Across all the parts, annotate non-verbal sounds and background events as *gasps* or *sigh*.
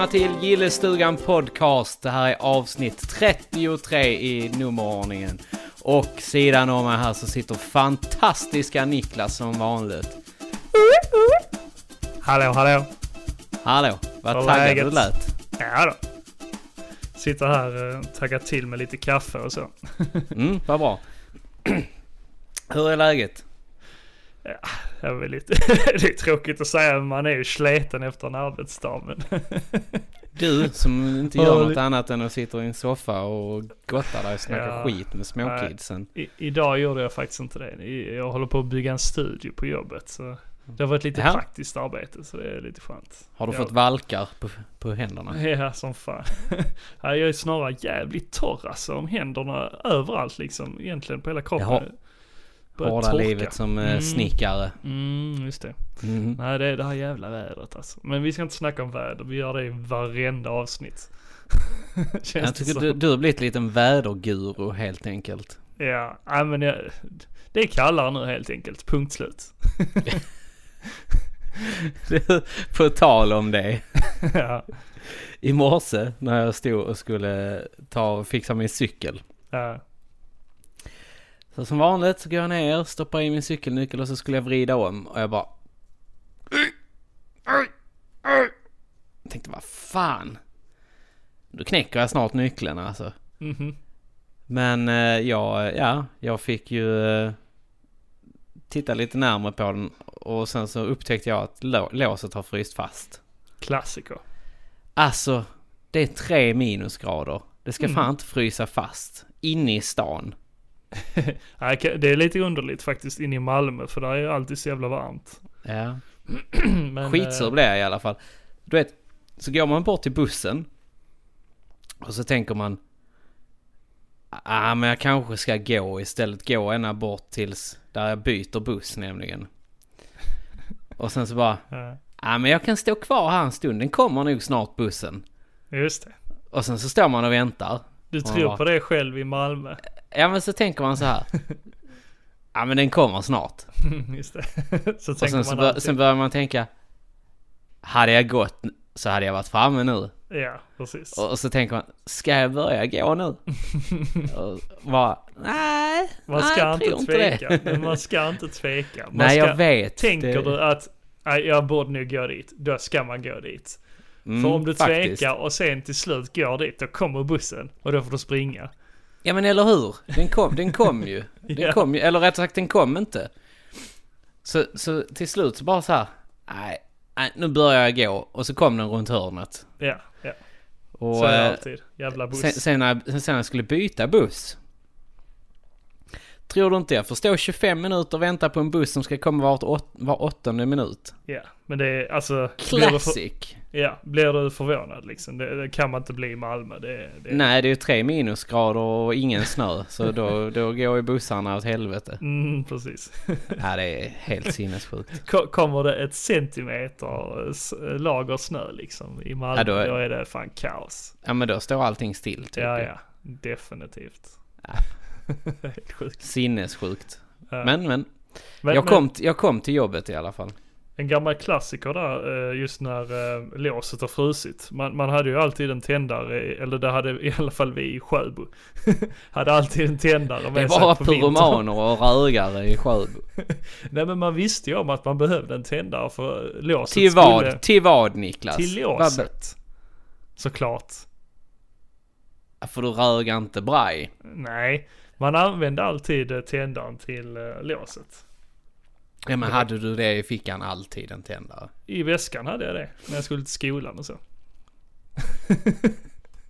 Välkomna till Gillestugan Podcast. Det här är avsnitt 33 i nummerordningen. Och sidan om mig här så sitter fantastiska Niklas som vanligt. Hallå, hallå. Hallå, vad taggad du lät. Ja då. Sitter här och taggar till med lite kaffe och så. Mm, vad bra. *clears throat* Hur är läget? Det är väl lite *laughs* det är tråkigt att säga, men man är ju sliten efter en arbetsdag. Men *laughs* Du som inte Ja, gör något annat än att sitta i en soffa och gottar dig och snacka Ja. skit med småkidsen. i, idag gjorde jag faktiskt inte det. Jag håller på att bygga en studio på jobbet. Så det har varit lite Ja. praktiskt arbete, så det är lite skönt. Har du Ja. fått valkar på, på händerna? *laughs* Ja, som fan. Ja, jag är snarare jävligt torr alltså om händerna överallt liksom. Egentligen på hela kroppen. Hårda torka. livet som eh, Mm. snickare. Mm, just det. Mm. Nej, det är det här jävla vädret alltså. Men vi ska inte snacka om väder. Vi gör det i varenda avsnitt. *laughs* Jag tycker du, du har blivit en väderguru helt enkelt. Ja, nej men jag, det är kallare nu helt enkelt. Punkt slut. *laughs* På tal om det. *laughs* ja, I morse när jag stod och skulle ta och fixa min cykel. ja, Så som vanligt så går jag ner, stoppar i min cykelnyckel och så skulle jag vrida om och jag bara... Jag tänkte vad fan. Då knäcker jag snart nyckeln alltså. mhm. Men eh, jag, ja, jag fick ju eh, titta lite närmare på den och sen så upptäckte jag att lå- låset har fryst fast. Klassiker. Alltså, det är tre minusgrader. Det ska Mm. fan inte frysa fast. Inne i stan. *laughs* Det är lite underligt faktiskt inne i Malmö för där är alltid så jävla varmt. Ja. *clears throat* Men, Skitsur eh, blev jag i alla fall. Du vet, så går man bort till bussen. Och så tänker man. Ah, men jag kanske ska gå istället. Gå ända bort tills där jag byter buss nämligen. *laughs* Och sen så bara. Ja, ah, men jag kan stå kvar här en stund. Den kommer nog snart bussen. just det. Och sen så står man och väntar. Du tror på det själv i Malmö. Ja men så tänker man så här. *laughs* Ja men den kommer snart. *laughs* just det. så Och tänker sen, så bör, sen börjar man tänka. Hade jag gått så hade jag varit framme nu. Ja, precis. Och, och så tänker man, ska jag börja gå nu? *laughs* och bara, nej, Man nej, ska jag inte tror det." tveka. Men man ska inte tveka. Man nej ska, jag vet. Tänker det, du att "Nej, jag borde nog gå dit, då ska man gå dit. Mm, För om du faktiskt. tvekar och sen till slut går dit, då kommer bussen och då får du springa. Ja men eller hur? Den kom, den kom ju. *laughs* Den Ja. kom ju, eller rättare sagt den kom inte. Så, så till slut så bara så här, nej, nej, nu börjar jag gå. Och så kom den runt hörnet. Ja, ja. Och, Så är det eh, alltid. Jävla buss. Sen, sen, när, jag- sen när jag skulle byta buss. Tror du inte jag får stå 25 minuter och vänta på en buss som ska komma var, åt, var åttonde minut? Ja, men det är alltså... Blir du, för, Classic! Ja, blir du förvånad liksom? Det, det kan man inte bli i Malmö. Det, det, Nej, det är ju tre minusgrader och ingen snö. Så då, då går ju bussarna åt helvete. Mm, precis. *laughs* Ja, det är helt sinnessjukt. Ko- Kommer det ett centimeter lager snö liksom i Malmö, Ja, då då, är- är... det fan kaos. Ja, men då står allting still typ. Ja, ja. Definitivt. Ja. *laughs* Helt sjukt. Sinnessjukt. Ja. Men, men. Men- Jag men- kom, jag kom till jobbet i alla fall. En gammal klassiker där, eh, just när eh, låset har frusit. Man, man hade ju alltid en tändare, eller det hade i alla fall vi i Sjöbo. *laughs* hade alltid en tändare Det är med sig bara på vintern. pyromaner och rögare i Sjöbo. *laughs* Nej men man visste ju om att man behövde en tändare för låset Till vad? skulle... Till vad Niklas? Till låset. Såklart. För du rögar inte braj. Nej, man använde alltid eh, tändaren till låset. Ja men hade du det i fickan alltid en tändare? I väskan hade jag det, när jag skulle till skolan och så. *laughs*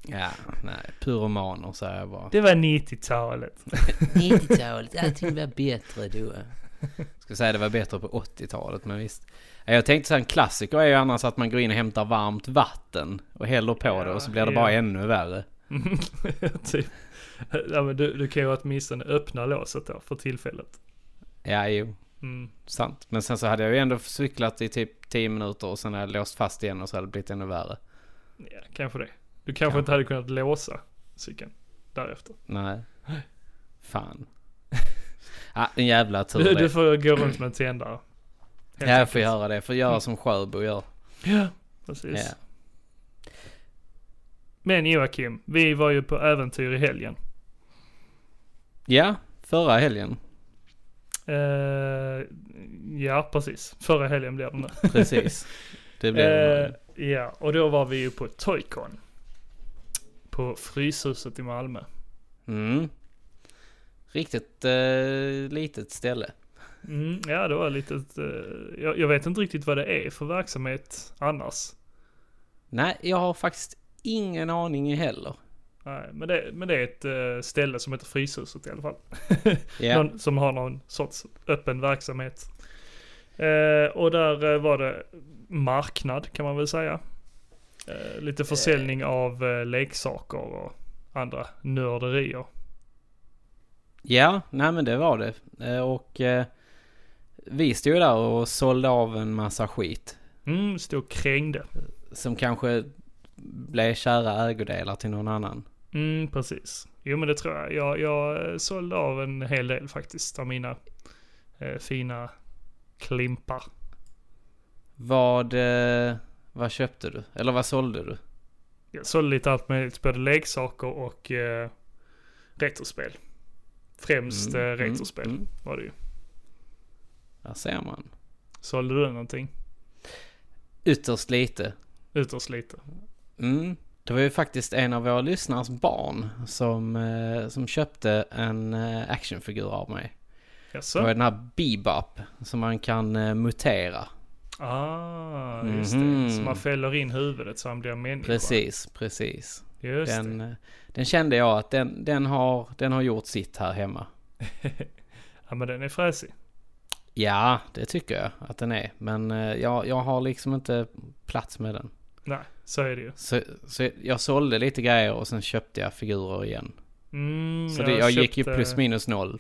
Ja, nej. Pyromaner säger jag bara. Det var 90-talet. 90-talet, allting var bättre då. Ska säga det var bättre på 80-talet, men visst. Ja, Jag tänkte så här, en klassiker är ju annars att man går in och hämtar varmt vatten och häller på det och så blir det Ja, bara ja. ännu värre. *laughs* typ. Ja, men du, du kan ju åtminstone öppna låset då för tillfället. Ja, jo. Mm. Sant. Men sen så hade jag ju ändå cyklat i typ 10 minuter och sen hade jag låst fast igen och så hade det blivit ännu värre. Ja, kanske det. Du kanske inte hade kunnat låsa cykeln därefter. Nej. *laughs* Fan. *laughs* Ja, en jävla tur Du, det. du får gå runt med en tändare. Ja, jag får göra det. Får göra som Sjöbo gör. Ja, precis. Ja. Men Joakim, vi var ju på äventyr i helgen. ja, förra helgen. Eh, ja, precis. Förra helgen blev det nu. *laughs* Precis. Det blev det. Eh, ja, och då var vi ju på Toycon. På Fryshuset i Malmö. Mm. Riktigt eh, litet ställe. Mm, ja, det var lite, eh, jag, jag vet inte riktigt vad det är för verksamhet annars. Nej, jag har faktiskt ingen aning heller. Nej, men det, men det är ett eh, ställe som heter Fryshuset i alla fall. *laughs* Ja. Någon, som har någon sorts öppen verksamhet. Eh, och där eh, var det marknad kan man väl säga. Eh, lite försäljning av eh, leksaker och andra nörderier. Ja, nej men det var det. Eh, Och eh, vi stod där och sålde av en massa skit. Mm, stod och krängde. Som kanske blev kära ägodelar till någon annan. Mm, precis. Jo men det tror jag. Jag, jag eh, sålde av en hel del faktiskt av mina eh, fina klimpar. Vad, eh, vad köpte du? Eller vad sålde du? Jag sålde lite allt möjligt, både leksaker och eh, retrospel. Främst Mm, eh, mm, retrospel mm. var det ju. Där ser man. Sålde du någonting? Ytterst lite. Ytterst lite. Mm. Det var ju faktiskt en av våra lyssnares barn som, eh, som köpte en eh, actionfigur av mig. Det Jaså? var den här Bebop som man kan eh, mutera. Ah, just Mhm. det. Så man fäller in huvudet så han blir människa. Precis, precis. Just Den, det. den kände jag att den, den, har, den har gjort sitt här hemma. *laughs* Ja men den är fräsig. Ja, det tycker jag att den är. Men jag, jag har liksom inte plats med den. Nej, så är det ju. Så, så jag sålde lite grejer och sen köpte jag figurer igen. Mm, Så det, jag gick ju köpte- plus minus noll.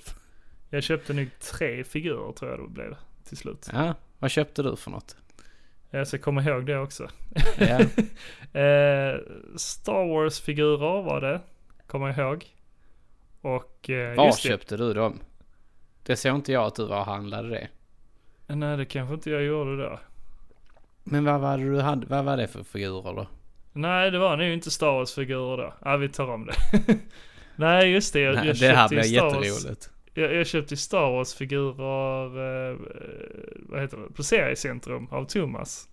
Jag köpte nog tre figurer tror jag det blev till slut. Ja, vad köpte du för något? Jag ska komma ihåg det också. Ja, *laughs* Eh, Star Wars-figurer var det, kommer jag ihåg. Och eh, var köpte du dem? Det såg inte jag att du var och handlade det. Nej, det kanske inte jag gjorde då. Men vad var det du hade? Vad var det för figurer då? Nej, det var nog inte Star Wars-figurer då. Ja, vi tar om det. *laughs* Nej, just det. Jag, Nej, jag det här blir jätteroligt. Jag, jag köpte Star Wars-figurer, eh, vad heter det, på Seriecentrum av Thomas.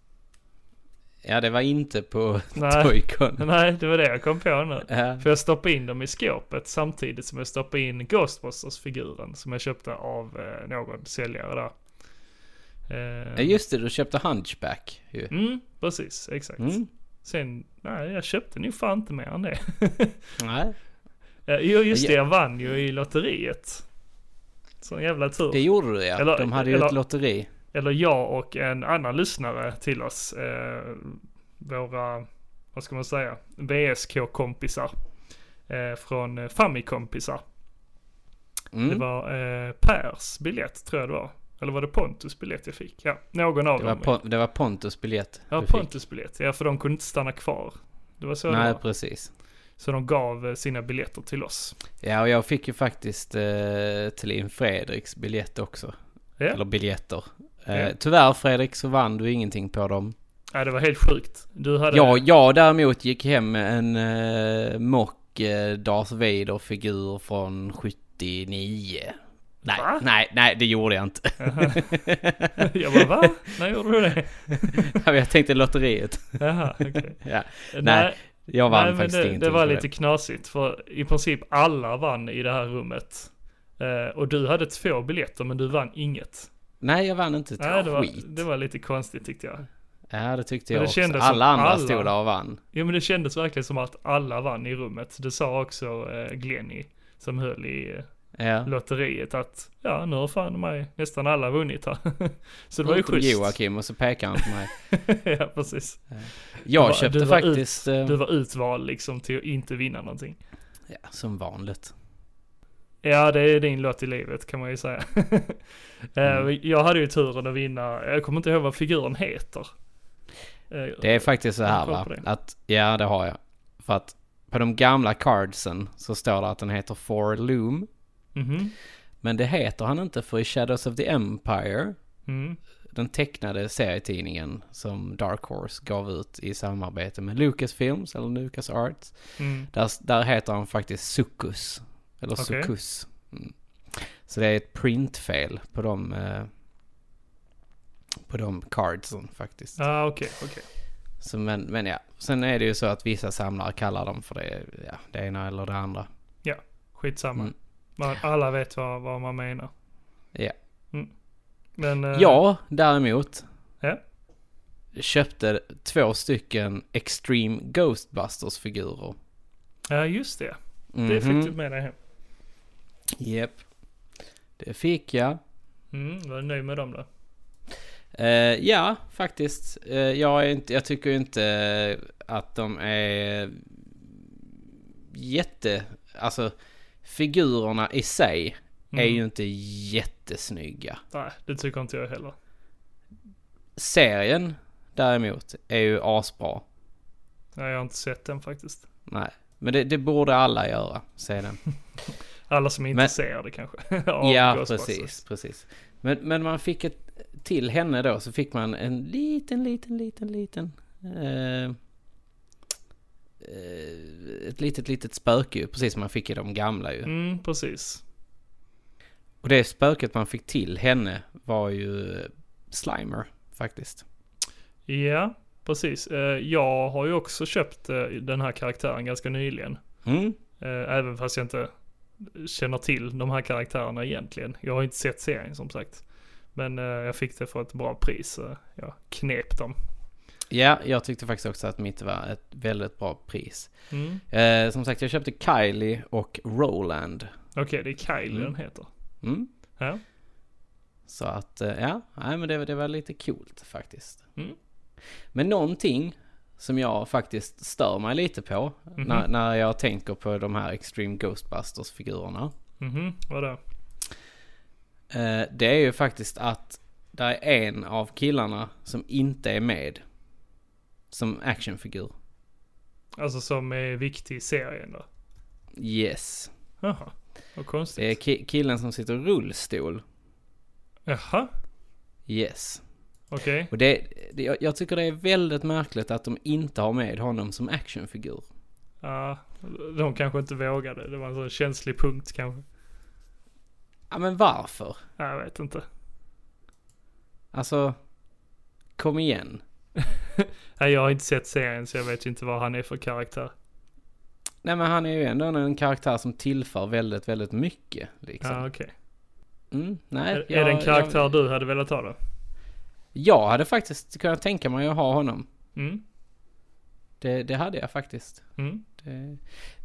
Ja, det var inte på. *laughs* Toycon. Nej, det var det jag kom på nu. Ja. För jag stoppade in dem i skåpet samtidigt som jag stoppade in Ghostbusters-figuren som jag köpte av eh, någon säljare där. Eh, Ja, just det, du köpte Hunchback ju. Mm, precis, exakt. Mm. Sen, nej jag köpte nog fan inte mer än det. *laughs* Nej, Jo just det, Ja. jag vann ju i lotteriet. Sån jävla tur. det gjorde du ja. Eller- De hade ju eller- ett lotteri. Eller jag och en annan lyssnare till oss. Eh, våra, vad ska man säga, VSK-kompisar. Eh, från Famicompisar. Mm. Det var eh, Pers biljett tror jag det var. Eller var det Pontus biljett jag fick? Ja, någon av det, var dem. Pon- det var Pontus biljett ja, du fick. Pontus biljett. Ja, för de kunde inte stanna kvar. Det var så det Nej, var. precis. Så de gav eh, sina biljetter till oss. Ja, och jag fick ju faktiskt eh, Thelin Fredriks biljett också. Ja, Eller biljetter. Eh, Ja. Tyvärr Fredrik så vann du ingenting på dem. ja det var helt sjukt. Du hade... Jag, jag däremot gick hem med en eh, mock eh, Darth Vader-figur från 79. Nej, Va? nej, nej det gjorde jag inte. Jaha. *laughs* jag bara va? När gjorde du det? *laughs* jag tänkte lotteriet. Jaha, okej. *laughs* Ja, Nej, jag vann nej men faktiskt det, ingenting det var lite knasigt för i princip alla vann i det här rummet. Eh, och du hade två biljetter men du vann inget. Nej, jag vann inte ett Nej, det, var, skit. det var lite konstigt tyckte jag. Ja, det tyckte Men jag det också. kändes Alla andra alla- stod där och vann. Jo men det kändes verkligen som att alla vann i rummet. Det sa också eh, Glenny som höll i eh, Ja. lotteriet att ja nu har fan mig nästan alla vunnit här. *laughs* Så det var ju schysst. Joakim och så pekar han på mig. *laughs* ja precis. Jag var- köpte du var faktiskt... eh, Du var utvald liksom till att inte vinna någonting. Ja, som vanligt. Ja, det är din lott i livet kan man ju säga. *laughs* Eh, Mm. Jag hade ju turen att vinna, jag kommer inte ihåg vad figuren heter. Eh, Det är faktiskt så här va, att, ja det har jag. För att på de gamla cardsen så står det att den heter For Loom. Mhm. Men det heter han inte för i Shadows of the Empire, Mm. den tecknade serietidningen som Dark Horse gav ut i samarbete med Lucasfilms eller Lucas Arts. Mm. Där, där heter han faktiskt Succus. Eller Okej. Succus. Mm. Så det är ett printfel på de, eh, på de cardsen faktiskt. Ja, ah, okej, okej. Så men, men ja, sen är det ju så att vissa samlare kallar dem för det, ja, det ena eller det andra. Skitsamma. Mm. Man, alla vet vad, vad man menar. Ja. Men... eh, Jag däremot Ja. köpte två stycken Extreme Ghostbusters-figurer. Ja, just det. Det fick Mhm. du med dig hem. Japp. Det fick jag. Mm, var du nöjd med dem då? Eh, ja, faktiskt. Eh, jag, är inte, jag tycker inte att de är jätte... Alltså, figurerna i sig är Mm. ju inte jättesnygga. Nej, det tycker inte jag heller. Serien däremot är ju asbra. Nej, jag har inte sett den faktiskt. Nej, men det, det borde alla göra, se den. *laughs* Alla som är Men- intresserade kanske. *laughs* ja, precis, precis. Men, men man fick ett, till henne då så fick man en liten, liten, liten, liten... Eh, ett litet, litet spöke ju, precis som man fick i de gamla ju. Mm, precis. Och det spöket man fick till henne var ju Slimer, faktiskt. Ja, precis. Eh, Jag har ju också köpt eh, den här karaktären ganska nyligen. Mm, Eh, Även fast jag inte känner till de här karaktärerna egentligen. Jag har inte sett serien som sagt. Men eh, jag fick det för ett bra pris. så Jag knep dem. Ja, jag tyckte faktiskt också att mitt var ett väldigt bra pris. Mm. Eh, som sagt, jag köpte Kylie och Roland. Okej, det är Kylie Mm. den heter. Mm. Ja. Så att, eh, ja, nej, men det, det var lite coolt faktiskt. Mm. Men någonting som jag faktiskt stör mig lite på Mhm. när, när jag tänker på de här Extreme Ghostbusters-figurerna. Mhm, vadå? Eh, det är ju faktiskt att det är en av killarna som inte är med. Som actionfigur. Alltså som är viktig i serien då? Yes. Jaha, vad konstigt. Det är ki- killen som sitter i rullstol. Jaha, Yes. okej. Och det, det, jag- jag tycker det är väldigt märkligt att de inte har med honom som actionfigur. Ja, de kanske inte vågade. Det var en sån känslig punkt kanske. Ja men varför? Ja, Jag vet inte. Alltså, kom igen. *laughs* Nej, jag har inte sett serien så jag vet inte vad han är för karaktär. Nej men han är ju ändå en karaktär som tillför väldigt, väldigt mycket. Liksom. Ja, okej. Mm, nej, Är, jag, är det en karaktär jag, du hade velat ha då? jag hade faktiskt kunnat tänka mig att ha honom. Mm, Det, det hade jag faktiskt. mm, Det,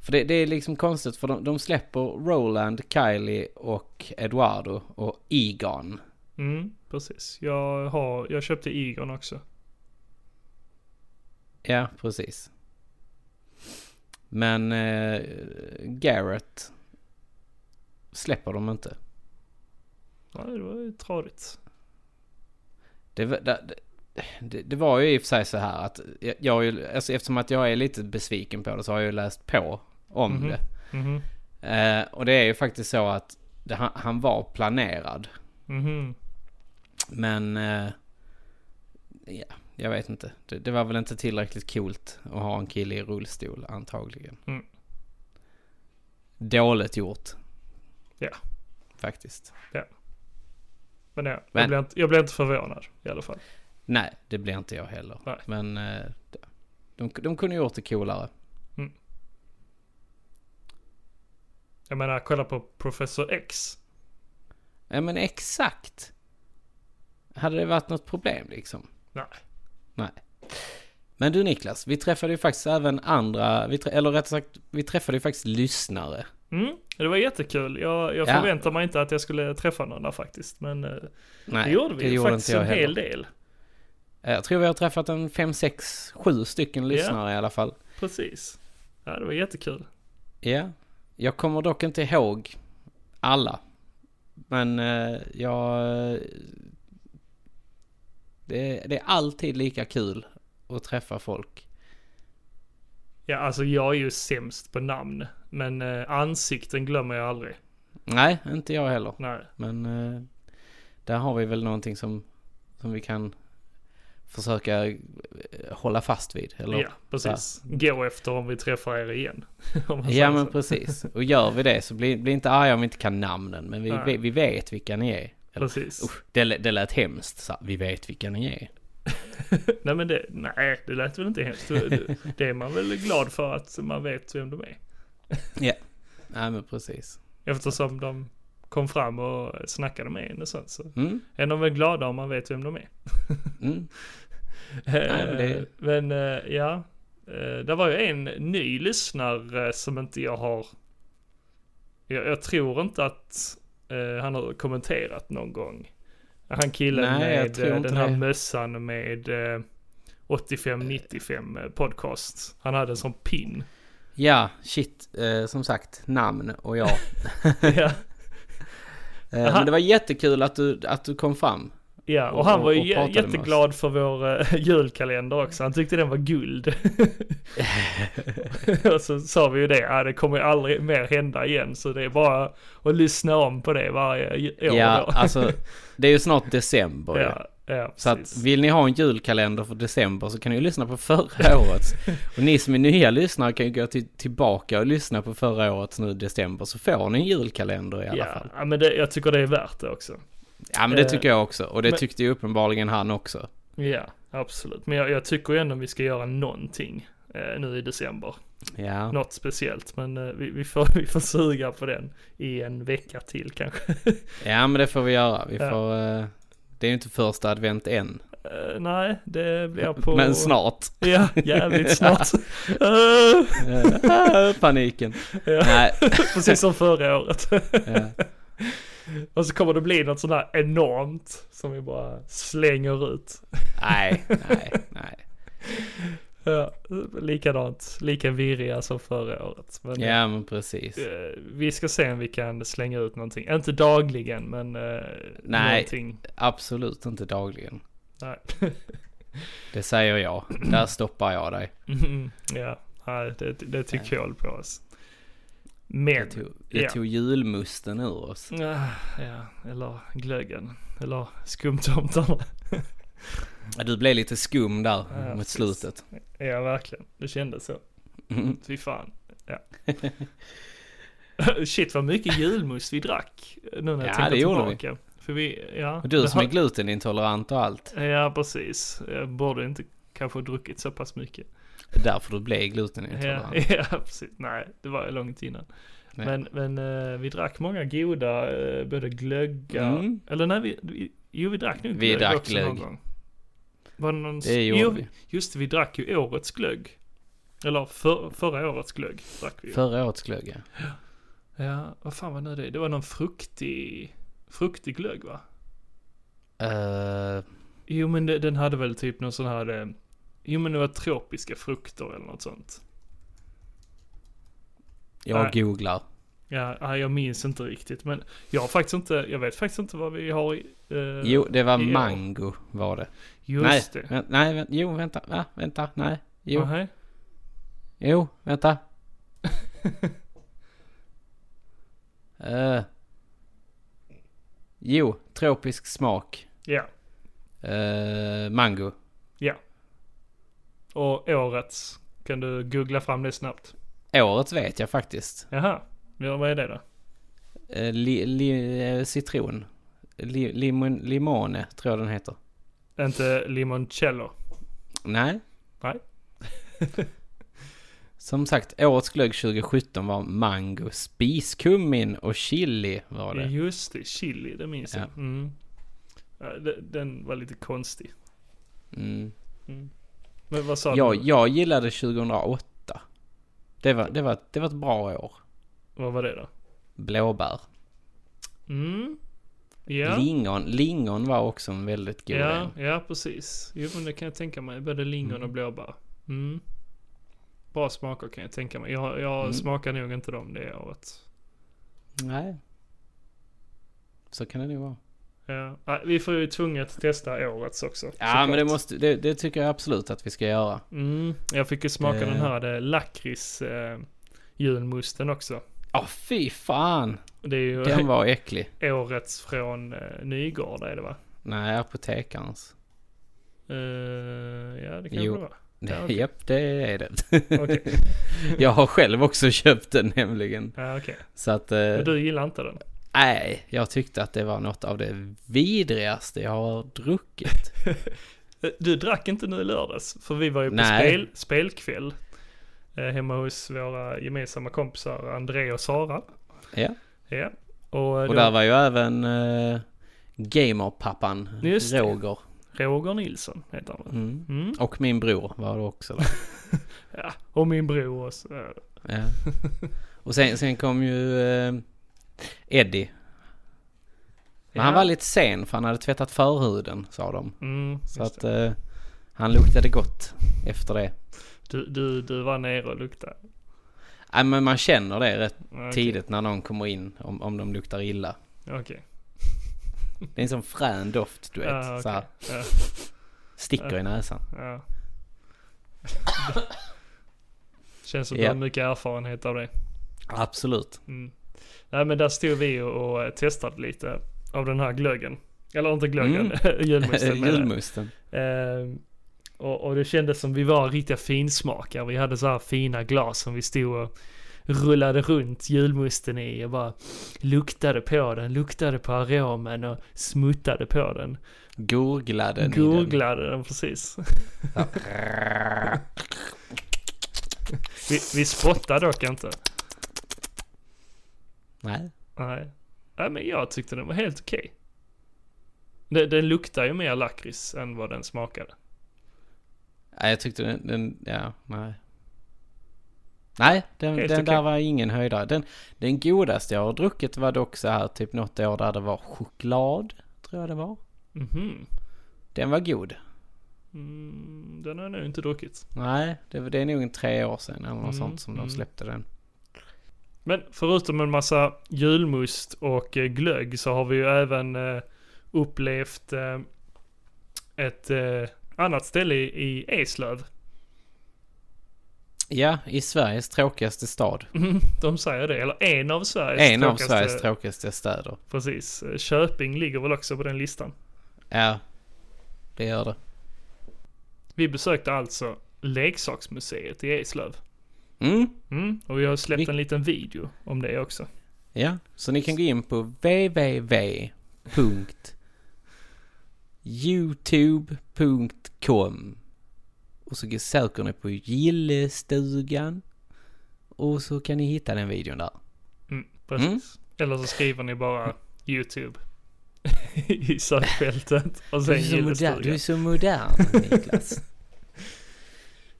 för det, det är liksom konstigt för de, de släpper Roland, Kylie och Eduardo och Egon. mm, precis. Jag har, jag köpte Egon också. Ja, precis. Men eh, Garrett släpper de inte. Ja, det var ju tradigt. Det, var- det, det, det var ju i och för sig så här att jag, jag alltså eftersom att jag är lite besviken på det så har jag ju läst på om Mhm. det. Mhm, Eh, och det är ju faktiskt så att han, han var planerad. mhm. Men eh, ja, jag vet inte. Det, det var väl inte tillräckligt coolt att ha en kille i rullstol antagligen. Mm. Dåligt gjort. Ja. Faktiskt. Men, ja, Men- Jag, blev inte, jag blev inte förvånad i alla fall. Nej, det blir inte jag heller. Nej. Men eh, de, de kunde gjort det coolare. Jag menar, kolla på Professor X. Ja men exakt. Hade det varit något problem liksom? Nej. Nej. Men du Niklas, vi träffade ju faktiskt även andra, vi eller rättare sagt, vi träffade ju faktiskt lyssnare. Mm, det var jättekul. Jag, jag Ja. förväntade mig inte att jag skulle träffa någon där faktiskt. Men eh, Nej, det gjorde vi ju gjorde faktiskt en hel del. Jag tror vi har träffat en fem, sex, sju stycken lyssnare i alla fall. Precis. Ja, det var jättekul. Ja. Jag kommer dock inte ihåg alla. Men eh, jag... Det, det är alltid lika kul att träffa folk. Ja, alltså jag är ju sämst på namn. Men eh, ansikten glömmer jag aldrig. Nej, inte jag heller. Nej. Men eh, där har vi väl någonting som, som vi kan försöka eh, hålla fast vid. Eller? Ja, precis. Gå efter om vi träffar er igen. *laughs* Ja men så. precis. Och gör vi det så bli, bli inte arga om vi inte kan namnen. Men vi, vi, vi vet vilka ni är. Eller, Precis. usch, det, det lät hemskt. Så, vi vet vilka ni är. *laughs* nej men det, nej det lät väl inte hemskt. Det, är man väl glad för att man vet vem de är. Nej men precis. Eftersom de kom fram och snackade med en och sånt så Mm, är de väl glada om man vet vem de är. mm. *laughs* men det- men eh, ja, Eh, det var ju en ny lyssnare som inte jag har, jag, jag tror inte att eh, han har kommenterat någon gång. Han killen med eh, den här det. mössan med eh, 85-95 eh, podcast. Han hade en sån pin. Ja, shit. Eh, som sagt, namn och jag. *laughs* ja, *laughs* Eh, men det var jättekul att du, att du kom fram. Ja, och Och- han var ju jätteglad för vår eh, *laughs* julkalender också. Han tyckte den var guld. *laughs* och så sa vi ju det, ja, det kommer ju aldrig mer hända igen. Så det är bara att lyssna om på det varje år Ja, då. alltså *laughs* det är ju snart december ja, ja, Så att vill ni ha en julkalender för december så kan ni ju lyssna på förra årets. Och ni som är nya lyssnare kan ju gå till, tillbaka och lyssna på förra årets nu december så får ni en julkalender i alla ja, fall. ja, men det, jag tycker det är värt det också. Ja men det Eh, tycker jag också. Och det men- tyckte ju uppenbarligen han också. Ja, absolut. Men jag, jag tycker ju ändå vi ska göra någonting eh, nu i december. Ja. Något speciellt, men eh, vi, vi, får, *laughs* vi får suga på den i en vecka till kanske. *laughs* ja men det får vi göra. Vi Ja. får... eh, det är ju inte första advent än. Eh, nej, det blir på... *laughs* Men snart. Ja, jävligt snart. Eh, Paniken. ja, Nej. precis som förra året. Ja. Och så kommer det bli något sånt här enormt som vi bara slänger ut. Nej, *laughs* nej, nej. Ja, likadant, lika virriga som förra året. Men, Ja men precis. eh, vi ska se om vi kan slänga ut någonting. Inte dagligen, men eh, Nej. någonting. Absolut inte dagligen. Nej. *laughs* Det säger jag. Där stoppar jag dig. *laughs* Mm, ja, nej, det, det tycker jag håller på oss. Men, Det tog, det ja. tog julmusten ur oss. Ah, ja, eller glöggen, eller skumtomtarna. Ja, Du blev lite skum där Ja, mot slutet. Ja, verkligen. Det kändes så. Mm. Fy fan. Ja. *laughs* Shit vad mycket julmust vi drack. Nu när jag Ja, tänker det gjorde tillbaka. För vi, ja. Du som är har- glutenintolerant och allt. Ja, precis. Jag borde inte kanske druckit så pass mycket. Därför du blev Ja, glutenintolerant. *laughs* ja, precis. Nej, det var långt innan. Nej. Men, men eh, vi drack många goda, eh, både glöggar, Mm. eller nej, vi, vi, jo vi drack nog glögg drack också någon glögg. gång. Var det någon, Det gjorde jo, vi. just det, vi drack ju årets glögg. Eller för, förra årets glögg drack vi ju. Förra årets glögg ja. Ja, vad fan var nu det? Det var någon fruktig, fruktig glögg va? Eh, Jo men det, den hade väl typ någon sån här, jo men det var tropiska frukter eller något sånt. jag Nej. googlar. Ja, jag minns inte riktigt men jag har faktiskt inte, jag vet faktiskt inte vad vi har i, eh, Jo, det var i mango var det. Just nej, det. vä- nej, vä- jo, vänta, va? Vänta, nej, jo, Nej. jo, vänta. *laughs* Eh, jo, tropisk smak. Ja. Eh, mango. Och årets, kan du googla fram det snabbt? Årets vet jag faktiskt. Jaha, ja, vad är det då? Eh, li, li, eh, citron. Li, limon, limone tror jag den heter. Inte limoncello? Nej. Nej. *laughs* Som sagt, årets glögg 2017 var mango, spiskummin och chili var det. Just det, chili, det minns jag. Ja. Mm. Ja, det- Den var lite konstig. Mm. Mm. Men vad sa Jag, du? jag gillade 2008. Det var, det, var, det var ett bra år. Vad var det då? Blåbär. Mm. Ja. Lingon, lingon var också en väldigt god Ja, en. ja precis. Jo men det kan jag tänka mig. Både lingon Mm. och blåbär. Mm. Bra smaker kan jag tänka mig. Jag, jag Mm. smakar nog inte dem det året. Nej. Så kan det nog vara. Ja. Vi får ju tvunget testa årets också. Ja såklart. men det måste, det, det tycker jag absolut att vi ska göra. Mm. Jag fick ju smaka Eh. den här det lakrits eh, julmusten också. Åh fy fan! Det är ju Den *laughs* var äcklig. årets från eh, Nygård är det va? Nej, apotekarens. Eh, ja, det kan Jo. det vara. Det, Ja, okej. Japp, det är det. Okej. *laughs* jag har själv också köpt den nämligen. Ja, okej. Så att, eh, Men du gillar inte den? Nej, jag tyckte att det var något av det vidrigaste jag har druckit. Eh, *laughs* Du drack inte nu i lördags, för vi var ju på Nej. spel, spelkväll. Eh, hemma hos våra gemensamma kompisar André och Sara. Ja. Ja. Och, Och då, där var ju även uh, gamerpappan Just det. Roger. Roger Nilsson heter han? Mm. Mm. Och min bror var det också där. *laughs* Ja, och min bror också. Ja. Och sen, sen kom ju eh, Eddie. Men han Ja. var lite sen för han hade tvättat förhuden sa de. Mm, Så att eh, han luktade gott efter det. du, du, du var nere och luktade. Nej men man känner det rätt Okej. tidigt när någon kommer in om, om de luktar illa. Okej. Det är en sån frän doft du vet. Ja, så här. Ja, sticker i näsan. *laughs* Känns som du har mycket erfarenhet av det. Absolut. Mm. Nej men där stod vi och, och testade lite av den här glöggen. Eller inte glöggen, *laughs* julmusten menar jag. Julmusten. Ehm, och, och det kändes som vi var riktiga finsmakare. Vi hade så här fina glas som vi stod och rullade runt julmusten i och bara luktade på den, luktade på aromen och smuttade på den. Gurglade den? Gurglade den precis. *laughs* Vi, vi spottade dock inte. Nej. Nej. Nej men jag tyckte den var helt okej. Den, den luktar ju mer lakrits än vad den smakade. Nej, jag tyckte den, den ja, nej. Nej, den, den okej. där var ingen höjdare. Den, den godaste jag har druckit var dock så här typ något år där det var choklad, tror jag det var. Mhm. Den var god. Mm, den har jag nog inte druckit. Nej, det, det är nog en tre år sedan eller något Mm, sånt som mm. de släppte den. Men förutom en massa julmust och eh, glögg så har vi ju även eh, upplevt eh, ett annat ställe i, Eslöv. Ja, i Sveriges tråkigaste stad. De säger det, eller en av Sveriges En av tråkigaste- Sveriges tråkigaste städer. Precis. Köping ligger väl också på den listan. Ja, det gör det. Vi besökte alltså Leksaksmuseet i Eslöv. Mm, Mm, och vi har släppt Vi- en liten video om det också. ja. Så ni kan gå in på www.youtube.com och så söker ni på gillestugan och så kan ni hitta den videon där. Mm, precis. Eller så skriver ni bara YouTube *laughs* i sökfältet och Du sen är, så modern, gillestugan. du är så modern Niklas. *laughs*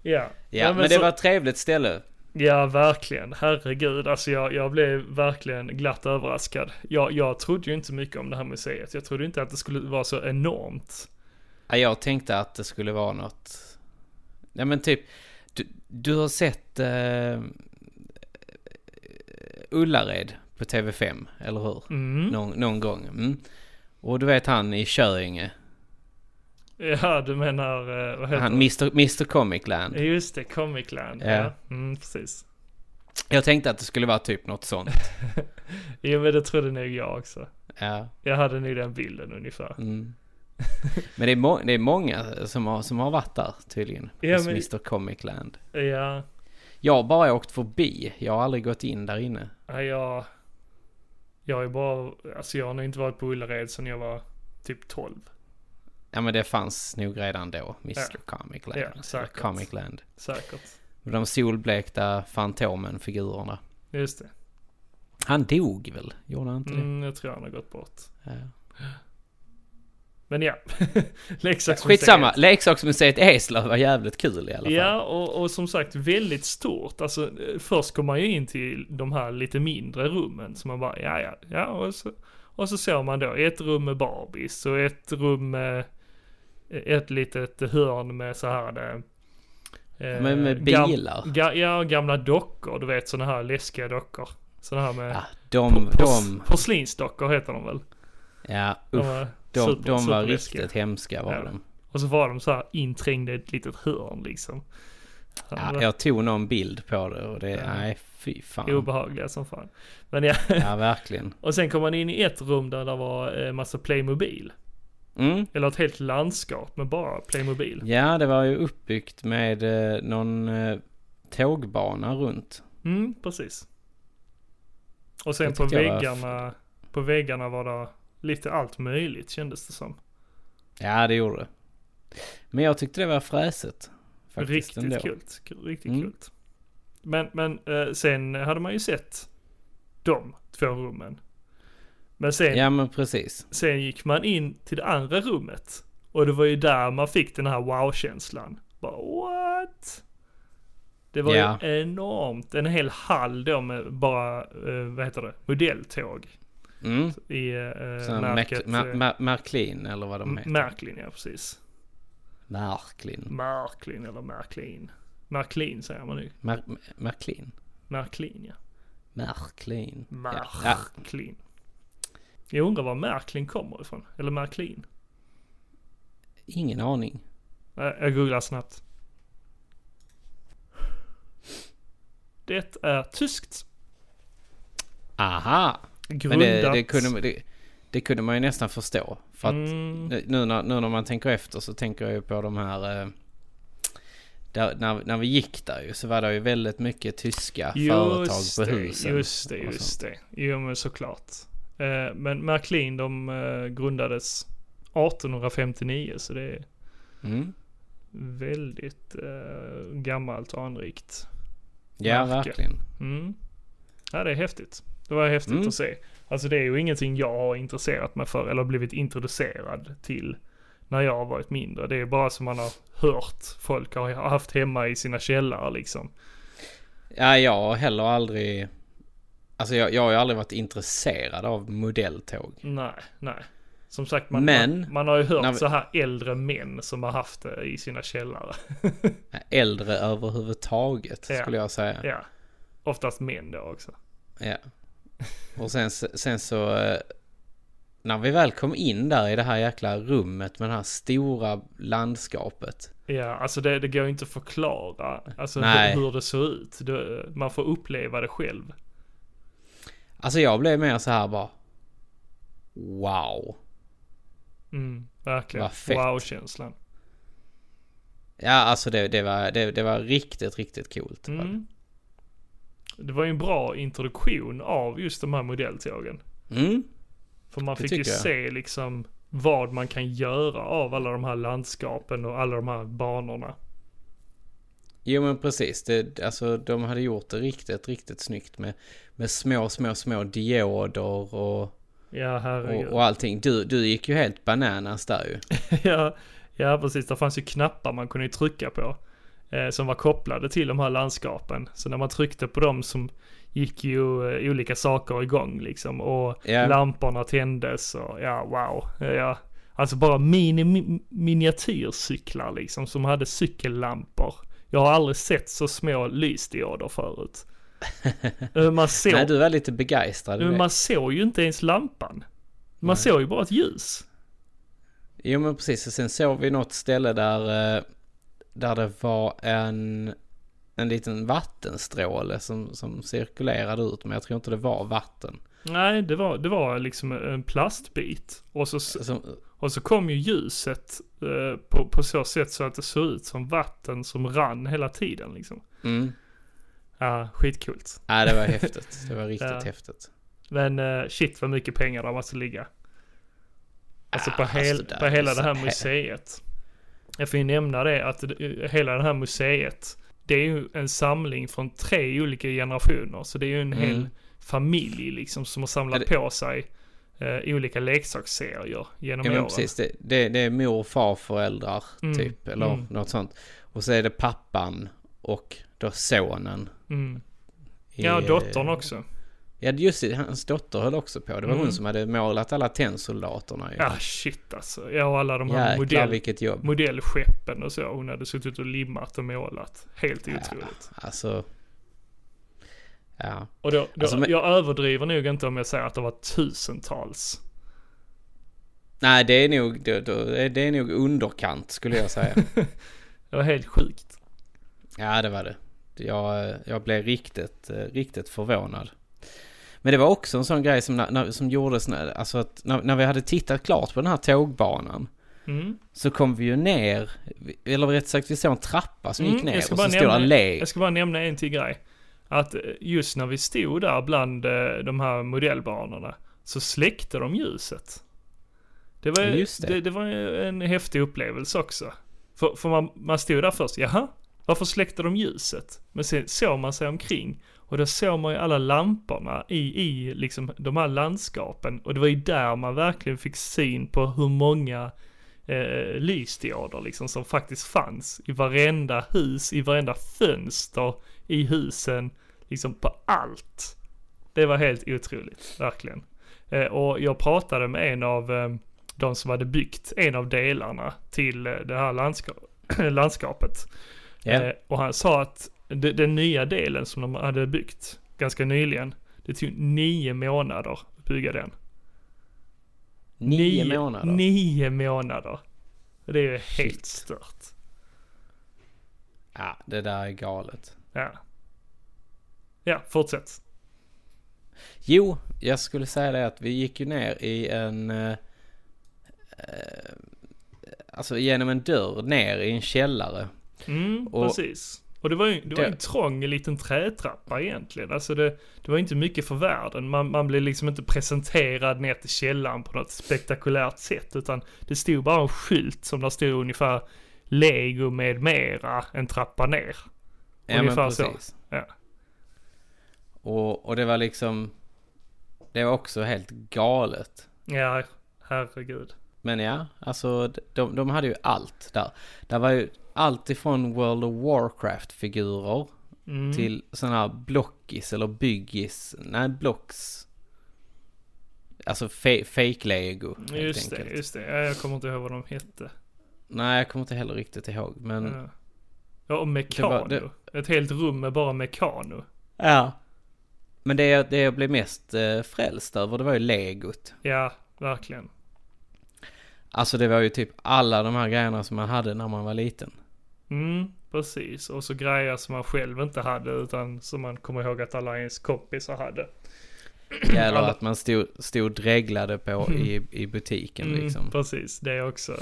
Ja, Ja, Nej, men, det så- var ett trevligt ställe. Ja, verkligen. Herregud, alltså jag, jag blev verkligen glatt överraskad. Jag, jag trodde ju inte mycket om det här museet. Jag trodde inte att det skulle vara så enormt. Ja, jag tänkte att det skulle vara något... Ja men typ, du, du har sett uh, Ullared på TV5, eller hur? Mm. Någon, någon gång. Mm. Och du vet han i Köinge, *laughs* Ja, du menar, eh, vad heter han? Mr, Mr Comic Land. Just det, Comic Land. Ja. Ja, mm, precis. Jag tänkte att det skulle vara typ något sånt. *laughs* Jo, men det trodde nog jag också. Ja. Jag hade nog den bilden ungefär. Mm. Men det är, må- det är många som har, som har varit där tydligen. Ja, hos men- Mr Comic Land. Ja, Jag har bara åkt förbi. Jag har aldrig gått in där inne. ja, jag... Jag är bara, alltså jag har nog inte varit på Ullared sedan jag var typ 12. Ja men det fanns nog redan då, Mr Ja. Comic Land. Ja, säkert. Comic Land. Säkert. De solblekta Fantomen-figurerna. Just det. Han dog väl? Gjorde han inte det? Mm, jag tror han har gått bort. Ja. Men ja, *laughs* leksaksmuseet. Skitsamma, Leksaksmuseet i Eslöv var jävligt kul i alla fall. Ja, och, och som sagt väldigt stort. Alltså eh, först kom man ju in till de här lite mindre rummen. Så man bara, ja, ja, ja. Och så, och så såg man då ett rum med Barbies och ett rum med ett litet hörn med så här eh, Men med gam- bilar. Ga, ja, gamla dockor. Du vet sådana här läskiga dockor. Sådana här med Ja, de, por- pors- de, porslinsdockor heter de väl? ja De usch, var, de, super- de var riktigt hemska var Ja. de. Och så var de så här inträngda i ett litet hörn liksom. Ja, jag tog någon bild på det och det, Ja. nej fy fan. Obehagliga som fan. Men ja, Ja verkligen. *laughs* och sen kom man in i ett rum där det var eh, massa Playmobil. Mm. Eller ett helt landskap med bara Playmobil. Ja, det var ju uppbyggt med eh, någon eh, tågbana runt. Mm, precis. Och sen på jag var väggarna, på väggarna var det lite allt möjligt kändes det som. Ja, det gjorde det. Men jag tyckte det var fräset. Faktiskt Riktigt ändå. kul. Riktigt Mm. kul. Men, men eh, sen hade man ju sett de två rummen. Men sen, Ja, men precis. sen gick man in till det andra rummet. Och det var ju där man fick den här wow-känslan. Bara what? Det var Ja. ju enormt. En hel hall då med bara, eh, vad heter det, modelltåg. Mm. I eh, märket. Eh, Märklin eller vad de heter. Märklin, ja precis. Märklin. Märklin eller Märklin. Märklin säger man nu. Mär- Märklin. Märklin ja. Märklin. Märklin. Jag undrar var Märklin kommer ifrån. Eller Märklin. Ingen aning. Jag googlar snabbt. Det är tyskt. Aha! Grundat. Men det, det, kunde, det, det kunde man ju nästan förstå. För att Mm, nu, när, nu när man tänker efter så tänker jag ju på de här... Eh, där, när, när vi gick där ju så var det ju väldigt mycket tyska företag på det, husen. Just det, just det. Jo men såklart. Eh, men Märklin de eh, grundades 1859 så det är Mm. väldigt eh, gammalt och anrikt. Ja, Märke. verkligen. Mm. Ja, det är häftigt. Det var häftigt Mm. att se. Alltså det är ju ingenting jag har intresserat mig för eller blivit introducerad till när jag har varit mindre. Det är bara som man har hört folk har haft hemma i sina källare liksom. Ja, jag har heller aldrig... Alltså jag, jag har ju aldrig varit intresserad av modelltåg. Nej, nej. Som sagt, man, Men, man, man har ju hört vi- så här äldre män som har haft det i sina källare. *laughs* Äldre överhuvudtaget Ja. skulle jag säga. ja. Oftast män då också. Ja. Och sen, sen så... eh, När vi väl kom in där i det här jäkla rummet med det här stora landskapet. Ja, alltså det, det går ju inte att förklara alltså hur, hur det ser ut. Det, man får uppleva det själv. Alltså jag blev mer så här bara... Wow. Mm, verkligen. Wow-känslan. Ja, alltså det, det, var, det, det var riktigt, riktigt coolt. Mm. Det var ju en bra introduktion av just de här modelltågen. Mm. För man Det fick ju jag. se liksom vad man kan göra av alla de här landskapen och alla de här banorna. Jo men precis, det, alltså de hade gjort det riktigt, riktigt snyggt med, med små, små, små dioder och, Ja, herregud. och, och allting. Du, du gick ju helt bananas där ju. *laughs* ja, ja, precis. Det fanns ju knappar man kunde trycka på. Eh, som var kopplade till de här landskapen. Så när man tryckte på dem som gick ju eh, olika saker igång liksom. Och Ja. lamporna tändes och ja, wow. Ja. Alltså bara mini, mi, miniatyrcyklar liksom som hade cykellampor. Jag har aldrig sett så små lysdioder förut. Eh, man, *laughs* såg, Nej, du var lite begeistrad det. man såg ju inte ens lampan. Man Nej. såg ju bara ett ljus. Jo men precis, och sen såg vi något ställe där, eh, där det var en, en liten vattenstråle som, som cirkulerade ut, men jag tror inte det var vatten. Nej, det var, det var liksom en plastbit. Och så, Som, och så kom ju ljuset eh, på, på så sätt så att det såg ut som vatten som rann hela tiden liksom. mm. Ja, skitcoolt. Nej, det var häftigt. Det var riktigt *laughs* Ja. häftigt. Men eh, shit vad mycket pengar det måste ligga. Alltså på, Ah, hel, alltså där på hela det här museet. Jag får ju nämna det att hela det här museet, det är ju en samling från tre olika generationer. Så det är ju en Mm. hel familj liksom som har samlat det- på sig eh, olika leksaksserier genom Ja åren. precis, det, det, det är mor och farföräldrar Mm, typ, eller mm. något sånt. Och så är det pappan och då sonen. Mm. i, Ja, eh, dottern också. Ja just det, hans dotter höll också på. Det var Mm. hon som hade målat alla tennsoldaterna ju. Ja, shit alltså. Ja, och alla de här Jäklar modell, modellskeppen och så. Hon hade suttit och limmat och målat. Helt otroligt. Alltså. Ja. Och då, då, Alltså, men- jag överdriver nog inte om jag säger att det var tusentals. Nej det är nog, det, det är nog underkant skulle jag säga. *laughs* Det var helt sjukt. ja det var det. Jag, jag blev riktigt, eh, riktigt förvånad. Men det var också en sån grej som, när, som gjordes, när, alltså att när, när vi hade tittat klart på den här tågbanan. Mm. Så kom vi ju ner, eller rätt sagt vi såg en trappa som Mm, gick ner och så bara stod nämna- lägg. Jag ska bara nämna en till grej. Att just när vi stod där bland eh, de här modellbanorna så släckte de ljuset. Det var, det. det. Det, var en häftig upplevelse också. För, för man, man stod där först, jaha, varför släckte de ljuset? Men sen såg man sig omkring och då såg man ju alla lamporna i, i liksom de här landskapen. Och det var ju där man verkligen fick syn på hur många eh, lysdioder liksom som faktiskt fanns i varenda hus, i varenda fönster i husen, liksom på allt. Det var helt otroligt, verkligen. Eh, och jag pratade med en av eh, de som hade byggt en av delarna till eh, det här landska *clears throat* landskapet. Eh, och han sa att de, den nya delen som de hade byggt ganska nyligen, det tog nio månader att bygga den. Nio månader. Nio månader. Det är ju helt Shit. stört. Ja, det där är galet. Ja. Ja, fortsätt. Jo, jag skulle säga det att vi gick ju ner i en... Eh, eh, alltså genom en dörr ner i en källare. Mm, Och- precis. Och det var ju det var en trång liten trätrappa egentligen. Alltså det, det var inte mycket för världen. Man, man blev liksom inte presenterad ner till källaren på något spektakulärt sätt. Utan det stod bara en skylt som där stod ungefär Lego med mera, en trappa ner. Ja, men Ungefär så. precis. Ja. Och, och det var liksom... Det var också helt galet. Ja, herregud. Men ja, alltså de, de hade ju allt där. Det var ju allt ifrån World of Warcraft-figurer Mm. till sådana här blockis eller byggis. Nej, blocks. Alltså fe- fake lego Just det, enkelt. just det. Ja, jag kommer inte ihåg vad de hette. Nej, jag kommer inte heller riktigt ihåg. Men Ja. Ja, och Mekano. var- det- Ett helt rum med bara Mekano. ja. Men det, jag- det jag blev mest eh, frälst över det var ju legot. Ja, verkligen. Alltså det var ju typ alla de här grejerna som man hade när man var liten. Mm, precis. Och så grejer som man själv inte hade utan som man kommer ihåg att alla ens kompisar hade. Eller Alla- att man stod, stod dreglade på i, i butiken Mm, liksom. Precis, det också.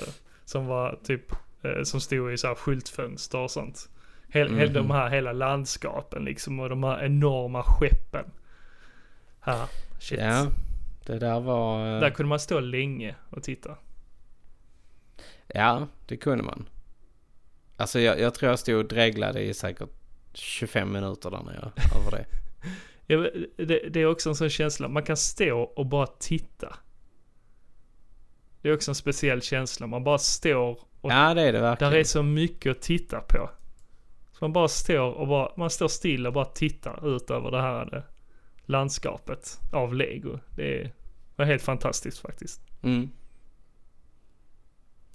Som var typ, eh, som stod i så här skyltfönster och sånt. Hel, hel, de Mhm. här hela landskapen liksom och de här enorma skeppen. Här, shit. Ja, det där var... eh, Där kunde man stå länge och titta. Ja, det kunde man. Alltså jag, jag tror jag stod och dreglade i säkert 25 minuter där nere *laughs* över det. Ja, det, det är också en sån känsla, man kan stå och bara titta. Det är också en speciell känsla, man bara står och Ja, det är det där verkligen. är så mycket att titta på. Så man bara står och bara, man står still och bara tittar ut över det här eh, landskapet av lego. Det är, var helt fantastiskt faktiskt. Mm.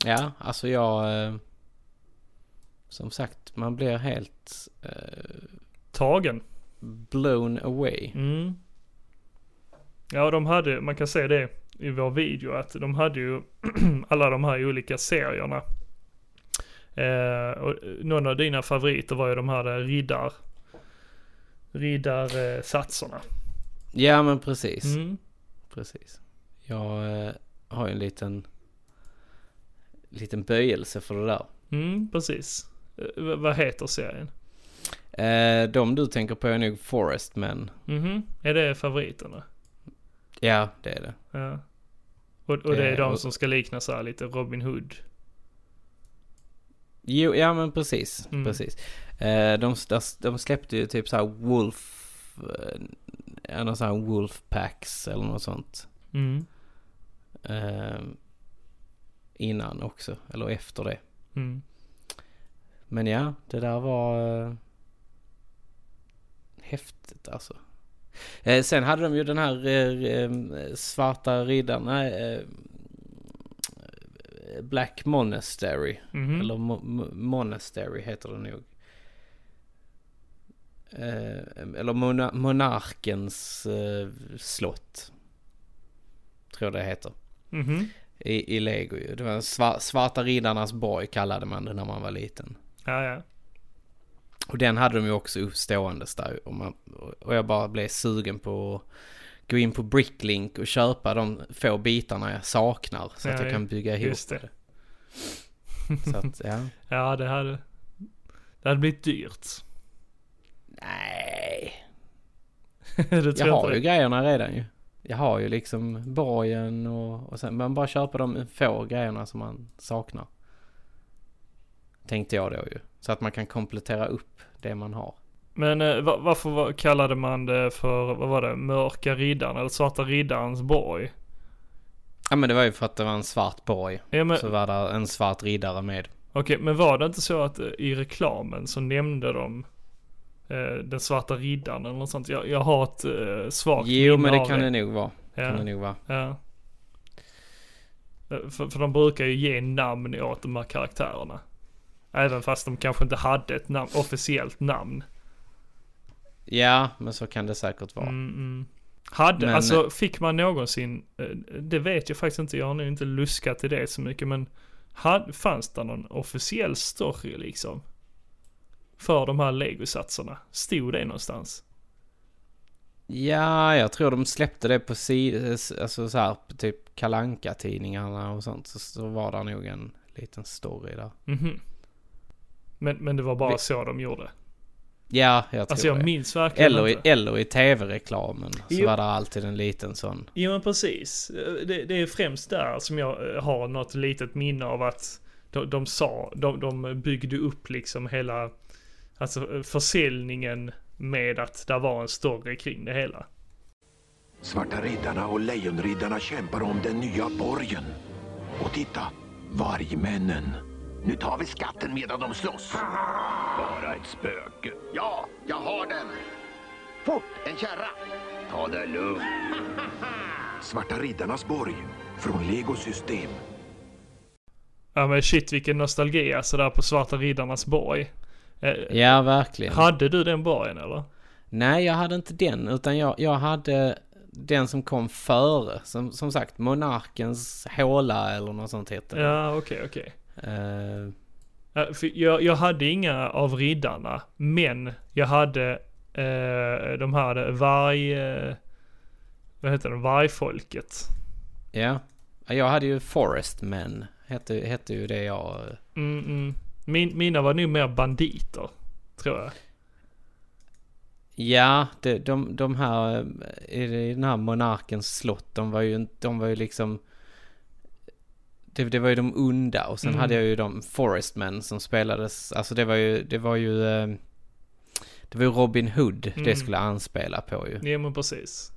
Ja, alltså jag... Eh, som sagt, man blir helt eh, Tagen. blown away. Mm. Ja, de hade, man kan se det i vår video, att de hade ju *clears throat* alla de här olika serierna. Eh, och någon av dina favoriter var ju de här där riddar, riddarsatserna. Ja, men precis. Mm. Precis. Jag eh, har ju en liten... Liten böjelse för det där. Mm, precis. Eh, v- vad heter serien? Eh, de du tänker på är nog Forest Men. Mhm, är det favoriterna? Ja, det är det. Ja. Och, och det är Eh, de och- som ska likna så här lite Robin Hood. Jo, ja men precis. Mm. Precis. Eh, de, de släppte ju typ så här Wolf... Eh, någon sån här Wolf Packs eller något sånt. Mm. Eh, innan också, eller efter det. Mm. Men ja, det där var eh, häftigt alltså. Eh, sen hade de ju den här eh, svarta riddaren, nej, Black Monastery. Mhm. Eller mo- mo- Monastery heter det nog. Eh, eller mona- monarkens eh, slott. Tror det heter. Mhm. I, i Lego ju. Det var sva- Svarta riddarnas borg kallade man det när man var liten. Ja, ja. Och den hade de ju också uppståendes där. Och, man, och jag bara blev sugen på att gå in på Bricklink och köpa de få bitarna jag saknar. Så att Ja, jag kan bygga ihop just det. det. Så att, ja. *laughs* Ja, det hade, det hade blivit dyrt. Nej. *laughs* Jag har ju grejerna redan ju. Jag har ju liksom borgen och, och sen man bara köper de få grejerna som man saknar. Tänkte jag då ju. Så att man kan komplettera upp det man har. Men eh, va- varför var, kallade man det för, vad var det, mörka riddaren eller svarta riddarens borg? Ja men det var ju för att det var en svart borg. Ja, men, Så var det en svart riddare med. Okej, men var det inte så att eh, i reklamen så nämnde de eh, den svarta riddaren eller något sånt? Jag, jag har ett eh, svagt Jo men det kan det nog vara. Kan Ja, det nog vara. ja. Eh, För, för de brukar ju ge namn åt de här karaktärerna. Även fast de kanske inte hade ett namn, officiellt namn. Ja men så kan det säkert vara. Mm, mm. Hade, Men- alltså fick man någonsin, eh, det vet jag faktiskt inte, jag har nog inte luskat i det så mycket men hade, fanns det någon officiell story liksom? För de här legosatserna? Stod det någonstans? Ja, jag tror de släppte det på sidor, alltså så här, typ kalanka tidningarna och sånt. Så, så var det nog en liten story där. Mhm. Men, men det var bara Vi- så de gjorde? Ja, jag tror Alltså jag det. minns verkligen Eller i, inte. eller i tv-reklamen så Jo. var det alltid en liten sån. Jo men precis. Det, det är främst där som jag eh, har något litet minne av att de, de sa, de, de byggde upp liksom hela, alltså eh, försäljningen med att det var en story kring det hela. Svarta riddarna och lejonriddarna kämpar om den nya borgen. Och titta, vargmännen. Nu tar vi skatten medan de slåss. Bara ett spöke. Ja, jag har den. Fort, en kärra. Ta det lugnt. *laughs* Svarta riddarnas borg från Lego System. Ja men shit vilken nostalgi alltså där på Svarta Riddarnas borg. Eh, Ja, verkligen. Hade du den borgen eller? Nej, jag hade inte den, utan jag, jag hade den som kom före. Som, som sagt, Monarkens håla eller något sånt heter det. Ja okej okej. Eh, Ja, för jag, jag hade inga av riddarna, men jag hade eh, de här varg... Eh, vad heter det? Vargfolket. ja. Jag hade ju Forest Men. Hette, hette ju det jag... Mm, mm. Min, mina var nog mer banditer, tror jag. Ja, det, de, de här eh, i den här monarkens slott, de var ju, de var ju liksom... Det, det var ju de onda och sen Mm. hade jag ju de Forestmen som spelades, alltså det var ju, det var ju... eh, Det var ju Robin Hood Mm. det skulle anspela på ju. Ja men precis.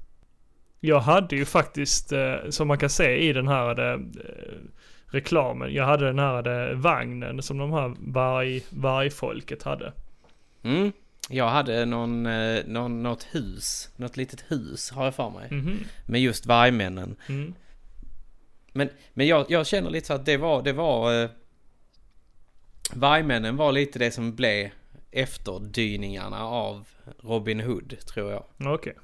Jag hade ju faktiskt, eh, som man kan se i den här eh, reklamen, jag hade den här eh, vagnen som de här varg, vargfolket hade. Mm. Jag hade någon, någon, något hus, något litet hus har jag för mig. Mhm. Med just vargmännen. Mm. Men, men jag, jag känner lite så att det var, det var... Eh, vargmännen var lite det som blev efterdyningarna av Robin Hood, tror jag. Okej.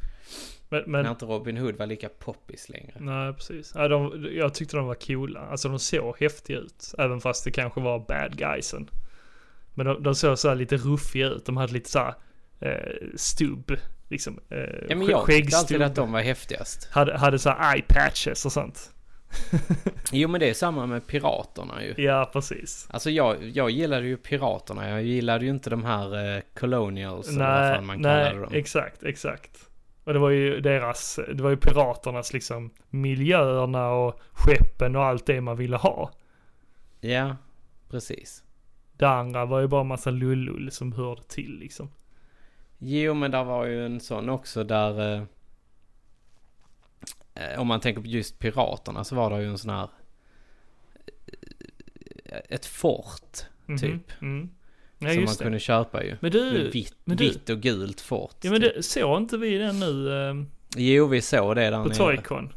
Men, men När inte Robin Hood var lika poppis längre. Nej, precis. Ja, de, jag tyckte de var coola. Alltså de såg häftiga ut. Även fast det kanske var bad guysen. Men de, de såg så här lite ruffiga ut. De hade lite så här eh, stubb. Liksom. Eh, Ja men jag tyckte alltid att de var häftigast. Hade, hade så här eye patches och sånt. *laughs* Jo men det är samma med piraterna ju. Ja, precis. Alltså jag, jag gillade ju piraterna. Jag gillade ju inte de här eh, colonials eller vad Nej, fan man nej, kallade dem. exakt, exakt. Och det var ju deras, det var ju piraternas liksom miljöerna och skeppen och allt det man ville ha. Ja, precis. Det andra var ju bara massa lullull som hörde till liksom. Jo, men där var ju en sån också där... Eh, om man tänker på just piraterna så var det ju en sån här... Eh, ett fort, Mhm, typ. Mm. Ja, som man det. kunde köpa ju. Men du, vitt, men du- vitt och gult fort. Ja men typ. det, såg inte vi den nu eh, Jo, vi såg det där på. Toycon?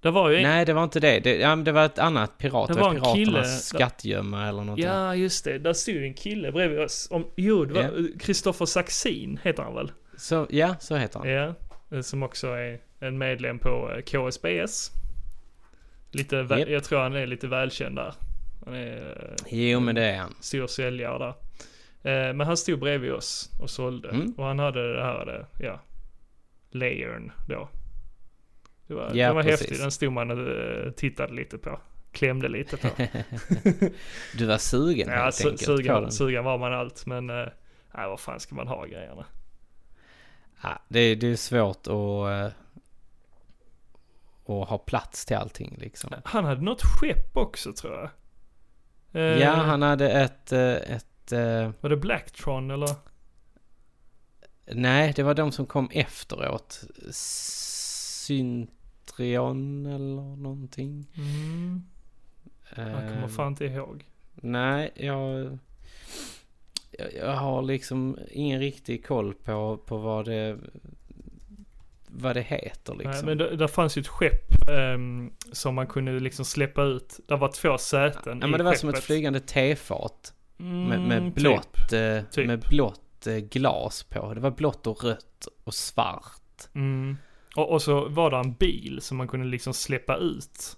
Det var ju en, Nej, det var inte det. det. Ja, det var ett annat pirat. Det Det var var en kille- skattgömma eller något. Ja just det, där stod ju en kille bredvid oss. Om, jo det var Kristoffer Saxin heter han väl? Så, ja, så heter han. Ja, eh, som också är en medlem på eh, KSBS. Lite, Japp. jag tror han är lite välkänd där. Han är eh, Jo, men det är han. stor säljare där. Eh, Men han stod bredvid oss och sålde. Mm. Och han hade det här, ja. Layern då. Det var, Ja, det var precis. häftigt. Den stod man och tittade lite på. Klämde lite på. *laughs* Du var sugen ja, helt su- enkelt sugen, den. sugen var man allt. Men nej, vad fan ska man ha grejerna? Ja, det, det är svårt att, att ha plats till allting liksom. Han hade något skepp också tror jag. Eh, Ja, han hade ett, eh, ett eh, Var det Blacktron eller? Nej, det var de som kom efteråt. Syntrion eller någonting. Mm, jag kommer Eh, fan inte ihåg. Nej, jag, jag... Jag har liksom ingen riktig koll på, på vad det... Vad det heter liksom. Nej, men det, där fanns ju ett skepp ehm, som man kunde liksom släppa ut. Det var två säten ja, i men det var som skeppet. ett flygande tefat. Med, Mm, med typ. blått, eh, typ. med blått eh, glas på. Det var blått och rött och svart. Mm. Och, och så var det en bil som man kunde liksom släppa ut.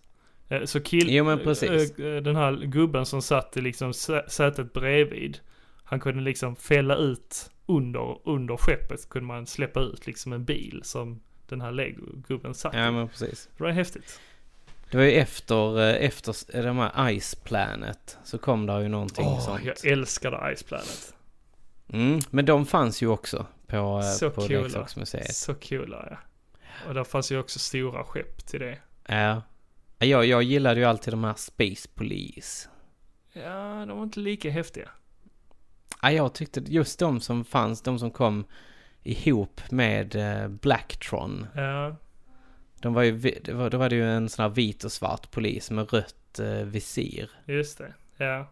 Eh, Så kill... Jo, men precis. eh, Den här gubben som satt i liksom sä- sätet bredvid. Han kunde liksom fälla ut under, under skeppet kunde man släppa ut liksom en bil som den här Lego-gubben satt Ja, men precis. Det var häftigt. Det var ju efter, eh, efter de här Ice Planet. Så kom där ju någonting Åh, sånt. jag älskade Ice Planet. Mm, men de fanns ju också på, eh, Så på coola. leksaksmuseet. Så coola ja. Och där fanns ju också stora skepp till det. Ja. Jag, jag gillade ju alltid de här Space Police. Ja, de var inte lika häftiga. Ja, jag tyckte just de som fanns, de som kom ihop med eh, Blacktron. Ja, De var ju, då var det ju en sån här vit och svart polis med rött eh, visir. just det. Ja.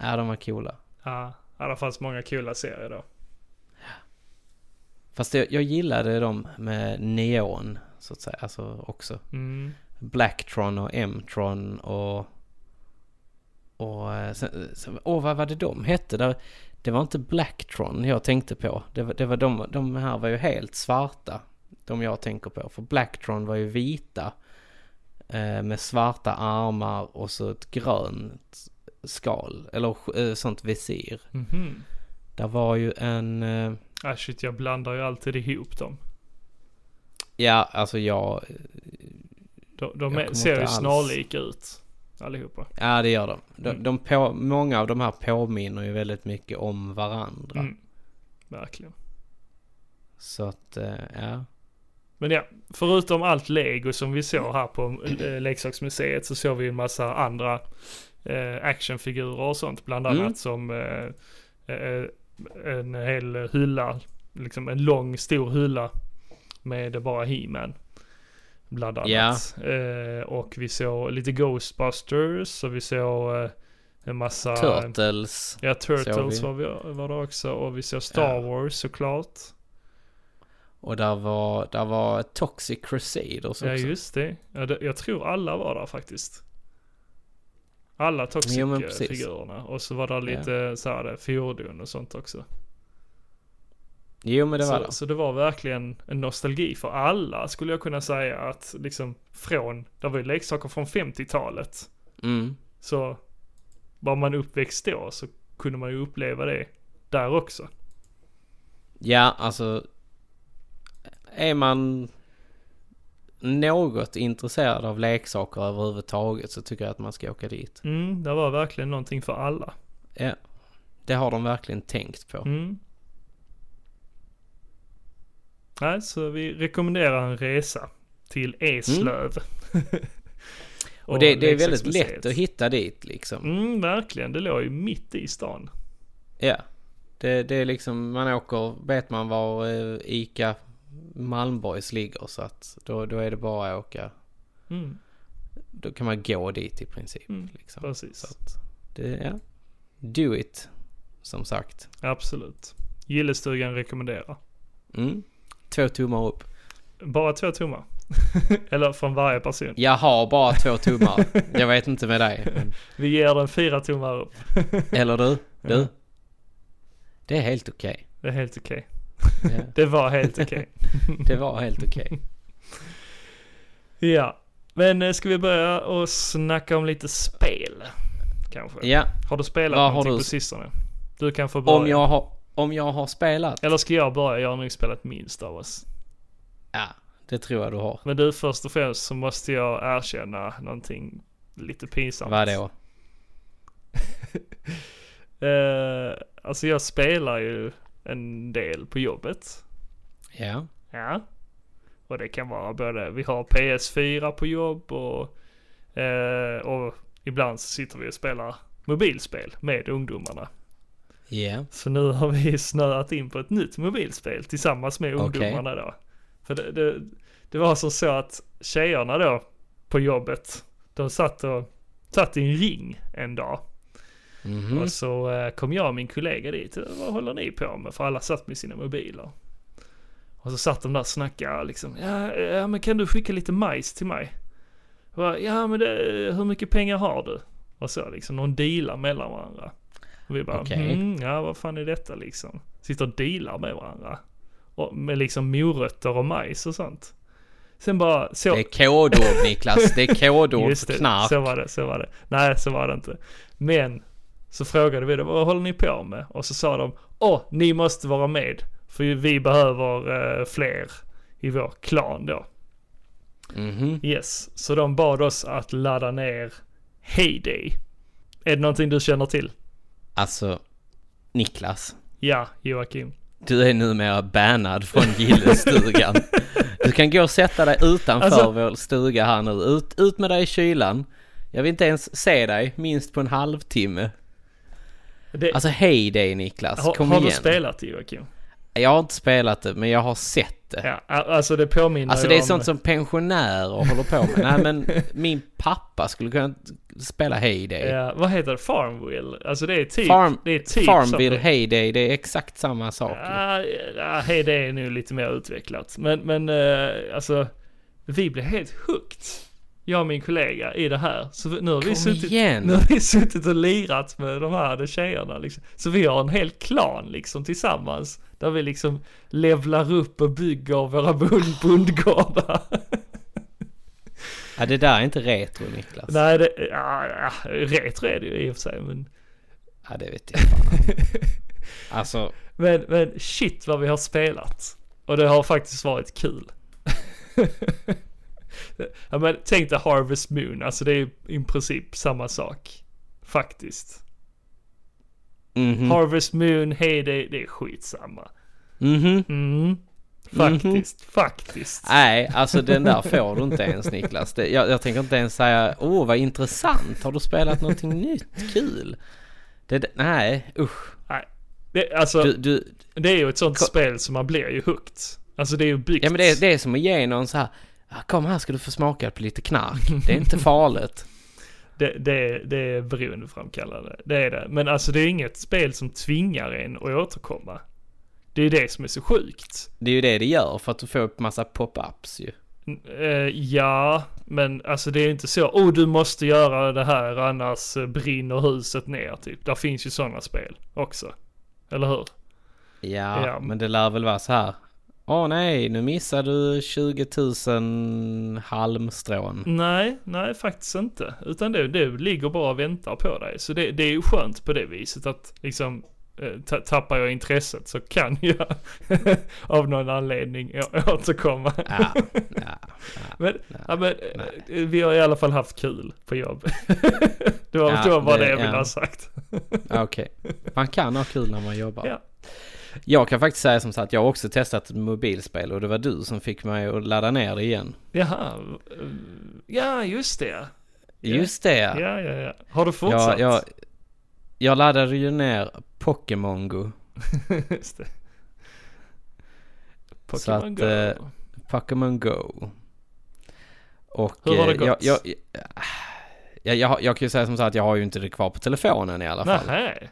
Ja, de var coola. Ja, ja det fanns många coola serier då. Fast jag, jag gillade dem med neon, så att säga, alltså också. Mm. Blacktron och M-tron och... Och... eh, Sen, sen, åh, vad var det de hette? Där, det var inte Blacktron jag tänkte på. Det var, det var de, de här var ju helt svarta. De jag tänker på. För Blacktron var ju vita. Eh, med svarta armar och så ett grönt skal. Eller eh, sånt visir. Mhm. Där var ju en... Eh, Ah shit, jag blandar ju alltid ihop dem. ja, alltså jag... De, de Jag är, ser ju alls- snarlika ut. Allihopa. Ja, det gör de. De, Mm. de på, många av de här påminner ju väldigt mycket om varandra. Mm. Verkligen. Så att, eh, ja. Men ja, förutom allt lego som vi såg här på eh, leksaksmuseet så såg vi en massa andra eh, actionfigurer och sånt. Bland annat Mm. som eh, eh, en hel hylla, liksom en lång stor hylla med bara He-Man. Bland annat. Eh, och vi såg lite Ghostbusters och vi såg eh, en massa... Turtles. Ja, Turtles såg var, vi, var det också och vi såg Star Ja. Wars såklart. Och där var, där var Toxic Crusaders också. Ja just det. Ja, det. Jag tror alla var där faktiskt. Alla. Toxic-figurerna. Och så var det lite så här fordon och sånt också. Jo men det var så, det. så det var verkligen en nostalgi för alla skulle jag kunna säga att liksom från, det var ju leksaker från 50-talet. Mm. Så var man uppväxt då så kunde man ju uppleva det där också. Ja, alltså. Är man något intresserad av leksaker överhuvudtaget så tycker jag att man ska åka dit. Mm, det var verkligen någonting för alla. Ja. Det har de verkligen tänkt på. Mm. Nej, så vi rekommenderar en resa till Eslöv. *laughs* Och det, det är väldigt lätt att hitta dit liksom. Mm, verkligen. Det låg ju mitt i stan. Ja. Det, det är liksom, man åker, vet man var eh, ICA Malmborgs ligger så att då, då är det bara att åka. Mm, Då kan man gå dit i princip. Mm, liksom. precis. Så att det, ja. Do it. Som sagt. Absolut. Gillestugan rekommenderar. Mm. Två tummar upp. Bara två tummar. *laughs* Eller från varje person. Jag har bara två tummar. Jag vet inte med dig. Men, *laughs* Vi ger den fyra tummar upp. *laughs* eller du? Du? Ja. Det är helt okej. Det är helt okej. Ja, Det var helt okej. det var helt okej. Ja. Men eh, ska vi börja och snacka om lite spel? Kanske. Ja, Har du spelat Vad har någonting du- på sistone? Du kan få börja. om jag har, om jag har spelat. Eller ska jag börja? Jag har nog spelat minst av oss. Ja, det tror jag du har. Men du, först och främst så måste jag erkänna någonting lite pinsamt. Vadå? *laughs* Eh, alltså jag spelar ju en del på jobbet. Ja. Ja. Och det kan vara både, vi har PS4 på jobb och, eh, och ibland så sitter vi och spelar mobilspel med ungdomarna. Ja. Så nu har vi *laughs* snöat in på ett nytt mobilspel tillsammans med ungdomarna då. För det, det, det var som så att tjejerna då på jobbet, de satt och satt i en ring en dag. Mhm. Och så eh, kom jag och min kollega dit. Vad håller ni på med? För alla satt med sina mobiler. Och så satt de där och snackade liksom. Ja, ja men kan du skicka lite majs till mig? Bara, ja men det, hur mycket pengar har du? Och så liksom, någon dealar mellan varandra. Och vi bara, Okej. mm, ja vad fan är detta liksom? Sitter och dealar med varandra. Och med liksom morötter och majs och sånt. Sen bara så. Det är kodord Niklas. Det är *laughs* kodord Just det, knark. så var det, så var det. Nej, så var det inte. Men så frågade vi dem, vad håller ni på med? Och så sa de, åh, ni måste vara med. För vi behöver eh, fler i vår klan då. Mhm. Yes, så de bad oss att ladda ner Heyday. Är det någonting du känner till? Alltså, Niklas. Ja, Joakim. Du är numera bannad från gillestugan. Du kan gå och sätta dig utanför Alltså- vår stuga här nu. Ut, ut med dig i kylan. Jag vill inte ens se dig minst på en halvtimme. Det, Alltså hej dig Niklas, har kom har igen. du spelat Joakim? Jag har inte spelat det, men jag har sett det. Ja, alltså det påminner Alltså det är om... sånt som pensionärer håller på med. Nej men *laughs* min pappa skulle kunna spela Heyday. Ja, vad heter det? Farmville? Alltså det är typ... Farm, det är typ Farmville som- Heyday, det är exakt samma sak. Ja, ja, hej det är nu lite mer utvecklat. Men, men eh, alltså, vi blev helt hooked. Jag och min kollega i det här. Så nu har vi suttit, igen. nu har vi suttit och lirat med de här tjejerna liksom. Så vi har en hel klan liksom tillsammans. Där vi liksom levlar upp och bygger våra bond- *laughs* bondgårdar. Ja det där är inte retro Niklas. Nej, det, ja, ja, retro är det ju i och för sig. Men, Ja det vet jag fan. *laughs* Alltså, men, men shit vad vi har spelat. Och det har faktiskt varit kul. *laughs* ja men tänk dig Harvest Moon, alltså det är i princip samma sak. Faktiskt. mhm. Harvest Moon, hej det, är skitsamma. Mhm. Mm. Faktiskt, faktiskt. Nej, alltså den där får du inte ens Niklas. Det, jag, jag tänker inte ens säga, åh oh, vad intressant, har du spelat någonting nytt, kul? Det, nej, usch. Nej. Det, alltså, Du, du, det är ju ett sånt spel som man blir ju hooked. Alltså det är ju byggt. ja men det, är- det är som att ge någon så här, "Ah, kom här ska du få smaka på lite knark. Det är inte farligt. *laughs* Det, det, det är beroendeframkallande. Det är det. Men alltså det är inget spel som tvingar en att återkomma. Det är det som är så sjukt. Det är ju det det gör för att du får upp massa pop-ups ju. Eh, ja, men alltså det är inte så. Oh, du måste göra det här annars eh, brinner huset ner typ. Där finns ju sådana spel också. Eller hur? Ja, Ja. men det lär väl vara så här. Åh nej, nu missade du 20 000 halmstrån. Nej, nej faktiskt inte. Utan det, det ligger bara och väntar på dig. Så det, det är ju skönt på det viset att liksom eh, ta, tappar jag intresset så kan jag *laughs* av någon anledning återkomma. Ja, ja, ja. *laughs* Men, ja, men eh, vi har i alla fall haft kul på jobb. *laughs* det var, Ja, det var bara det, det- jag ville ha sagt. Okej. Man kan ha kul när man jobbar. Ja. Jag kan faktiskt säga som sagt, jag har också testat mobilspel och det var du som fick mig att ladda ner det igen. Jaha, ja just det. Just det Ja, ja, ja. Har du jag, fortsatt? jag, jag laddade ju ner Pokémon Go. *laughs* just det. Så att, Pokémon Go. eh, Pokémon Go. Och Hur har det eh, jag, gått? jag, jag, jag, jag kan ju säga som sagt, jag har ju inte det kvar på telefonen i alla fall. Nähä.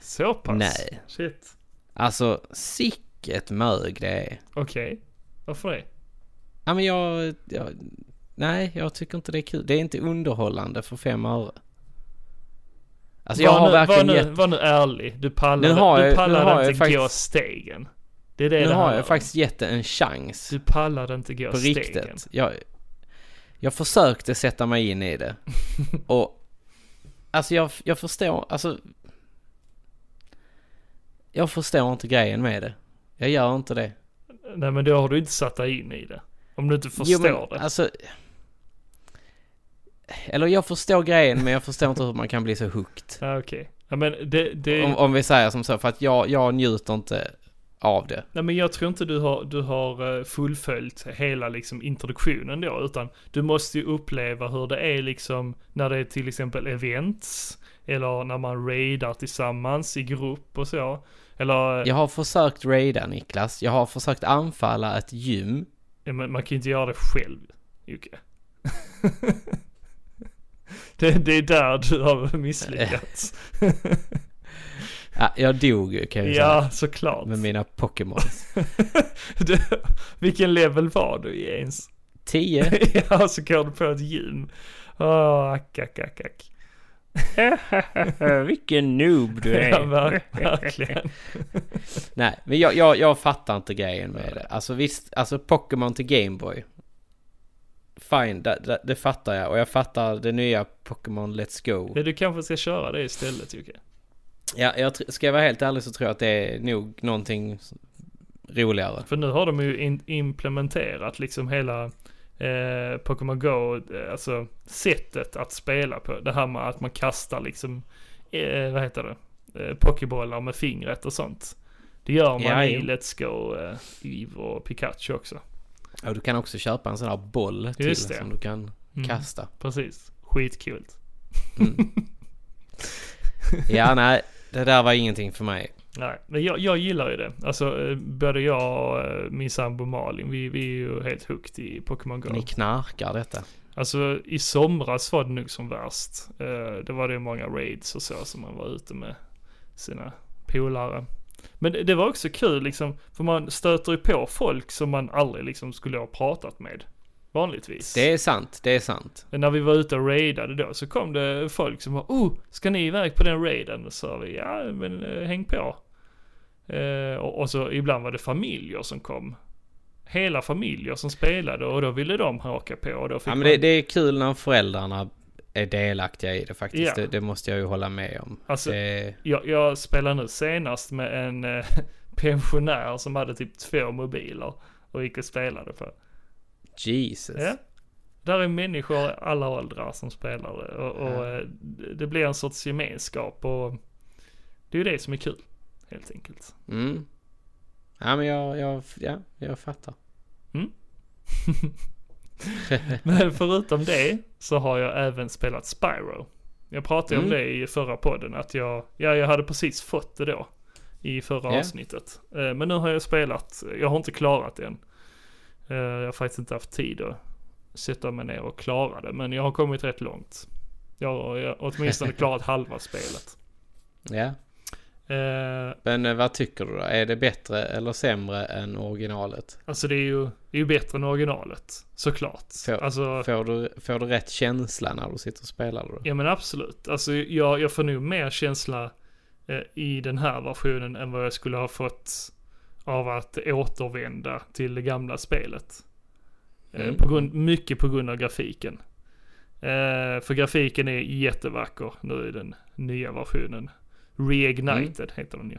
Så pass? Nej. Shit. Alltså, sicket mög det är. Okej. Varför det? Ja men jag, jag, nej jag tycker inte det är kul. Det är inte underhållande för fem öre. Alltså jag var har nu, verkligen var, nu, gett, var nu ärlig. Du pallade, Nu har jag- du nu pallade har jag inte faktiskt- gå stegen. Det är det nu det har jag faktiskt gett det en chans. Du pallade inte gå På stegen. riktigt. Jag, jag försökte sätta mig in i det. *laughs* Och, alltså jag, jag förstår, alltså. Jag förstår inte grejen med det. Jag gör inte det. Nej men då har du inte satt dig in i det. Om du inte förstår men, det. alltså... Eller jag förstår grejen men jag förstår inte hur man kan bli så hooked. Ja, Okej. Ja men det, det... Om, om vi säger som så, för att jag, jag njuter inte av det. Nej men jag tror inte du har, du har eh, fullföljt hela liksom introduktionen då, utan du måste ju uppleva hur det är liksom när det är till exempel events, eller när man raidar tillsammans i grupp och så. Eller, Jag har försökt raida Niklas, jag har försökt anfalla ett gym. ja, men man kan ju inte göra det själv, Jocke. *laughs* det, det är där du har misslyckats. *laughs* Ja, jag dog ju kan jag ju ja, såklart. säga. Med mina Pokémons. *laughs* Vilken level var du i ens? 10? ja, så går du på ett gym. Åh, ack, ack, ack, ack. *laughs* Vilken noob du Ja, är. ver- verkligen. *laughs* Nej, men jag, jag, jag fattar inte grejen med det. Alltså visst, alltså Pokémon till Gameboy. Fine, det, det, det fattar jag. Och jag fattar det nya Pokémon Let's Go. Ja, du kanske ska köra det istället Jocke. Ja, jag, ska jag vara helt ärlig så tror jag att det är nog någonting roligare. För nu har de ju in, implementerat liksom hela eh, Pokémon Go, eh, alltså sättet att spela på. Det här med att man kastar liksom, eh, vad heter det, eh, Pokébollar med fingret och sånt. Det gör man Ja, i. Let's Go, eh, Eve och Pikachu också. Och du kan också köpa en sån här boll till som du kan Mm. kasta. Precis, skitkul. Mm. *laughs* ja, nej, det där var ingenting för mig. Nej, men jag, jag gillar ju det. Alltså eh, både jag och eh, min sambo Malin, vi, vi är ju helt hooked i Pokémon Go. Ni knarkar detta. Alltså i somras var det nog som värst. Eh, det var det många raids och så som man var ute med sina polare. Men det, det var också kul liksom, för man stöter ju på folk som man aldrig liksom skulle ha pratat med. Vanligtvis. Det är sant, det är sant. När vi var ute och raidade då så kom det folk som var oh, ska ni iväg på den raiden? Så sa vi ja men eh, häng på. Eh, och, och så ibland var det familjer som kom. Hela familjer som spelade och då ville de haka på. Och då fick Ja, men man, det, det är kul när föräldrarna är delaktiga i det faktiskt. Ja. Det, det måste jag ju hålla med om. Alltså, det, jag, jag spelar nu senast med en eh, *laughs* pensionär som hade typ två mobiler och gick och spelade på. Jesus. Ja. Där är människor i alla åldrar som spelar det och, och Ja. eh, det blir en sorts gemenskap och det är ju det som är kul. Helt enkelt. Mm. Ja men jag, jag, ja, jag fattar. *laughs* Men förutom det så har jag även spelat Spyro. Jag pratade om Mm. det i förra podden att jag, ja jag hade precis fått det då. I förra Ja. avsnittet. Eh, Men nu har jag spelat, jag har inte klarat det än. Eh, Jag har faktiskt inte haft tid att sätta mig ner och klara det. Men jag har kommit rätt långt. Jag har åtminstone *laughs* klarat halva spelet. Ja. Eh, Men eh, vad tycker du då? Är det bättre eller sämre än originalet? Alltså det är ju, det är ju bättre än originalet. Såklart. Får, Alltså, får, du, får du rätt känsla när du sitter och spelar då? Ja men absolut. Alltså jag, jag får nog mer känsla eh, i den här versionen än vad jag skulle ha fått av att återvända till det gamla spelet. Eh, Mm. på grund, mycket på grund av grafiken. Eh, för grafiken är jättevacker nu i den nya versionen. Reignited heter den ju.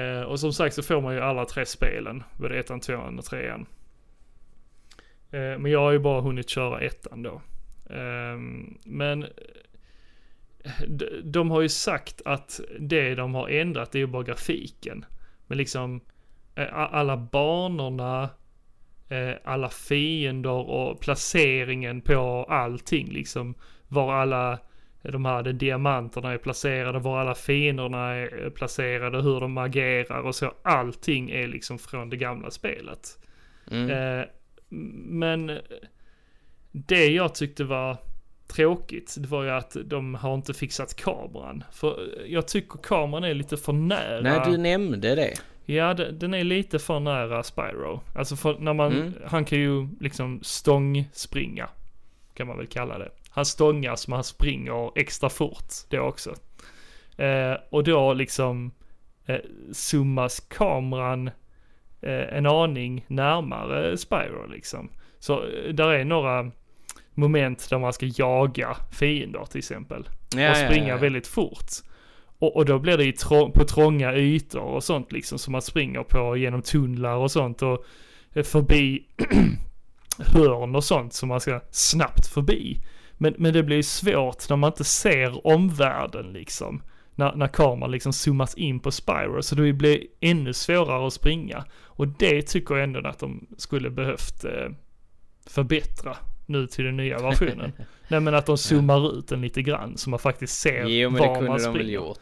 Eh, och som sagt så får man ju alla tre spelen. Både ettan, tvåan och trean. Eh, men jag har ju bara hunnit köra ettan då. Ehm, men eh, de, de har ju sagt att det de har ändrat är ju bara grafiken. Men liksom eh, alla banorna, eh, alla fiender och placeringen på allting liksom. Var alla de här de diamanterna är placerade, var alla fienderna är eh, placerade, hur de agerar och så. Allting är liksom från det gamla spelet. Mm. Men det jag tyckte var tråkigt, det var ju att de har inte fixat kameran. För jag tycker kameran är lite för nära. Nej, du nämnde det. Ja, de- den är lite för nära Spyro. Alltså för när man, Mm. han kan ju liksom stångspringa. Kan man väl kalla det. Han stångas men han springer extra fort det också. Eh, och då liksom eh, zoomas kameran eh, en aning närmare Spyro liksom. Så eh, där är några moment där man ska jaga fiender till exempel Ja, och springa ja, ja. väldigt fort. Och, och då blir det i trå- på trånga ytor och sånt liksom som man springer på genom tunnlar och sånt och eh, förbi *clears throat* hörn och sånt som man ska snabbt förbi. Men, men det blir ju svårt när man inte ser omvärlden liksom. När, när kameran liksom zoomas in på Spyro så det blir ännu svårare att springa. Och det tycker jag ändå att de skulle behövt eh, förbättra nu till den nya versionen. *laughs* Nej men att de zoomar ut den lite grann så man faktiskt ser Jo men det var man kunde de springer. väl gjort.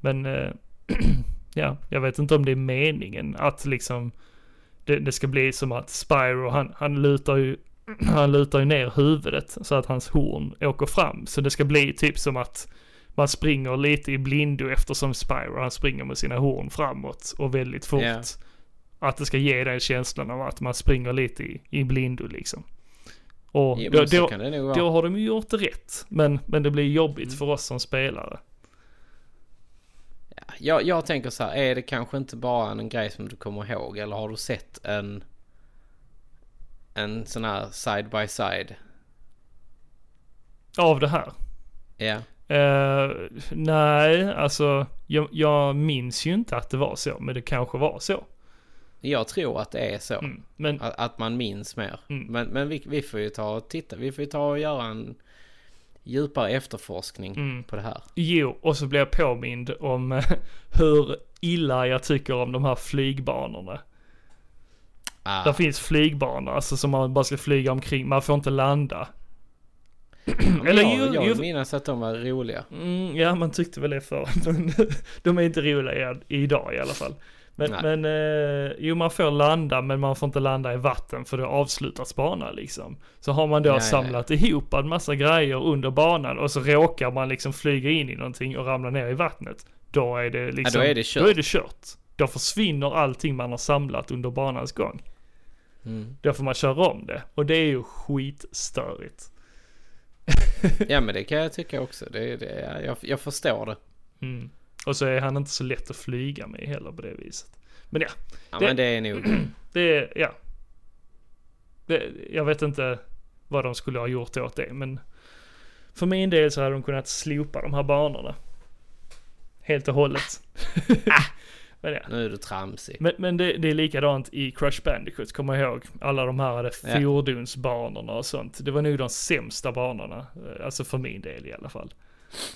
Men eh, *clears throat* ja, jag vet inte om det är meningen att liksom det, det ska bli som att Spyro, han, han lutar ju *clears throat* han lutar ju ner huvudet så att hans horn åker fram. Så det ska bli typ som att man springer lite i blindo eftersom Spyro han springer med sina horn framåt och väldigt fort. Ja. Att det ska ge den känslan av att man springer lite i, i blindo liksom. Och Jo, då, då, då har de ju gjort det rätt. Men, men det blir jobbigt Mm. för oss som spelare. Jag, jag tänker så här, är det kanske inte bara en grej som du kommer ihåg? Eller har du sett en en sån här side by side? Av det här. Ja. Eh, nej, alltså jag, jag minns ju inte att det var så, men det kanske var så. Jag tror att det är så. Mm. Men Att, att man minns mer. Mm. Men, men vi, vi får ju ta och titta. Vi får ju ta och göra en djupare efterforskning Mm. på det här. jo, och så blev jag påmind om eh, *laughs* hur illa jag tycker om de här flygbanorna. Ah, Där finns flygbanor, alltså som man bara ska flyga omkring, man får inte landa. *clears throat* eller jag, jo, jag jo. minns att de var roliga. Mm, ja, man tyckte väl det förr, *laughs* de är inte roliga idag i alla fall. Men, Nej. men eh, jo, man får landa, men man får inte landa i vatten för det avslutas banan liksom. Så har man då Ja, ja, ja. samlat ihop en massa grejer under banan och så råkar man liksom flyga in i någonting och ramla ner i vattnet. Då är det liksom, då är det kört. Då är det kört. Då försvinner allting man har samlat under banans gång. Mm. Då får man köra om det. Och det är ju skitstörigt. Ja men det kan jag tycka också. Det, det, jag, jag förstår det. Mm. Och så är han inte så lätt att flyga med heller på det viset. Men ja, Ja Det- men det är nog. *clears throat* det är, ja. Det, jag vet inte vad de skulle ha gjort åt det, men för min del så hade de kunnat slopa de här banorna. Helt och hållet. *laughs* *laughs* men ja. Nu är du tramsig. Men, men det, det är likadant i Crush Bandicoot, kommer jag ihåg. Alla de här hade fordonsbanorna och sånt. Det var nog de sämsta banorna. eh, Alltså för min del i alla fall.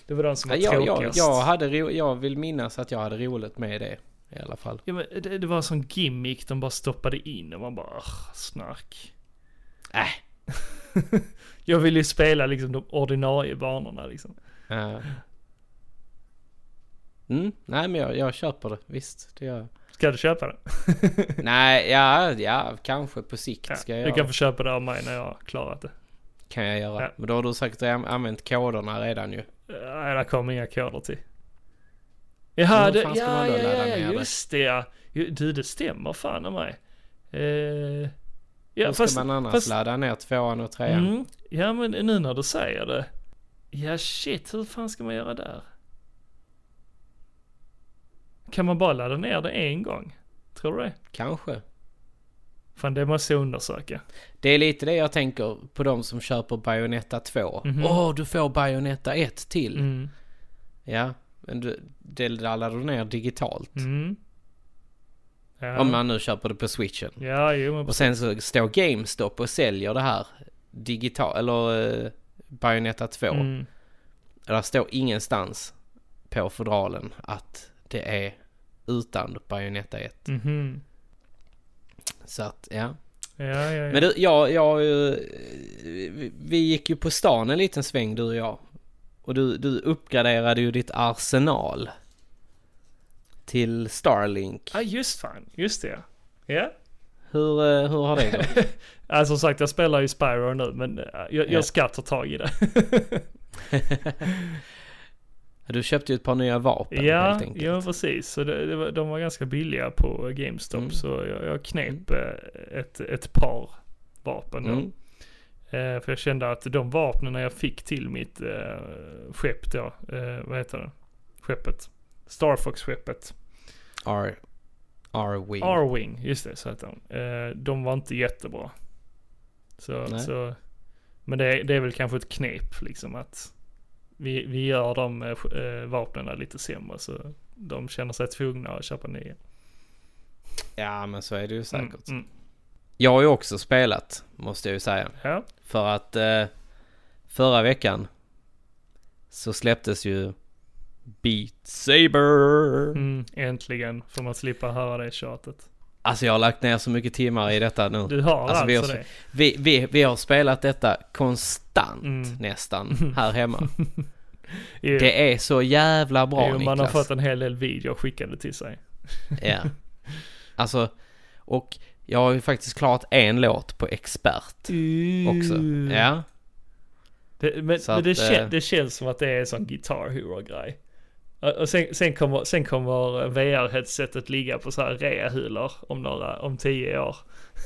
Det var de som Ja, var jag, jag, tråkigast. jag, hade ro, jag vill minnas att jag hade roligt med det. I alla fall. Ja, men det, det var en sån gimmick de bara stoppade in och man bara, "Ugh, snark. Äh. *laughs* Jag vill ju spela liksom de ordinarie banorna liksom. Ja. Mm, nej men jag, jag köper det. Visst, det gör jag. Ska du köpa det? *laughs* Nej, ja, ja, kanske på sikt Ja, ska jag du kan få köpa det av mig när jag har klarat det. Kan jag göra. Ja. Men då har du säkert an- använt koderna redan ju. Nej, där kommer inga koder till. Jaha, det, ja, ja, ja, det? just det ja. Du, det stämmer fan av mig. Eh, ja, Hur ska man annars fast- ladda ner tvåan och trean? Mm, ja, men nu när du säger det. Ja, shit, hur fan ska man göra där? Kan man bara ladda ner det en gång? Tror du det? Kanske. Fan, det måste jag undersöka. Det är lite det jag tänker på de som köper Bayonetta 2. Åh, Mhm. du får Bayonetta 1 till. Mm. Ja, men du, det laddar du ner digitalt. Mm. Ja. Om man nu köper det på switchen. Ja, jo men Och sen så står GameStop och säljer det här digitalt, eller uh, Bayonetta 2. Mm. Där står ingenstans på fodralen att det är utan Bayonetta 1. Mhm. Så att, ja. Ja, ja, ja. Men du, jag, jag, eh, vi- gick ju på stan en liten sväng du och jag. Och du, du uppgraderade ju ditt arsenal. Till Starlink. Ja, just fan. Just det. Ja. Hur, eh, hur har det gått? *laughs* Alltså som sagt, jag spelar ju Spyro nu, men eh, jag, Ja. jag ska ta tag i det. *laughs* Du köpte ju ett par nya vapen ja, helt enkelt. ja, precis. Så det, det var, de var ganska billiga på GameStop, Mm. så jag, jag knep eh, ett, ett par vapen. Mm. Eh, för jag kände att de vapnen jag fick till mitt eh, skepp då, eh, vad heter det? Skeppet. Starfox-skeppet. R, R-Wing. R-Wing, just det, så heter de. Eh, de var inte jättebra. Så, Nej. så men det, det är väl kanske ett knep liksom att vi, vi gör de eh, vapnen lite sämre så de känner sig tvungna att köpa nya. Ja men så är det ju säkert. Mm, mm. Jag har ju också spelat, måste jag ju säga. Ja, För att eh, förra veckan så släpptes ju Beat Saber. mm, äntligen får man slippa höra det tjatet. Alltså jag har lagt ner så mycket timmar i detta nu. Du har Alltså, alltså, vi har- det? Vi, vi, vi har spelat detta konstant Mm. nästan *laughs* här hemma. *laughs* Jo, Det är så jävla bra jo, man har Niklas. fått en hel del videor skickade till sig. Ja. Alltså, och jag har ju faktiskt klarat en låt på expert också. Ja. Det, men men det, att, kän, eh, det känns som att det är en sån Guitar Hero-grej. Och sen, sen kommer, sen kommer VR-headsetet ligga på så här reahylor om några, om tio år.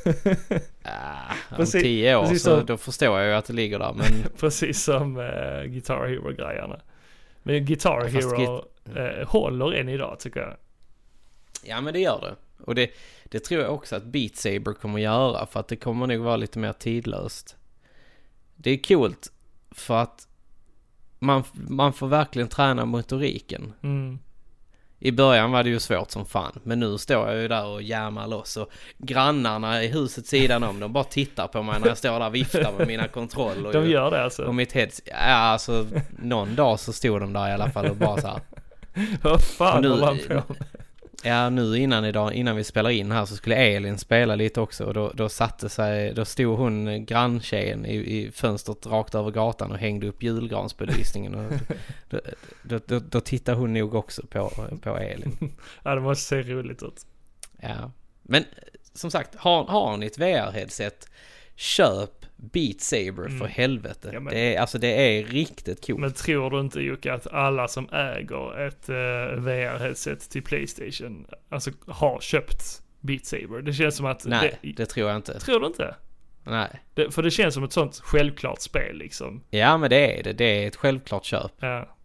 *laughs* Ah, om Precis- tio år så som- då förstår jag ju att det ligger där. Men *laughs* Precis som uh, Guitar Hero-grejerna. Men Guitar Ja, Hero eh, håller än idag tycker jag. ja men det gör det. Och det, det tror jag också att Beat Saber kommer göra för att det kommer nog vara lite mer tidlöst. Det är coolt för att man, man får verkligen träna motoriken. Mm. I början var det ju svårt som fan. Men nu står jag ju där och jammar loss och grannarna i huset sidan om de bara tittar på mig när jag står där och viftar med mina kontroller. De gör det alltså. Och mitt heads... Ja alltså någon dag så stod de där i alla fall och bara så här. *laughs* Vad fan nu- håller man på med? Ja nu innan idag, innan vi spelar in här så skulle Elin spela lite också och då, då satte sig, då stod hon granntjejen i, i fönstret rakt över gatan och hängde upp julgransbelysningen och då, då, då, då tittade hon nog också på, på Elin. *laughs* Ja det måste se roligt ut. Ja. Men som sagt, har, har ni ett VR-headset, köp Beat Saber för helvete. Mm. Ja, men- det, är, alltså det är riktigt coolt. Men tror du inte Jocke att alla som äger ett uh, VR-headset till Playstation, alltså har köpt Beat Saber? Det känns som att... Nej, det, det tror jag inte. Tror du inte? Nej. Det, för det känns som ett sånt självklart spel liksom. Ja men det är det. Det är ett självklart köp. Ja.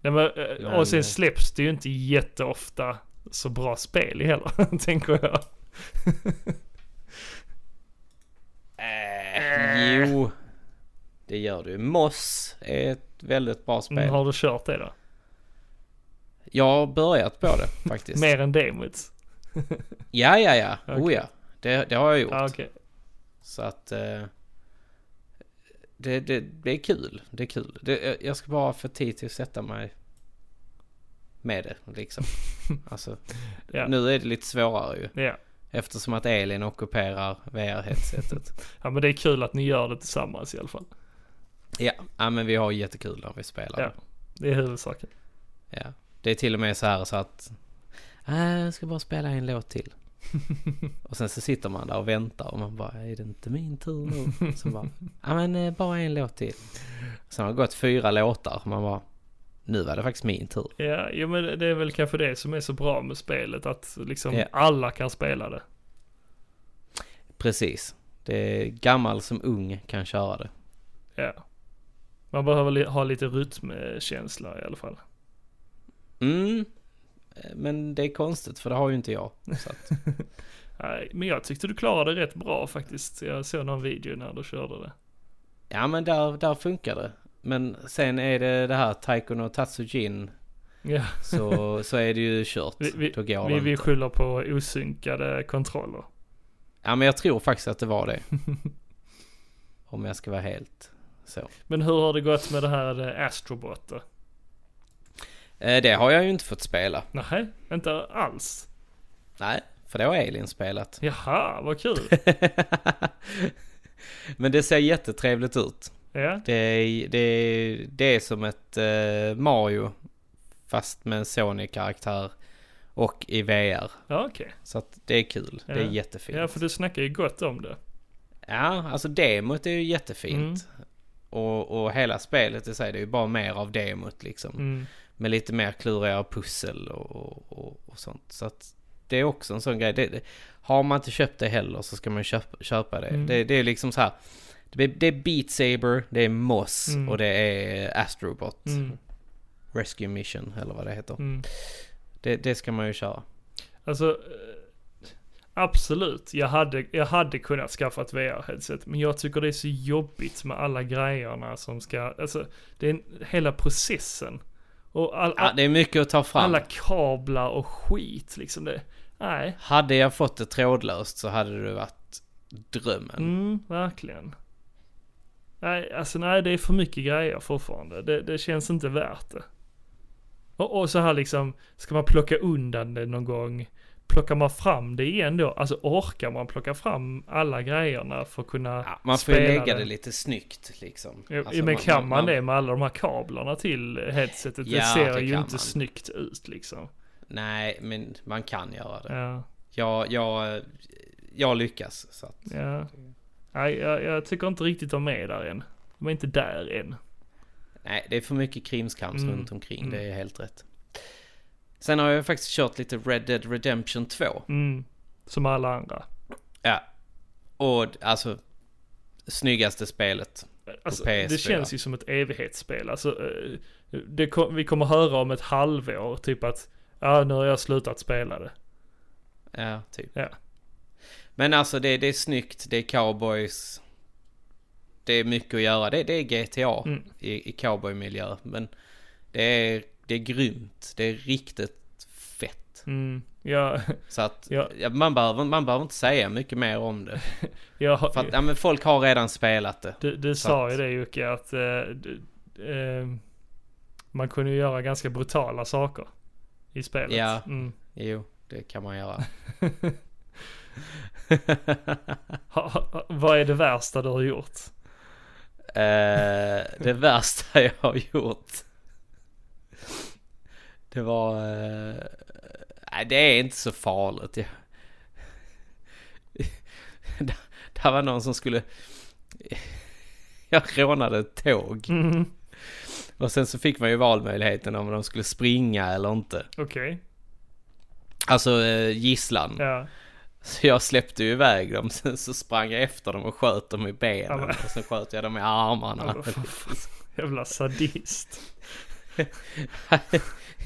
Nej, men, eh, och sen eh, släpps det ju inte jätteofta så bra spel heller, *laughs* tänker jag. Äh, jo. Det gör du. Moss är ett väldigt bra spel. Mm, har du kört det då? Jag har börjat på det faktiskt. Mer än demot? Ja, ja, ja. Okej. *laughs* Oh ja. Det, det har jag gjort. Ja, okej. Så att... Eh, det, det, det är kul. Det är kul. Det, jag ska bara få tid till att sätta mig med det liksom. *laughs* Alltså, Ja. nu är det lite svårare ju. Ja. Eftersom att Elin ockuperar VR-headsetet. *laughs* ja, men det är kul att ni gör det tillsammans i alla fall. ja. ja, men vi har jättekul när vi spelar. Ja. Det är huvudsaken. Ja. Det är till och med så här så att... Äh, jag ska bara spela en låt till. *laughs* och sen så sitter man där och väntar och man bara, är det inte min tur nu? *laughs* Så bara, ja men eh, bara en låt till. Sen har det gått fyra låtar och man bara, nu var det faktiskt min tur. Ja, jo, men det är väl kanske det som är så bra med spelet, att liksom Ja. alla kan spela det. Precis. Det är gammal som ung kan köra det. Ja. Man behöver ha lite rytmkänsla i alla fall. Mm. Men det är konstigt för det har ju inte jag. *laughs* Nej, men jag tyckte du klarade det rätt bra faktiskt. Jag såg någon video när du körde det. ja men där, där funkar det. Men sen är det det här Taiko no Tatsujin Ja, så, så är det ju kört. vi, vi, Då går vi, vi skyller på osynkade kontroller. Ja men jag tror faktiskt att det var det. *laughs* Om jag ska vara helt så. Men hur har det gått med det här eh, Astrobot då? Eh, det har jag ju inte fått spela. Nej, inte alls. Nej, för det har Elin spelat. Jaha, vad kul. *laughs* Men det ser jättetrevligt ut. Ja, Det är, det är, det är som ett eh, Mario fast med en Sony-karaktär och i VR. ja okej. Så att det är kul. Det är Ja. jättefint. Ja, för du snackar ju gott om det. Ja, alltså demot är ju jättefint. Mm. Och, och hela spelet i sig, det är ju bara mer av demot liksom. Mm. Med lite mer klurigare pussel och, och, och, och sånt. Så att det är också en sån grej. Det, det, har man inte köpt det heller så ska man köpa, köpa det. Mm. det. Det är liksom så här. Det är, Beat Saber, det är Moss Mm. och det är Astrobot. Mm. Rescue Mission eller vad det heter. Mm. Det, det ska man ju köra. Alltså, eh, Absolut, jag hade, jag hade kunnat skaffa ett VR-headset. Men jag tycker det är så jobbigt med alla grejerna som ska, alltså det är en, hela processen. Och all, Ja, det är mycket att ta fram. alla kablar och skit liksom. Det, nej, Hade jag fått det trådlöst så hade det varit drömmen. mm, verkligen. Nej, alltså nej det är för mycket grejer fortfarande. Det, det känns inte värt det. Och, och så här liksom, ska man plocka undan det någon gång? Plockar man fram det igen då? Alltså orkar man plocka fram alla grejerna för att kunna Ja, man får ju lägga det? det lite snyggt liksom. Jo, Alltså, men kan man, det med alla de här kablarna till headsetet? Ja, det ser det ju inte man. snyggt ut liksom. Nej, men man kan göra det. Ja, Jag, jag, jag lyckas. Så att, ja. Nej, jag, jag tycker inte riktigt de är där än. De är inte där än. nej, det är för mycket krimskrams Mm, runt omkring. mm. Det är helt rätt. Sen har jag faktiskt kört lite Red Dead Redemption 2. Mm. Som alla andra. Ja. Och alltså, snyggaste spelet. Alltså, PS4. det känns ju som ett evighetsspel. Alltså, eh, det vi kommer höra om ett halvår, typ att ja, nu har jag slutat spela det. Ja, typ. Ja. Men alltså det, det är snyggt, det är cowboys. Det är mycket att göra. Det, det är GTA Mm. i, i cowboymiljö. Men det är, det är grymt. Det är riktigt fett. Mm. Jag, Så att Ja. ja, man, behöver, man behöver inte säga mycket mer om det. *laughs* jag, För att ja, men folk har redan spelat det. du, du sa att- ju det Jocke, att du, eh, man kunde ju göra ganska brutala saker i spelet. Ja. Mm. Jo, det kan man göra. *laughs* Ha, ha, vad är det värsta du har gjort? Eh, det värsta jag har gjort. Det var... eh, nej, det är inte så farligt. Jag, det, det var någon som skulle... Jag rånade ett tåg. Mm. Och sen så fick man ju valmöjligheten om de skulle springa eller inte. Okej, Alltså eh, gisslan. ja. Så jag släppte ju iväg dem. *laughs* Sen så sprang jag efter dem och sköt dem i benen. Ja, Och sen sköt jag dem i armarna. Ja. *laughs* Jävla sadist.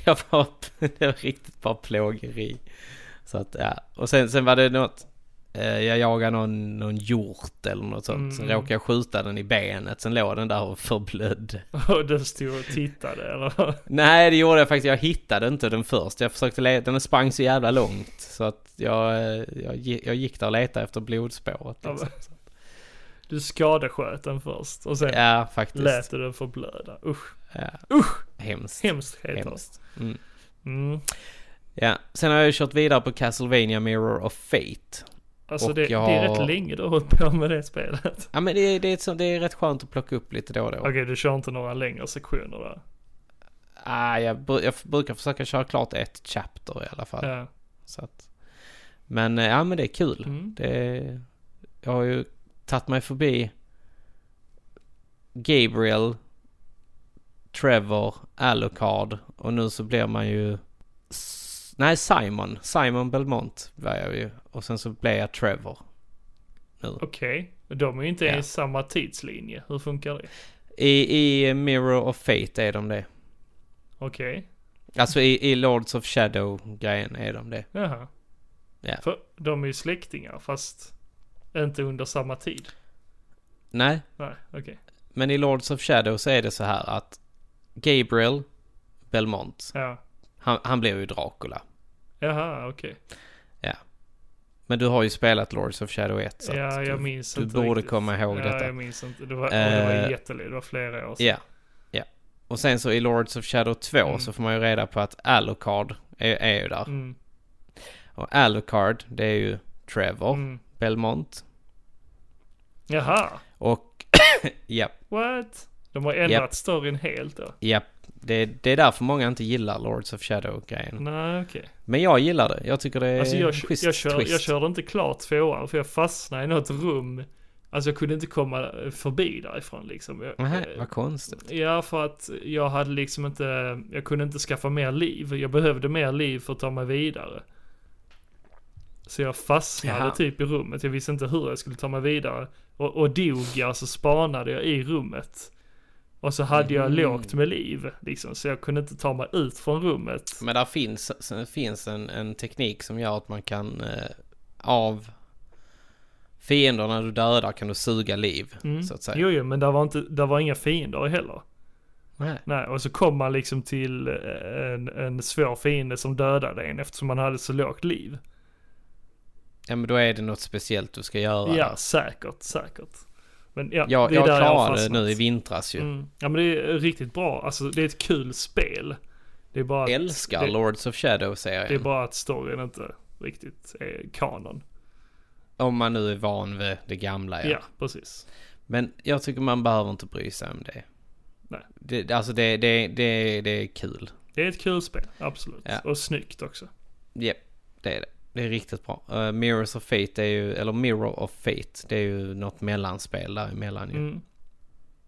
jag var, *laughs* det var riktigt bara plågeri. Så att ja, och sen, sen var det något. Eh, jag jagade någon, någon hjort eller något sånt. Sen Mm. råkade jag skjuta den i benet. Sen låg den där och förblödde. *laughs* Och du stod och tittade eller? Nej det gjorde jag faktiskt. Jag hittade inte den först. Jag försökte leta. Den sprang så jävla långt. Så att jag, eh, jag, jag gick där och letade efter blodspåret. Ja, Liksom. Du skadesköt den först och sen Ja faktiskt. lät du den förblöda. Usch, Ja. Usch! Hemskt. hemskt heter. Hemskt. Mm. Mm. Ja, sen har jag kört vidare på Castlevania Mirror of Fate. Alltså det, jag det är rätt länge du har hållit på med det spelet. Ja men det, är- det, är, ett det är rätt skönt att plocka upp lite då och då. Okej, du kör inte några längre sektioner där. Ah, jag, jag brukar försöka köra klart ett chapter i alla fall. Ja. Så att, men eh, ja men det är kul. Mm. Det, jag har ju tagit mig förbi Gabriel, Trevor, Alucard och nu så blir man ju... Nej, Simon. Simon Belmont var jag ju. Och sen så blev jag Trevor. Okej, de är ju inte Ja. i samma tidslinje. Hur funkar det? I, I Mirror of Fate är de det. Okej, Alltså i, i Lords of Shadow-grejen är de det. jaha. Ja. För de är ju släktingar fast inte under samma tid. Nej, Nej, okej. men i Lords of Shadow så är det så här att Gabriel Belmont, Ja. Han, han blev ju Dracula. Jaha, okej. Men du har ju spelat Lords of Shadow 1 så Ja, jag du, minns du inte borde riktigt. komma ihåg ja, detta. jag minns inte. Det var, det var Eh, jättelänge, det var flera år sedan. Ja, ja. Och sen så i Lords of Shadow 2 Mm. så får man ju reda på att Alucard är, är ju där. Mm, Och Alucard, det är ju Trevor mm. Belmont. Jaha, Och *coughs* ja, what? De har ändrat Japp. storyn helt då? ja. Det, det är därför många inte gillar Lords of Shadow-grejen. Nej, okej. Men jag gillar det. Jag tycker det är Alltså jag, en schysst jag, kör, twist. jag körde inte klart tvåan för jag fastnade i något rum. Alltså jag kunde inte komma förbi därifrån liksom. Jag, Nähä, eh, vad konstigt. Ja, för att jag hade liksom inte, jag kunde inte skaffa mer liv. Jag behövde mer liv för att ta mig vidare. Så jag fastnade Jaha. typ i rummet. Jag visste inte hur jag skulle ta mig vidare. Och, och dog jag så spanade jag i rummet. Och så hade jag Mhm. lågt med liv liksom. Så jag kunde inte ta mig ut från rummet. Men där finns, finns en, en teknik som gör att man kan eh, av fienderna du dödar kan du suga liv, Mm. så att säga. Jo, jo, men där var, inte, där var inga fiender heller. Nej. Nej, och så kom man liksom till eh, en, en svår fiende som dödade en eftersom man hade så lågt liv. Ja men då är det något speciellt du ska göra. Ja, säkert, säkert. Men ja, Jag, det är jag där klarade har det nu i vintras ju. Mm. Ja men det är riktigt bra. Alltså det är ett kul spel. Det är bara att, Älskar det, Lords of det är Shadow-serien. bara att storyn inte riktigt är kanon. Om man nu är van vid det gamla Ja, ja. precis. Men jag tycker man behöver inte bry sig om det. Nej. det alltså det, det, det, det är kul. Det är ett kul spel, absolut. Ja. Och snyggt också. Japp, det är det. Det är riktigt bra. Uh, Mirrors of Fate är ju, eller Mirror of Fate, det är ju något mellanspel däremellan ju. Mm.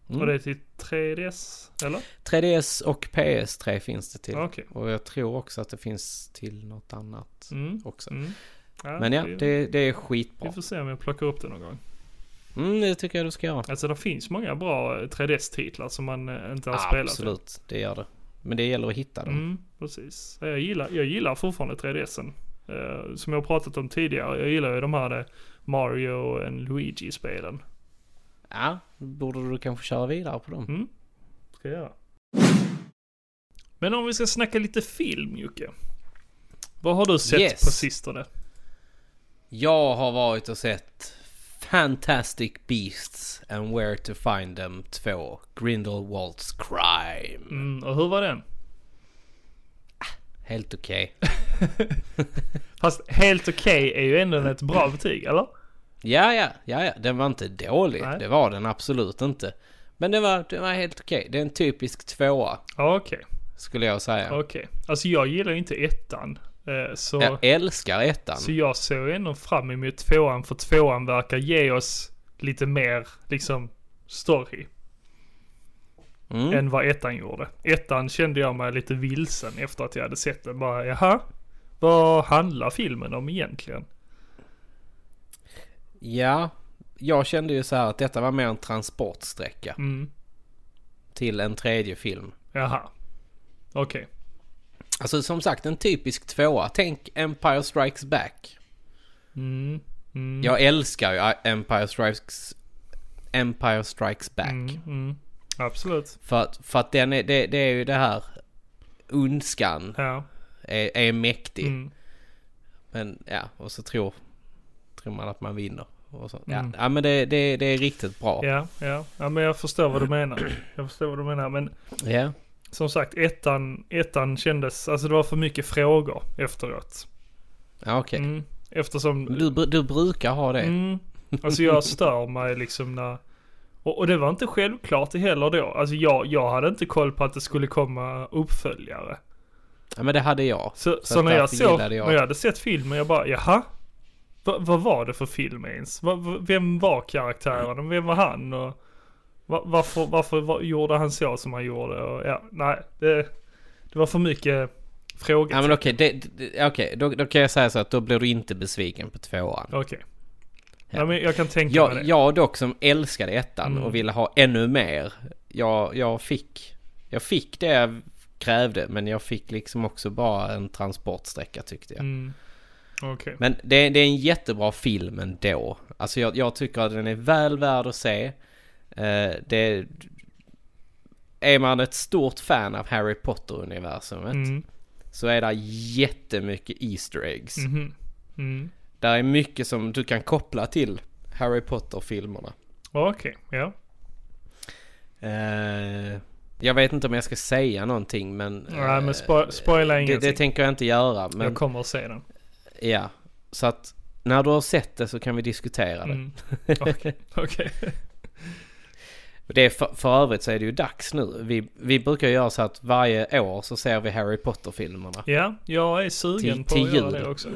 Mm. Och det är till 3DS, eller? 3DS och PS3 finns det till. Okej. Och jag tror också att det finns till något annat Mm. också. Mm. Ja, Men ja, det- det, är Vi skitbra. får se om jag plockar upp det någon gång. Mm, det tycker jag du ska göra. Alltså det finns många bra 3DS-titlar som man eh, inte har spelat. än. Absolut, det gör det. Men det gäller att hitta dem. Mm, precis. Jag gillar, jag gillar fortfarande 3DSen. Eh, som jag har pratat om tidigare. Jag gillar ju de här eh, Mario och Luigi-spelen. Ja, borde du kanske köra vidare på dem. Mm, ska jag göra. Men om vi ska snacka lite film Jocke. Vad har du sett Yes. på sistone? Jag har varit och sett Fantastic Beasts and Where to Find Them 2 Grindelwald's Crime. Mm, och hur var den? Helt okej. *laughs* Fast helt okej är ju ändå ett bra betyg, eller? Ja, ja, ja, ja, den var inte dålig. Nej. Det var den absolut inte. Men det var, det var helt okej. Det är en typisk tvåa, Ja, Okej, skulle jag säga. okej. Alltså jag gillar ju inte ettan. eh, Så... Jag älskar ettan. Så jag såg ändå fram emot tvåan för tvåan verkar ge oss lite mer liksom story Mm. än vad ettan gjorde. Ettan kände jag mig lite vilsen efter att jag hade sett den. Bara jaha, vad handlar filmen om egentligen? Ja, jag kände ju så här att detta var mer en transportsträcka Mm, till en tredje film. jaha. Okej. Alltså som sagt en typisk tvåa. Tänk Empire Strikes Back. Mm, mm, Jag älskar ju Empire Strikes, Empire Strikes Back. mm, mm. Absolut. För, att, för att den är, det, det är ju det här ondskan Ja. är, är mäktig. Mm, Men ja, och så tror, tror man att man vinner. Ja, Mm. ja men det, det, det är riktigt bra. ja, ja. Ja men jag förstår vad du menar. Jag förstår vad du menar. Men Ja. som sagt ettan, ettan kändes, alltså det var för mycket frågor efteråt. Ja, okej. Mm, eftersom... Du, du brukar ha det. Mm, alltså jag stör mig liksom när... Och, och det var inte självklart heller då. Alltså jag, jag hade inte koll på att det skulle komma uppföljare. Ja, men det hade jag. Så, så, att när, jag såg, jag. när jag hade sett filmen, jag bara jaha? Va, vad var det för film ens? Va, va, vem var karaktären? Vem var han? Och va, varför varför var, gjorde han så som han gjorde? Och, ja, nej, det, det var för mycket frågor. Ja men okej, det, det, okej, då, då kan jag säga så att då blir du inte besviken på tvåan. Okej. Ja. Ja. men jag kan tänka mig Jag, det. jag dock som älskade ettan Mm. och ville ha ännu mer. Jag, jag fick, jag fick det jag krävde men jag fick liksom också bara en transportsträcka tyckte jag. Mm. Okej. Men det, det är en jättebra film ändå. Alltså jag, jag tycker att den är väl värd att se. Eh, det, är man ett stort fan av Harry Potter-universumet Mm. så är det jättemycket Easter eggs. Mhm. Mm. Där är mycket som du kan koppla till Harry Potter-filmerna. Okej, ja. Eh, jag vet inte om jag ska säga någonting men... Nej men eh, spo- spoila det, ingenting. det tänker jag inte göra. Men Jag kommer att se den. ja, så att när du har sett det så kan vi diskutera det. Mm. *laughs* Okej. Det är för, för övrigt så är det ju dags nu. Vi, vi brukar göra så att varje år så ser vi Harry Potter-filmerna. Ja, jag är sugen Till- på att göra det också.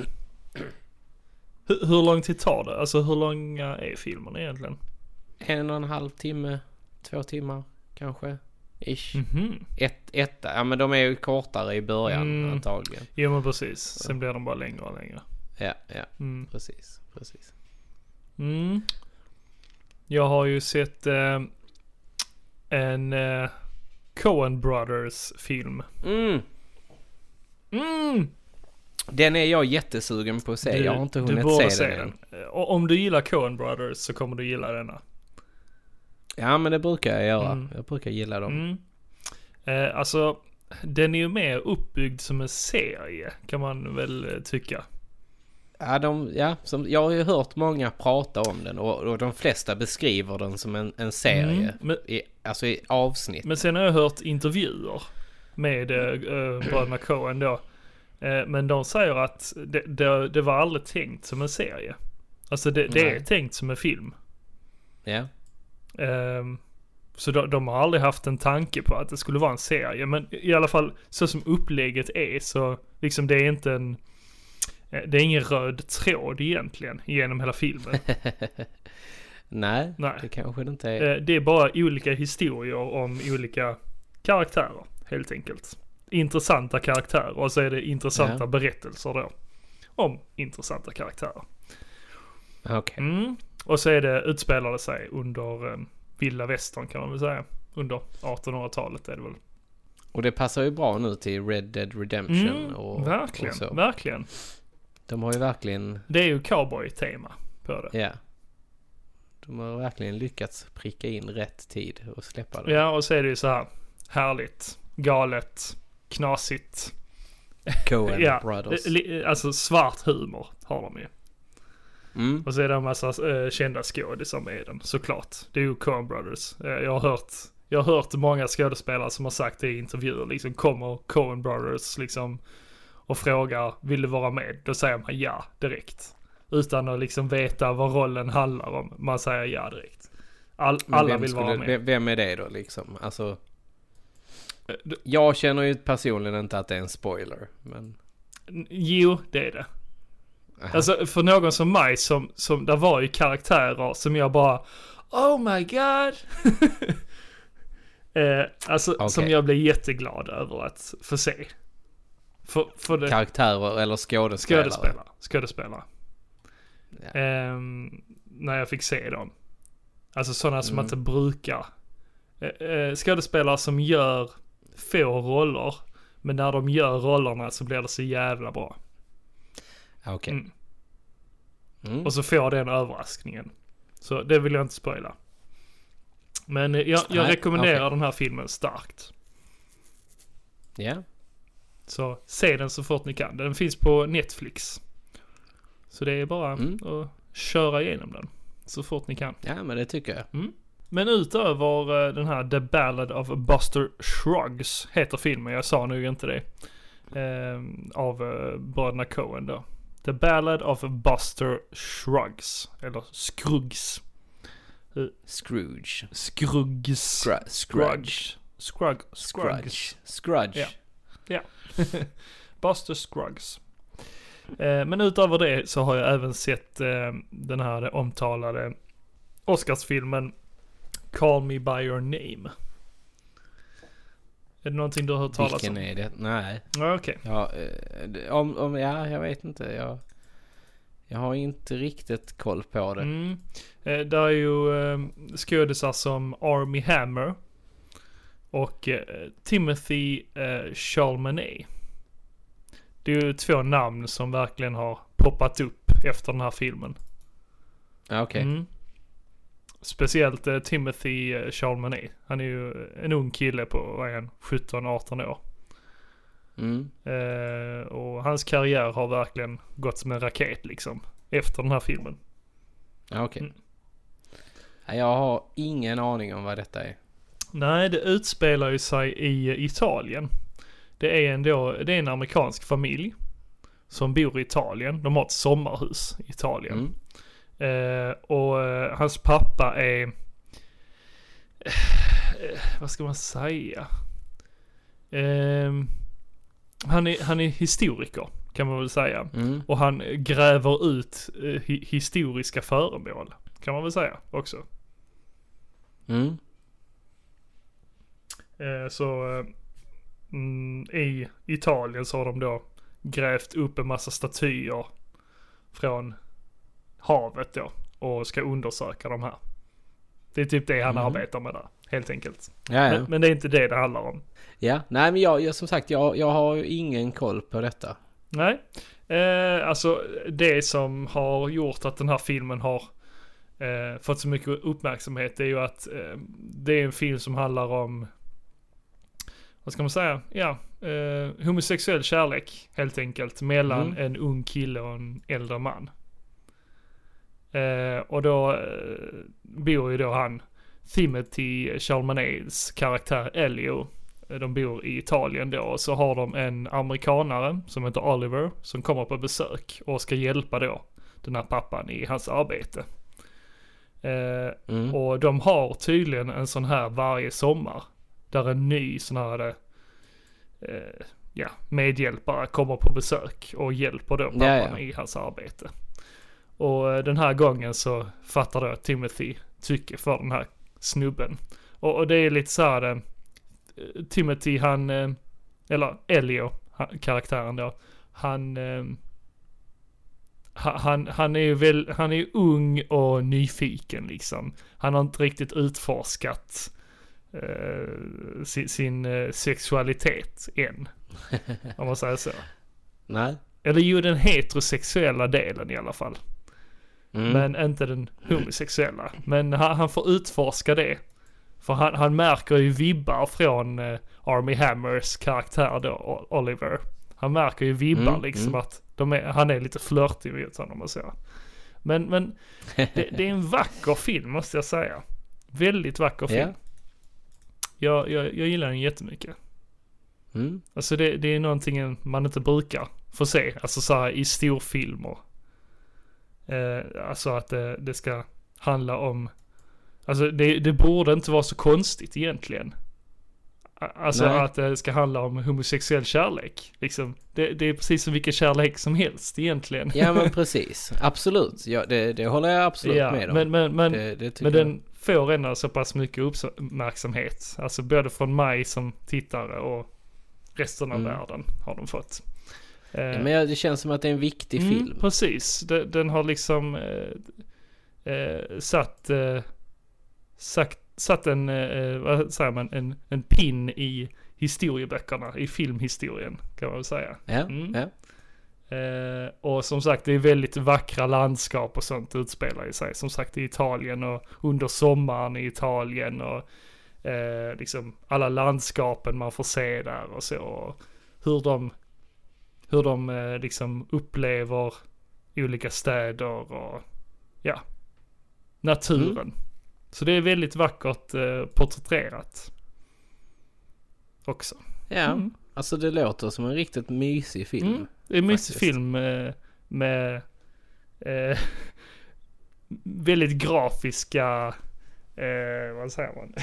Hur, hur lång tid tar det? Alltså hur långa är filmerna egentligen? En och en halv timme, två timmar kanske. Ish. Mhm. Ett, ett, ja men de är ju kortare i början Mm. antagligen. Jo men precis. Sen blir de bara längre och längre. Ja, ja, Mm. precis, precis. Mm. Jag har ju sett eh, en eh, Coen Brothers film. Mm. Mm. Den är jag jättesugen på att se. jag har inte hunnit borde se, den, än. om du gillar Coen Brothers så kommer du gilla denna. Ja men det brukar jag göra. Mm. Jag brukar gilla dem. Mm. Eh, alltså, den är ju mer uppbyggd som en serie kan man väl eh, tycka. Ja, de, ja som, jag har ju hört många prata om den och, och de flesta beskriver den som en, en serie. Mm, men- I, alltså i avsnitt. Men sen har jag hört intervjuer med äh, bröderna Coen då. Eh, men de säger att det, det, det var aldrig tänkt som en serie. Alltså det, det är tänkt som en film. Ja. Ehm, så de, de har aldrig haft en tanke på att det skulle vara en serie. Men i alla fall så som upplägget är så liksom det är inte en... eh, Det är ingen röd tråd egentligen genom hela filmen. *laughs* Nej, Nej. det kanske det inte är. Eh, Det är bara olika historier om olika karaktärer helt enkelt. Intressanta karaktärer och så är det intressanta Ja. berättelser då. Om intressanta karaktärer. Okej. Mm. Och så är det, utspelar det sig under eh, vilda västern kan man väl säga. Under 1800-talet är det väl. Och det passar ju bra nu till Red Dead Redemption Mm, och, verkligen, och så. verkligen. De har ju verkligen, Det är ju cowboy-tema på det. ja. De har verkligen lyckats pricka in rätt tid och släppa det. Ja, och så är det ju så här härligt, galet, knasigt. Coen ja, Brothers. alltså svart humor har de ju. Mm. Och så är det en massa eh, kända skådisar med den, såklart. Det är ju Coen Brothers. Eh, jag har hört, jag har hört många skådespelare som har sagt det i intervjuer, liksom kommer Coen Brothers liksom och frågar, vill du vara med? Då säger man ja direkt. Utan att liksom veta vad rollen handlar om. Man säger ja direkt. All, alla vill vara med. Vem, är det då liksom? Alltså, jag känner ju personligen inte att det är en spoiler. Men... Jo, det är det. Aha. Alltså för någon som mig som, som där var ju karaktärer som jag bara Oh my god. *laughs* eh, alltså Okej. som jag blev jätteglad över att få se. För, för det, Karaktärer eller skådespelare? skådespelare. Skådespelare. Ja. Ehm, när jag fick se dem. Alltså sådana som Mm. inte brukar. Eh, eh, skådespelare som gör få roller. Men när de gör rollerna så blir det så jävla bra. Okej. Mm. Mm. Och så får den överraskningen. Så det vill jag inte spoila. Men eh, jag, jag Nej, rekommenderar okej. den här filmen starkt. Ja. Så se den så fort ni kan. Den finns på Netflix. Så det är bara Mm. att köra igenom den. Så fort ni kan. ja, men det tycker jag. Men utöver eh, den här The Ballad of Buster Shrugs heter filmen. Jag sa nog inte det. Eh, av uh, bröderna Coen då. The Ballad of Buster Shrugs. Eller Scruggs. Scrooge. Scruggs. Scru- Scrudge. Scrug. Scruggs. Scrudge. Scrudge. Ja. *laughs* Buster Scruggs. Eh, men utöver det så har jag även sett eh, den här omtalade Oscarsfilmen Call Me By Your Name. Är det någonting du har hört talas Vilken om? är det? Nej. Ja, okej. Ja, eh, det- om, om, ja, jag vet inte. Jag, jag har inte riktigt koll på det. Mm. Eh, där är ju eh, skådisar som Army Hammer och eh, Timothy eh, Chalamet. Det är ju två namn som verkligen har poppat upp efter den här filmen. Okej. Mm. Speciellt eh, Timothy eh, Chalamet. Han är ju en ung kille på, vad är han, 17-18 år. Mm. Eh, och hans karriär har verkligen gått som en raket liksom. Efter den här filmen. Ja, Okej. Mm. Ja, Jag har ingen aning om vad detta är. Nej, det utspelar ju sig i eh, Italien. Det är ändå, det är en amerikansk familj. Som bor i Italien. De har ett sommarhus i Italien. Mm. Eh, och eh, hans pappa är... Eh, vad ska man säga? Ehm, han, är, han är historiker kan man väl säga. Mm. Och han gräver ut eh, hi- historiska föremål. Kan man väl säga också. Mm. Eh, så eh, mm, i Italien så har de då grävt upp en massa statyer från havet då och ska undersöka de här. Det är typ det han Mhm. arbetar med där, helt enkelt. Ja, ja. Men, men det är inte det det handlar om. ja. Nej, men jag, jag, som sagt, jag, jag har ju ingen koll på detta. Nej. Eh, alltså det som har gjort att den här filmen har eh, fått så mycket uppmärksamhet är ju att eh, det är en film som handlar om, vad ska man säga, ja, eh, homosexuell kärlek helt enkelt mellan Mm. en ung kille och en äldre man. Eh, och då eh, bor ju då han, Timothy Chalamet's karaktär Elio, eh, de bor i Italien då och så har de en amerikanare som heter Oliver som kommer på besök och ska hjälpa då den här pappan i hans arbete. Eh, Mm. och de har tydligen en sån här varje sommar. Där en ny sån här eh, ja, medhjälpare kommer på besök och hjälper då pappan Ja, ja. i hans arbete. Och eh, den här gången så fattar då Timothy tycke för den här snubben. Och, och det är lite så här, eh, Timothy han, eh, eller Elio, han, karaktären då, han, eh, ha- han, han är ju väl, han är ung och nyfiken liksom. Han har inte riktigt utforskat sin, sin sexualitet än. Om man säger så. *laughs* Nej. Eller ju den heterosexuella delen i alla fall. Mm. Men inte den homosexuella. Men han, han får utforska det. För han, han märker ju vibbar från eh, Army Hammers karaktär då, Oliver. Han märker ju vibbar Mm, liksom mm. att är, han är lite flörtig mot honom och så. Men, men *laughs* det, det är en vacker film måste jag säga. Väldigt vacker film. Ja. Jag, jag, jag gillar den jättemycket. Mm. Alltså det, det är någonting man inte brukar få se. Alltså så här i storfilmer. Eh, alltså att det, det ska handla om, alltså det, det borde inte vara så konstigt egentligen. Alltså Nej. att det ska handla om homosexuell kärlek. Liksom. Det, det är precis som vilken kärlek som helst egentligen. Ja men *laughs* precis. Absolut. Ja, det, det håller jag absolut Ja, med om. men, men, men, det, men den får ändå så pass mycket uppmärksamhet. Alltså både från mig som tittare och resten av Mm. världen har de fått. Eh, Ja, men det känns som att det är en viktig mm, film. Precis, den, den har liksom eh, eh, satt, eh, sagt, satt en, eh, vad säger man, en, en pin i historieböckerna, i filmhistorien kan man väl säga. Ja, Mm. ja. Eh, och som sagt det är väldigt vackra landskap och sånt utspelar i sig. Som sagt i Italien och under sommaren i Italien och liksom alla landskapen man får se där och så. Och hur de, hur de eh, liksom upplever olika städer och ja, naturen. Så det är väldigt vackert eh, porträtterat. Också. ja. Mm. Alltså det låter som en riktigt mysig film. Mm. Det är en mysig faktiskt. film eh, med eh, *laughs* väldigt grafiska, eh, vad säger man?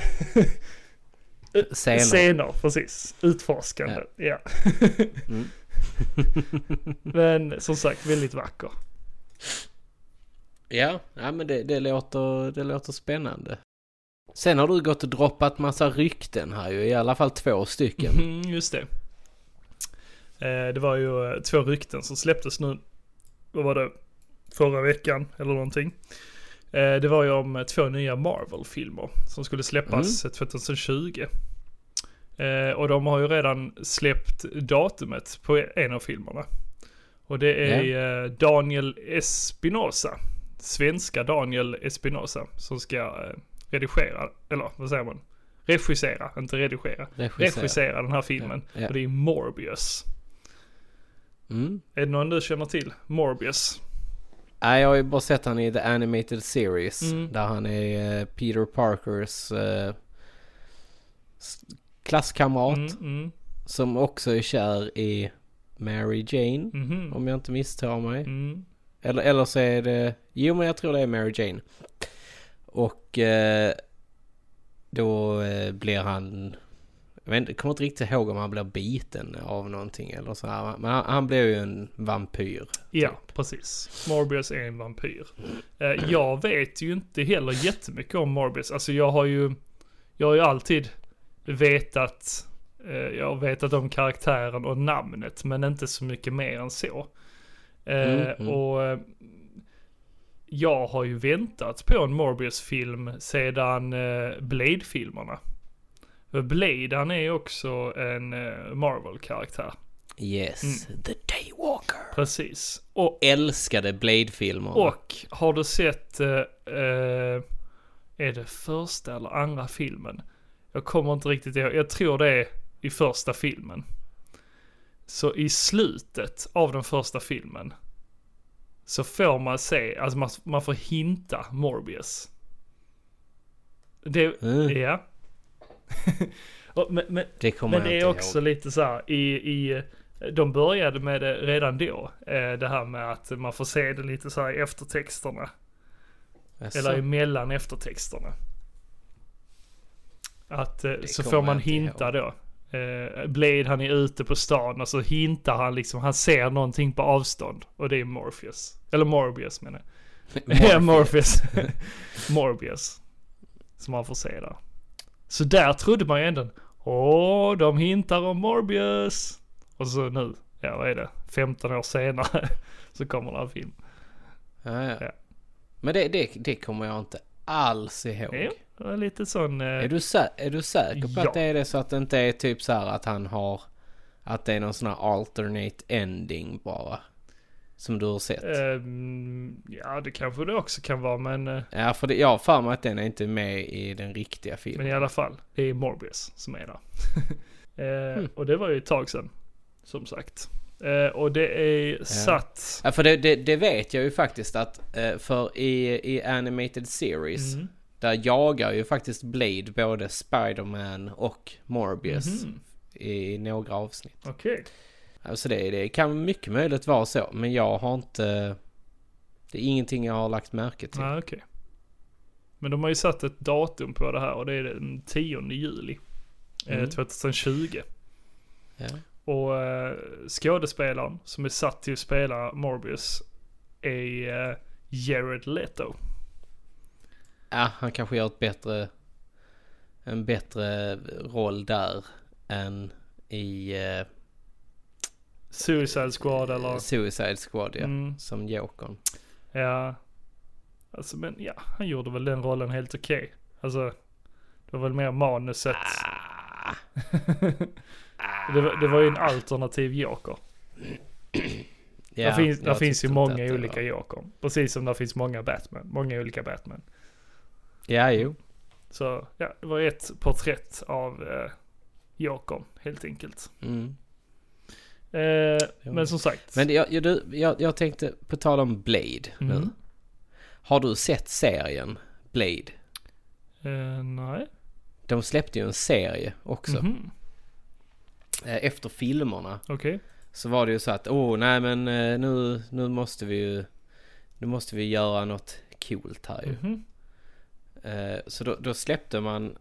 *laughs* Scener. Scener, precis. Utforskande, ja. *laughs* Mm. *laughs* Men som sagt, väldigt vacker. Ja, ja men det, det, låter, det låter spännande. Sen har du gått och droppat massa rykten här ju, i alla fall två stycken. *laughs* Mm, just det. Eh, det var ju eh, två rykten som släpptes nu, vad var det, förra veckan eller någonting. Eh, det var ju om två nya Marvel-filmer som skulle släppas eh, 2020. Eh, och de har ju redan släppt datumet på en av filmerna. Och det är eh, Daniel Espinosa, svenska Daniel Espinosa, som ska eh, redigera, eller vad säger man? Regissera, inte redigera. Regissera. Regissera den här filmen. Ja, ja. Och det är Morbius. Mm. Är det någon du känner till? Morbius? Nej, jag har ju bara sett han i The Animated Series. Mm. Där han är eh, Peter Parkers s- klasskamrat. Mm, mm, Som också är kär i Mary Jane. mhm, Om jag inte misstar mig. mm. Eller, eller så är det... Jo men jag tror det är Mary Jane. Och eh, då eh, blir han... Jag vet jag kommer inte riktigt ihåg om han blir biten av någonting eller så här. Men han, han blir ju en vampyr. Ja, Typ. precis. Morbius är en vampyr. Eh, jag vet ju inte heller jättemycket om Morbius. Alltså jag har ju, jag har ju alltid vetat, eh, jag har vetat om karaktären och namnet, men inte så mycket mer än så. Mm, mm. Och eh, jag har ju väntat på en Morbius-film sedan Blade-filmerna. För Blade, han är också en Marvel-karaktär. Yes, Mm. the day Walker. Precis. Och, Älskade Blade-filmer. och har du sett, eh, är det första eller andra filmen? Jag kommer inte riktigt ihåg. Jag tror det är i första filmen. Så i slutet av den första filmen så får man se, alltså man, man får hinta Morbius. Det, Mm. ja. *laughs* Men, men, Det men det är också ihåg. lite så här i, i, de började med det redan då. eh, Det här med att man får se det lite så här i eftertexterna. Jaså? Eller emellan eftertexterna. Att eh, så får man hinta då. Eh, Blade han är ute på stan och så hintar han liksom, han ser någonting på avstånd. Och det är Morpheus. Eller Morbius menar jag. *laughs* Ja, Morpheus. *laughs* Morbius. Som man får se där. Så där trodde man ju ändå, åh, de hintar om Morbius. Och så nu, ja vad är det, 15 år senare *laughs* så kommer den här film. Ja, ja. Ja. Men det, det, det kommer jag inte alls ihåg. Det var lite sån... eh, Är, du är du säker på Ja. att det är det så att det inte är typ så här att han har... Att det är någon sån här alternate ending bara? Som du har sett? ehm, ja, det kanske det också kan vara, men, eh, Ja, för det, jag har för mig att den är inte med i den riktiga filmen. men i alla fall. Det är Morbius som är där. *laughs* Eh, Hmm. Och det var ju ett tag sedan, som sagt. Eh, och det är satt... Ja, för det, det, det vet jag ju faktiskt att eh, för i, i Animated Series Mm. där jagar ju faktiskt Blade både Spider-Man och Morbius Mhm. i några avsnitt. Okej. Alltså det, det kan mycket möjligt vara så, men jag har inte... Det är ingenting jag har lagt märke till. Nej, okej. Men de har ju satt ett datum på det här och det är den 10 juli. eh, Mm. 2020. Ja. Och eh, skådespelaren som är satt till att spela Morbius är eh, Jared Leto. ja, han kanske gör ett bättre... En bättre roll där än i uh, Suicide Squad eller... Suicide Squad, ja. Mm. Som Jokern. Ja. Alltså men ja, han gjorde väl den rollen helt okej. Alltså, det var väl mer manuset. Ah. *laughs* det, var, det var ju en alternativ Joker. Ja, där finns, där finns ju många det olika var- Joker. Precis som där finns många Batman. Många olika Batman. Ja, jo. Så ja, det var ett porträtt av eh, Jokern helt enkelt. Mm. Eh, men som sagt. Men jag, jag, jag, jag tänkte på tal om Blade nu. Mm. Har du sett serien Blade? Eh, nej. De släppte ju en serie också. Mhm. Eh, Efter filmerna Okej. så var det ju så att åh nej men eh, nu, nu måste vi ju Nu måste vi göra något coolt här ju. Mhm. Eh, Så då, då släppte man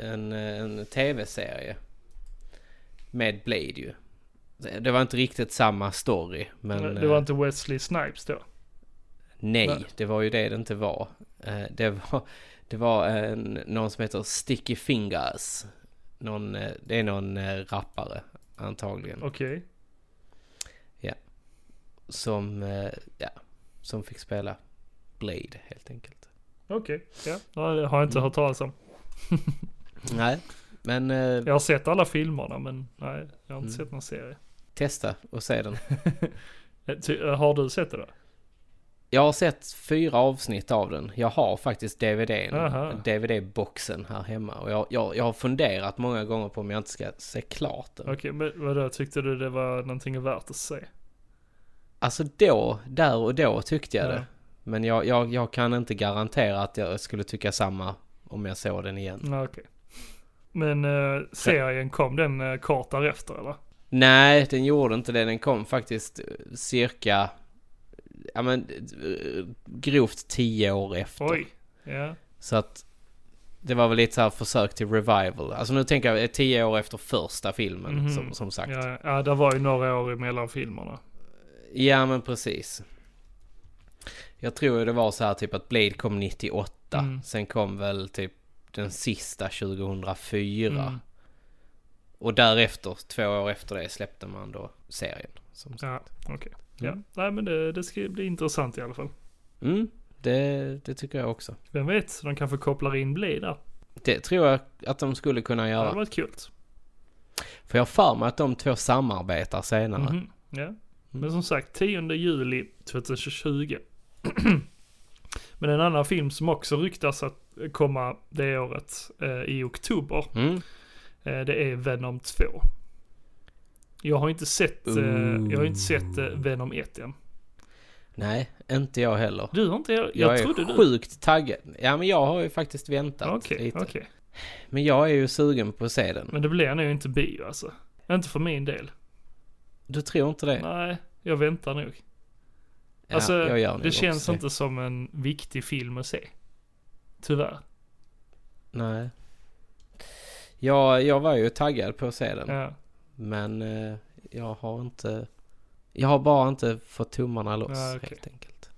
en, en tv-serie med Blade ju. Det var inte riktigt samma story men Det var eh, inte Wesley Snipes då? Nej, Nej. det var ju det det inte var. Eh, Det var, det var en, någon som heter Sticky Fingers. Någon, eh, det är någon eh, rappare antagligen. Okej. Som, eh, ja, som fick spela Blade helt enkelt. Okej. Ja. ja, det har jag inte Mm. hört talas om. *laughs* Nej, men Jag har sett alla filmerna men nej, jag har inte Mm. sett någon serie. testa och se den. *laughs* Har du sett det då? Jag har sett fyra avsnitt av den. Jag har faktiskt DVDn. DVD-boxen här hemma. Och jag, jag, jag har funderat många gånger på om jag inte ska se klart den. Okej, men vadå, tyckte du det var någonting värt att se? Alltså då, där och då tyckte jag Ja. det. Men jag, jag, jag kan inte garantera att jag skulle tycka samma om jag såg den igen. Ja, okej. Men eh, serien, kom den eh, kort därefter eller? Nej, den gjorde inte det. Den kom faktiskt eh, cirka, ja men grovt tio år efter. Oj. Ja. Så att det var väl lite så här försök till revival. Alltså nu tänker jag eh, tio år efter första filmen Mhm. som, som sagt. Ja, ja, det var ju några år emellan filmerna. Ja men precis. Jag tror ju det var så här typ att Blade kom 98. Mm. Sen kom väl typ den sista 2004. Mm. Och därefter, två år efter det, släppte man då serien. Som sagt. Ja, okej. Ja, Mm. nej men det, det ska bli intressant i alla fall. Mm, det, det tycker jag också. Vem vet, de kanske kopplar in Blade där. Det tror jag att de skulle kunna Det hade göra. varit kul. För jag har för mig att de två samarbetar senare. Mhm. Ja. Men som sagt, 10 juli 2020. *clears throat* Men en annan film som också ryktas att komma det året eh, i oktober. Mm. Eh, det är Venom 2. Jag har inte sett, eh, jag har inte sett eh, Venom 1 än. Nej, inte jag heller. Du har inte, jag, jag, Jag, är trodde du. sjukt taggad. Ja men jag har ju faktiskt väntat Okej, lite. okej. Men jag är ju sugen på att se den. Men det blir nog inte bio alltså. Inte för min del. Du tror inte det? Nej, jag väntar nog. Ja, alltså, jag gör det känns också inte som en viktig film att se. Tyvärr. Nej. Jag, jag var ju taggad på att se den. Ja. Men eh, jag har inte... Jag har bara inte fått tummarna loss Ja, okej. helt enkelt.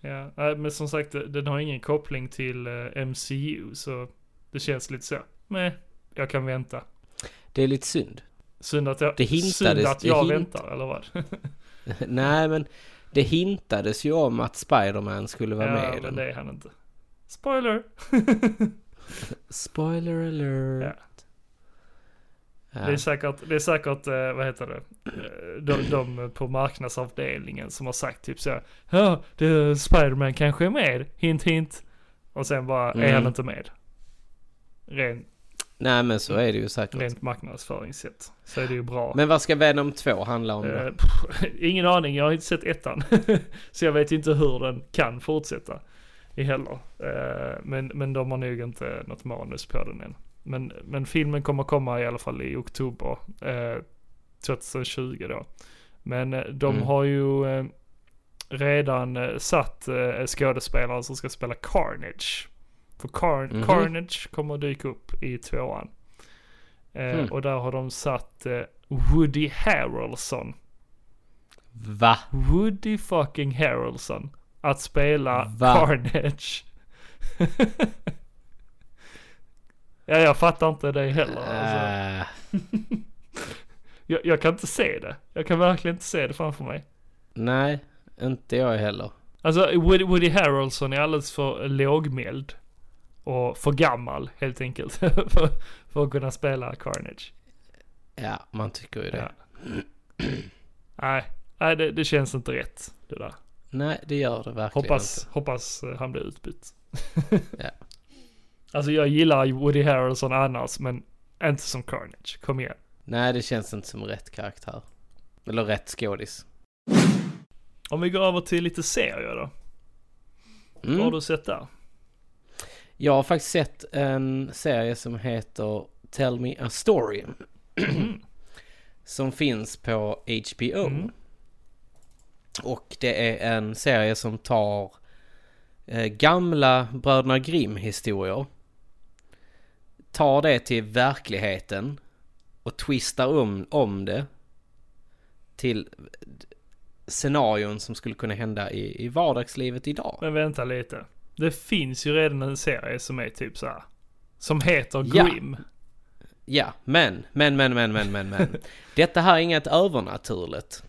Ja, men som sagt den har ingen koppling till eh, MCU så det känns lite så. Men jag kan vänta. Det är lite synd. Synd att jag, Det hintades- att jag hint- väntar eller vad? *laughs* *laughs* Nej men det hintades ju om att Spiderman skulle vara med ja, i men den. det är han inte. Spoiler! *laughs* Spoiler alert. Ja. Det är säkert, det är säkert eh, vad heter det, Eh, de, de på marknadsavdelningen som har sagt typ så Ja, det- Spiderman kanske är med, hint hint. Och sen bara är Mm. han inte med. Ren, Nej men så är det ju säkert. rent marknadsföringssätt. Så är det ju bra. Men vad ska Venom 2 handla om då? Eh, *laughs* ingen aning, jag har inte sett ettan. *laughs* så jag vet inte hur den kan fortsätta. I heller. Men, men de har nog inte något manus på den än. Men, men filmen kommer komma i alla fall i oktober eh, 2020 då. Men eh, de Mm. har ju eh, redan eh, satt eh, skådespelare som ska spela Carnage. För Car- Mhm. Carnage kommer dyka upp i tvåan. Eh, Hmm. Och där har de satt eh, Woody Harrelson. Va? Woody fucking Harrelson. Att spela Va? Carnage. *laughs* ja, jag fattar inte det heller. Alltså. Äh, *laughs* Jag, jag kan inte se det. Jag kan verkligen inte se det framför mig. nej, inte jag heller. Alltså Woody, Woody Harrelson är alldeles för lågmäld. Och för gammal helt enkelt. *laughs* för, för att kunna spela Carnage. Ja, man tycker ju det. Ja. Nej, nej det, det känns inte rätt det där. Nej, det gör det verkligen Hoppas, inte. hoppas eh, han blir utbytt. *laughs* Ja. Alltså jag gillar Woody Harrelson annars men inte som Carnage. Kom igen. Nej, det känns inte som rätt karaktär. Eller rätt skådis. Om vi går över till lite serier då. Vad har Mm. du sett där? Jag har faktiskt sett en serie som heter Tell Me A Story. *clears throat* som finns på HBO. Mm. Och det är en serie som tar eh, gamla Bröderna Grimm historier. Tar det till verkligheten och twistar om, om det till scenarion som skulle kunna hända i, i vardagslivet idag. Men vänta lite. Det finns ju redan en serie som är typ så här. Som heter Ja. Grimm. Ja, men, men, men, men, men, men, men. *laughs* Detta här är inget övernaturligt.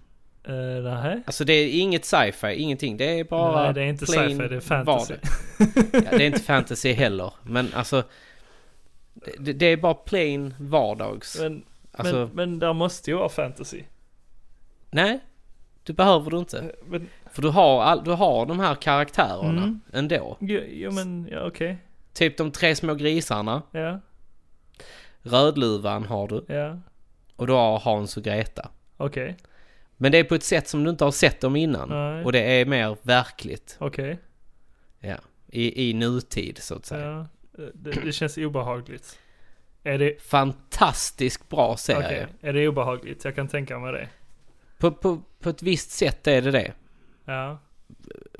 Uh, nej. Alltså det är inget sci-fi, ingenting. Det är bara Nej, det är inte sci-fi, det är fantasy. Ja, det är inte *laughs* fantasy heller. Men alltså, det, det är bara plain vardags. Men, Alltså, men, men där måste ju vara fantasy. nej. Det behöver du inte. Men, För du har, all, du har de här karaktärerna Mm. ändå. jo, jo men, ja okej. Typ de tre små grisarna. Ja, Rödluvan har du. ja, Och du har Hans och Greta. okej, Men det är på ett sätt som du inte har sett dem innan. Nej. Och det är mer verkligt. okej. Ja. I, I nutid så att säga. Ja, det, det känns obehagligt. Är det, Fantastiskt bra serie. okej, är det obehagligt? Jag kan tänka mig det. På, på, på ett visst sätt är det det. Ja,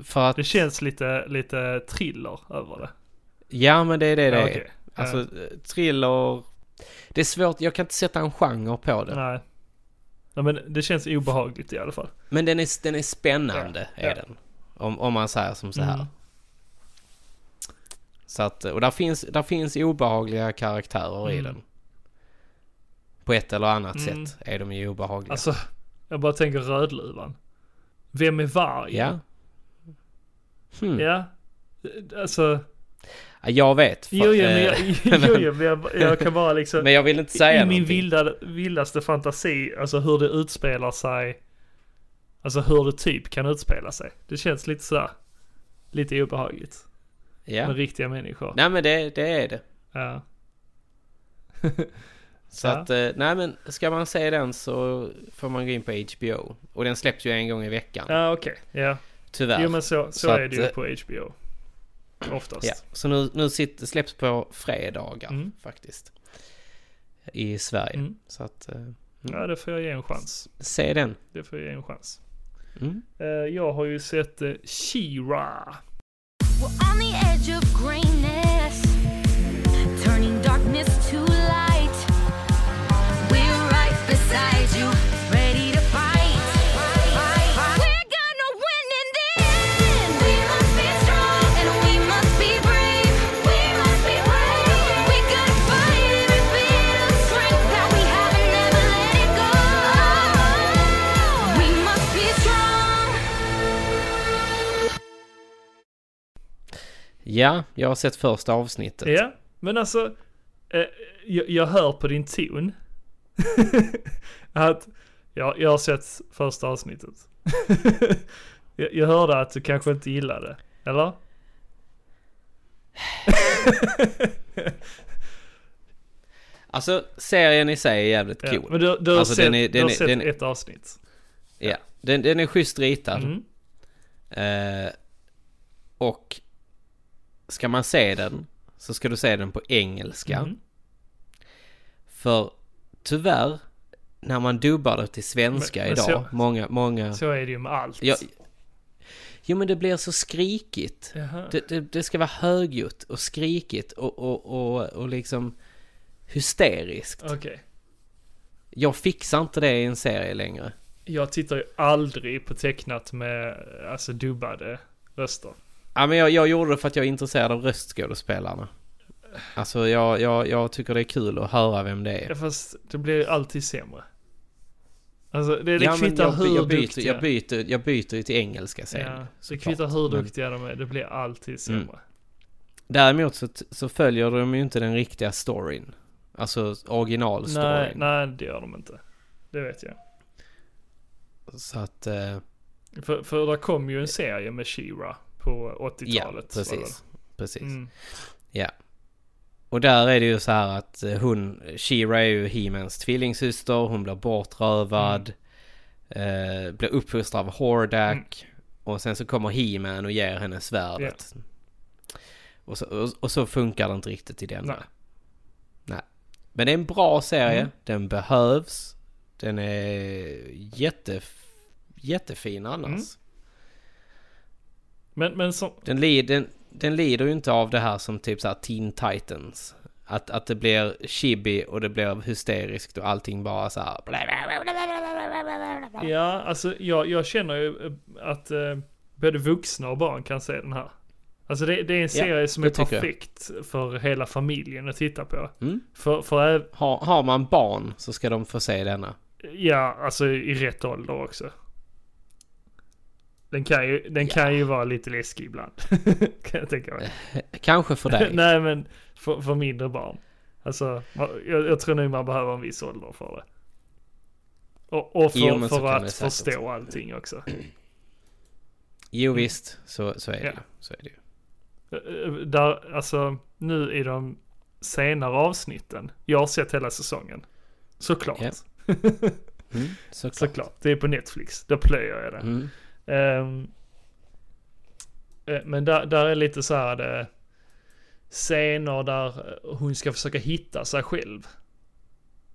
För att, det känns lite, lite thriller över det. ja men det är det det ja, är. Alltså eh, thriller. Det är svårt, jag kan inte sätta en genre på det. Nej. Nej men det känns obehagligt i alla fall. Men den är, den är spännande, Ja, är ja. den. Om, om man säger som så här. Mm. Så att, och där finns, där finns obehagliga karaktärer i Mm. den. På ett eller annat Mm. sätt är de ju obehagliga. Alltså, jag bara tänker Rödluvan. Vem är vargen? ja. Hmm. Ja. Alltså, Ja, Jag vet. för- Jo, men jag, eh, jo, jo, *laughs* men jag, jag kan bara liksom... men jag vill inte säga I min någonting. vilda, vildaste fantasi, alltså hur det utspelar sig. Alltså hur det typ kan utspela sig. Det känns lite sådär, lite obehagligt. Ja. Med riktiga människor. Nej men det, det är det. Ja. *laughs* Så Ja. att, eh, nej men ska man se den så får man gå in på HBO. Och den släpps ju en gång i veckan. Ja, okej. Ja. Tyvärr. Jo, men så, så, Så är att, det ju eh, på HBO. Oftast. Ja, så nu, nu sitter, släpps på fredagar Mm. faktiskt. I Sverige. Mm. Så att, eh, Ja, det får jag ge en chans. se den. Det får jag ge en chans. Mm. Eh, jag har ju sett She-Ra. We're on the edge of greatness, turning darkness to light. Ja, jag har sett första avsnittet. Ja, men alltså, eh, jag, jag hör på din ton *laughs* att ja, jag har sett första avsnittet. *laughs* jag, jag hörde att du kanske inte gillade det, eller? *laughs* Alltså serien i sig är jävligt Ja, cool. Men du, du har Alltså, sett, den är- du har den är- sett den är- ett avsnitt. Ja, den, den är schysst ritad. Mm. Eh, och ska man se den så ska du se den på engelska. Mm. För tyvärr, när man dubbar det till svenska Men- men idag, så- många, många... Så är det ju med allt. Ja, jo men det blir så skrikigt. Det, det, det ska vara högljutt och skrikigt och, och, och, och liksom hysteriskt. Okej. Jag fixar inte det i en serie längre. Jag tittar ju aldrig på tecknat med, alltså dubbade röster. Ja men jag, jag gjorde det för att jag är intresserad av röstskådespelarna. Alltså jag, jag, jag tycker det är kul att höra vem det Ja, är. fast det blir ju alltid sämre. Alltså det, det Ja, men kvittar jag, hur jag, byter, duktiga. jag, byter, jag byter ju till engelska sen. ja, det såklart. kvittar hur Men duktiga de är, det blir alltid sämre. Däremot så, så följer de ju inte den riktiga storyn. Alltså originalstoryn. Nej, nej det gör de inte. Det vet jag. Så att... Eh, För, för det kom ju en serie med She-Ra på 80-talet. ja, precis. Precis. Mm. Ja. Och där är det ju så här att eh, hon, She-Ra är ju He-Mans tvillingsyster, hon blir bortrövad, eh, blir uppfostrad av Hordak och sen så kommer He-Man och ger henne svärdet. Och, så, och, och så funkar det inte riktigt i denna. Nej. Nej. Men det är en bra serie, Mm. den behövs, den är jätte, jättefin annars. Men, men som, Den, lid, den, den lider ju inte av det här som typ så här Teen Titans. Att, att det blir chibi och det blir hysteriskt och allting bara så här. ja alltså jag, jag känner ju eh, att eh, både vuxna och barn kan se den här. Alltså det, det är en serie som det är tycker jag. perfekt för hela familjen att titta på. Mm. För, för Har, har man barn så ska de få se denna. ja, alltså i rätt ålder också. Den kan ju, den kan ju vara lite läskig ibland. *laughs* kan jag tänka mig. Kanske för dig. *laughs* Nej men för, för mindre barn. Alltså, jag, jag tror nog man behöver en viss ålder för det. Och, och för, Jo, för att förstå allting också. *clears throat* Jo visst, så, så är det Ja. Så är det ju. Eh, Där, alltså, nu i de senare avsnitten. Jag har sett hela säsongen. Såklart. Ja. *laughs* Mm, såklart. Såklart. Det är på Netflix. Då plöjer jag det. Mm. Ehm, eh, men där, där är lite så här det, scener där eh, hon ska försöka hitta sig själv.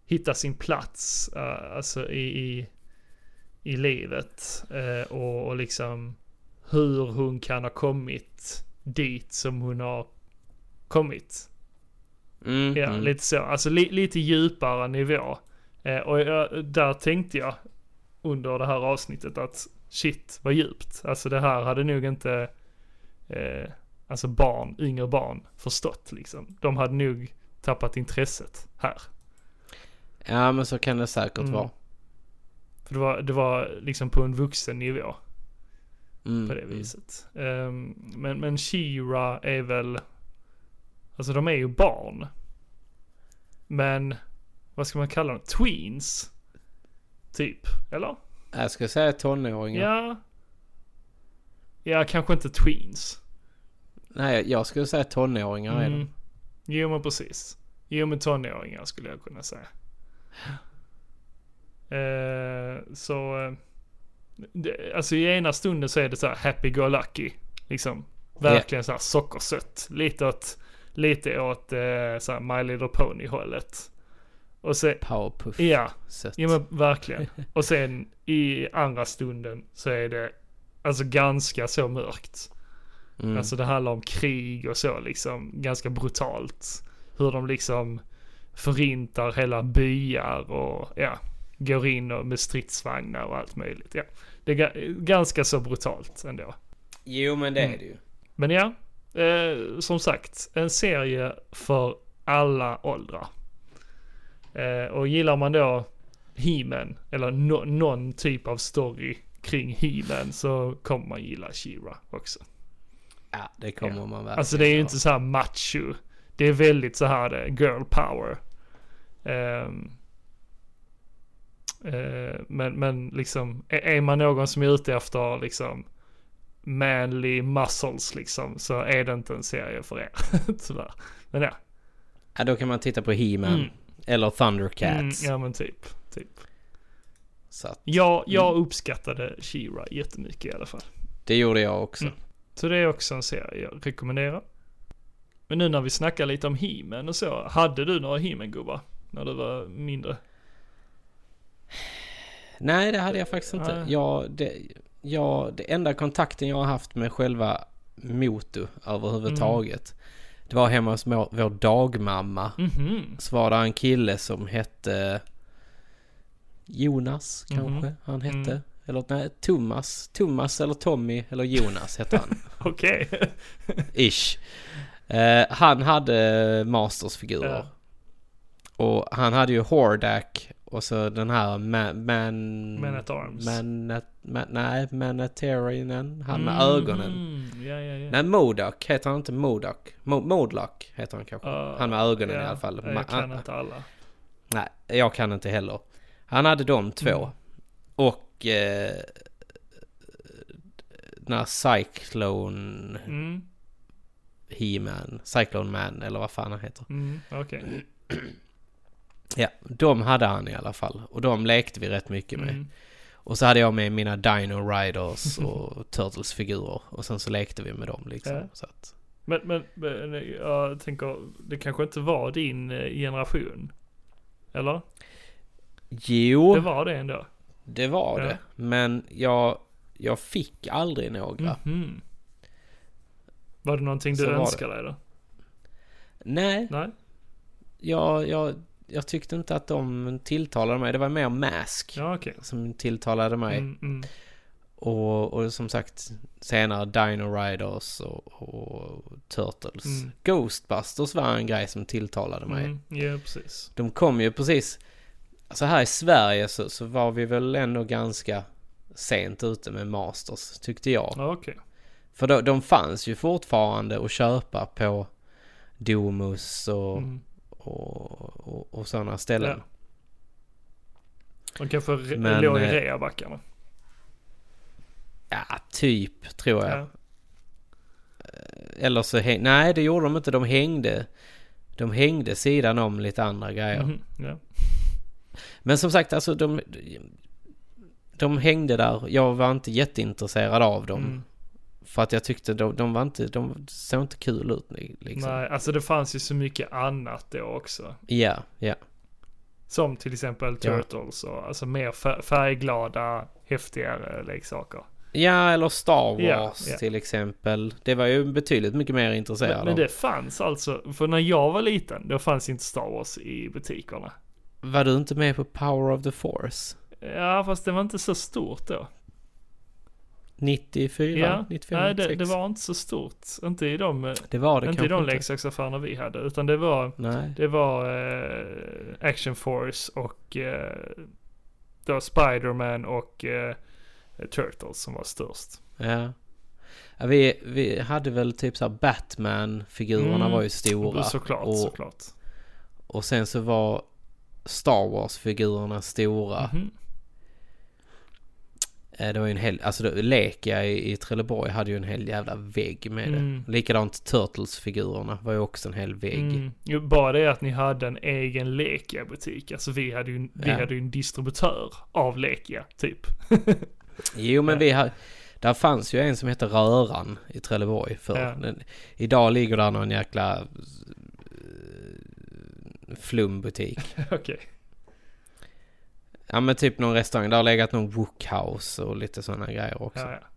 Hitta sin plats eh, alltså i, i, i livet. eh, och, och liksom hur hon kan ha kommit dit som hon har kommit. Mm, Ja, mm. lite så. Alltså li, lite djupare nivå. Eh, och jag, där tänkte jag under det här avsnittet att shit vad djupt. Alltså det här hade nog inte eh, alltså barn, yngre barn förstått liksom. De hade nog tappat intresset här. Ja men så kan det säkert Mm. vara. För det var, det var liksom på en vuxen nivå Mm, på det mm. viset. Ehm, men men She-Ra är väl Alltså de är ju barn. Men vad ska man kalla dem? Tweens? Typ, eller? Jag ska säga tonåringar. Ja. Ja, kanske inte tweens. Nej, jag skulle säga tonåringar är de. Mm. Jo men precis. Jo men tonåringar skulle jag kunna säga. *gasps* Eh, så, eh, det, alltså i ena stunden så är det så här happy go lucky. Liksom verkligen så här sockersött. Lite åt, lite åt eh, så här My Little Pony hållet. Och sen, Powerpuff. ja, Sött. ja men verkligen. Och sen i andra stunden så är det alltså ganska så mörkt. Mm. Alltså det handlar om krig och så liksom. Ganska brutalt. Hur de liksom förintar hela byar och ja. Går in och med stridsvagnar och allt möjligt. Ja. Det är ga- ganska så brutalt ändå. Jo men det Mm. är det ju. Men ja. Eh, som sagt. En serie för alla åldrar. Eh, och gillar man då He-Man. Eller no- någon typ av story kring He-Man. Så kommer man gilla She-Ra också. Ja det kommer Ja. man verkligen Alltså det är ju inte så här macho. Det är väldigt så här det, girl power. Eh, men, men liksom, är, är man någon som är ute efter liksom manly muscles liksom, så är det inte en serie för er. *laughs* Tyvärr. Men ja. Ja då kan man titta på He-Man. Mm. Eller Mm, Thundercats. ja men typ. typ. Så att, Jag, jag uppskattade She-Ra jättemycket i alla fall. det gjorde jag också. Mm. Så det är också en serie jag rekommenderar. Men nu när vi snackar lite om He-Man och så. Hade du några He-Man gubbar? När du var mindre? Nej det hade jag faktiskt inte. Nej. Jag, det, jag, det enda kontakten jag har haft med själva Moto överhuvudtaget. Mm. Det var hemma hos vår, vår dagmamma. Mhm. Så var det en kille som hette Jonas kanske Mhm. han hette. Mm. Eller nej, Thomas. Thomas eller Tommy eller Jonas hette han. *laughs* Okej. *laughs* Ish. Eh, han hade Masters-figurer. Och han hade ju Hordak och så den här man... Man, Man at Arms. Man, at- man, nej, Manatarianen. Han med Mm, ögonen. Ja, ja, ja. Nej, Modoc heter han inte Modoc. Mo, Modlock heter han kanske. Uh, han med ögonen ja, i alla fall. Jag kan inte alla. Nej, jag kan inte heller. Han hade de två. Mm. Och... Eh, den här Cyclone Mm, He-Man. Cyclone Man eller vad fan han heter. mm, okej. Ja, de hade han i alla fall. Och de lekte vi rätt mycket med. Mm. Och så hade jag med mina Dino Riders och *laughs* Turtles-figurer. Och sen så lekte vi med dem liksom. Ja. Så att, Men, men, men jag tänker, det kanske inte var din eh, generation? Eller? jo, Det var det ändå? det var Ja. det. Men jag, jag fick aldrig några. Mhm. Var det någonting du Så önskade dig då? Nej, Nej? jag, jag, jag tyckte inte att de tilltalade mig. Det var mer Mask Ja, okej. som tilltalade mig. Mm, mm. Och, och som sagt senare Dino Riders och, och Turtles. Mm. Ghostbusters var en grej som tilltalade mig. Mm, ja, precis. De kom ju precis, alltså här i Sverige så, så var vi väl ändå ganska sent ute med Masters tyckte jag. Ja, okej. För de, de fanns ju fortfarande att köpa på Domus och, Mm. Och, och, och sådana ställen. Ja. De kanske Men, låg i eh, reabackarna. Ja, typ tror jag. Ja. Eller så häng, nej det gjorde de inte. De hängde, de hängde sidan om lite andra grejer. Mhm, ja. Men som sagt, alltså de, de hängde där. Jag var inte jätteintresserad av dem. Mm. För att jag tyckte de, de var inte, de såg inte kul ut liksom. Nej, alltså det fanns ju så mycket annat då också. Ja, ja. Som till exempel Ja. Turtles och alltså mer fär- färgglada, häftigare leksaker. Ja, eller Star Wars Ja, ja. till exempel. Det var ju betydligt mycket mer intresserad Men, men det fanns alltså, för när jag var liten, då fanns inte Star Wars i butikerna. Var du inte med på Power of the Force? Ja, fast det var inte så stort då. 94, Ja, 95, nej det, 96? det var inte så stort. Inte i de, eh, det var det inte i de leksaksaffärerna vi hade, utan det var, Nej. det var eh, Action Force och eh, då Spider-Man och eh, Turtles som var störst. Ja. Ja, vi, vi hade väl typ såhär Batman-figurerna Mm. var ju stora. Såklart, och, såklart. och sen så var Star Wars-figurerna stora. Mhm. Eh, Det var ju en hel, alltså Lekia i, i Trelleborg hade ju en hel jävla vägg med Mm. det. Likadant Turtles-figurerna var ju också en hel vägg. Mm. Jo, bara det att ni hade en egen Lekia-butik. Alltså vi hade ju, vi Ja. hade ju en distributör av Lekia, typ. *laughs* Jo men Ja. vi har, där fanns ju en som hette Röran i Trelleborg för Ja. den, Idag ligger där någon jäkla eh, flumbutik. *laughs* Okej. Ja men typ någon restaurang. Där har legat någon Wookhouse och lite sådana grejer också. Ja, ja.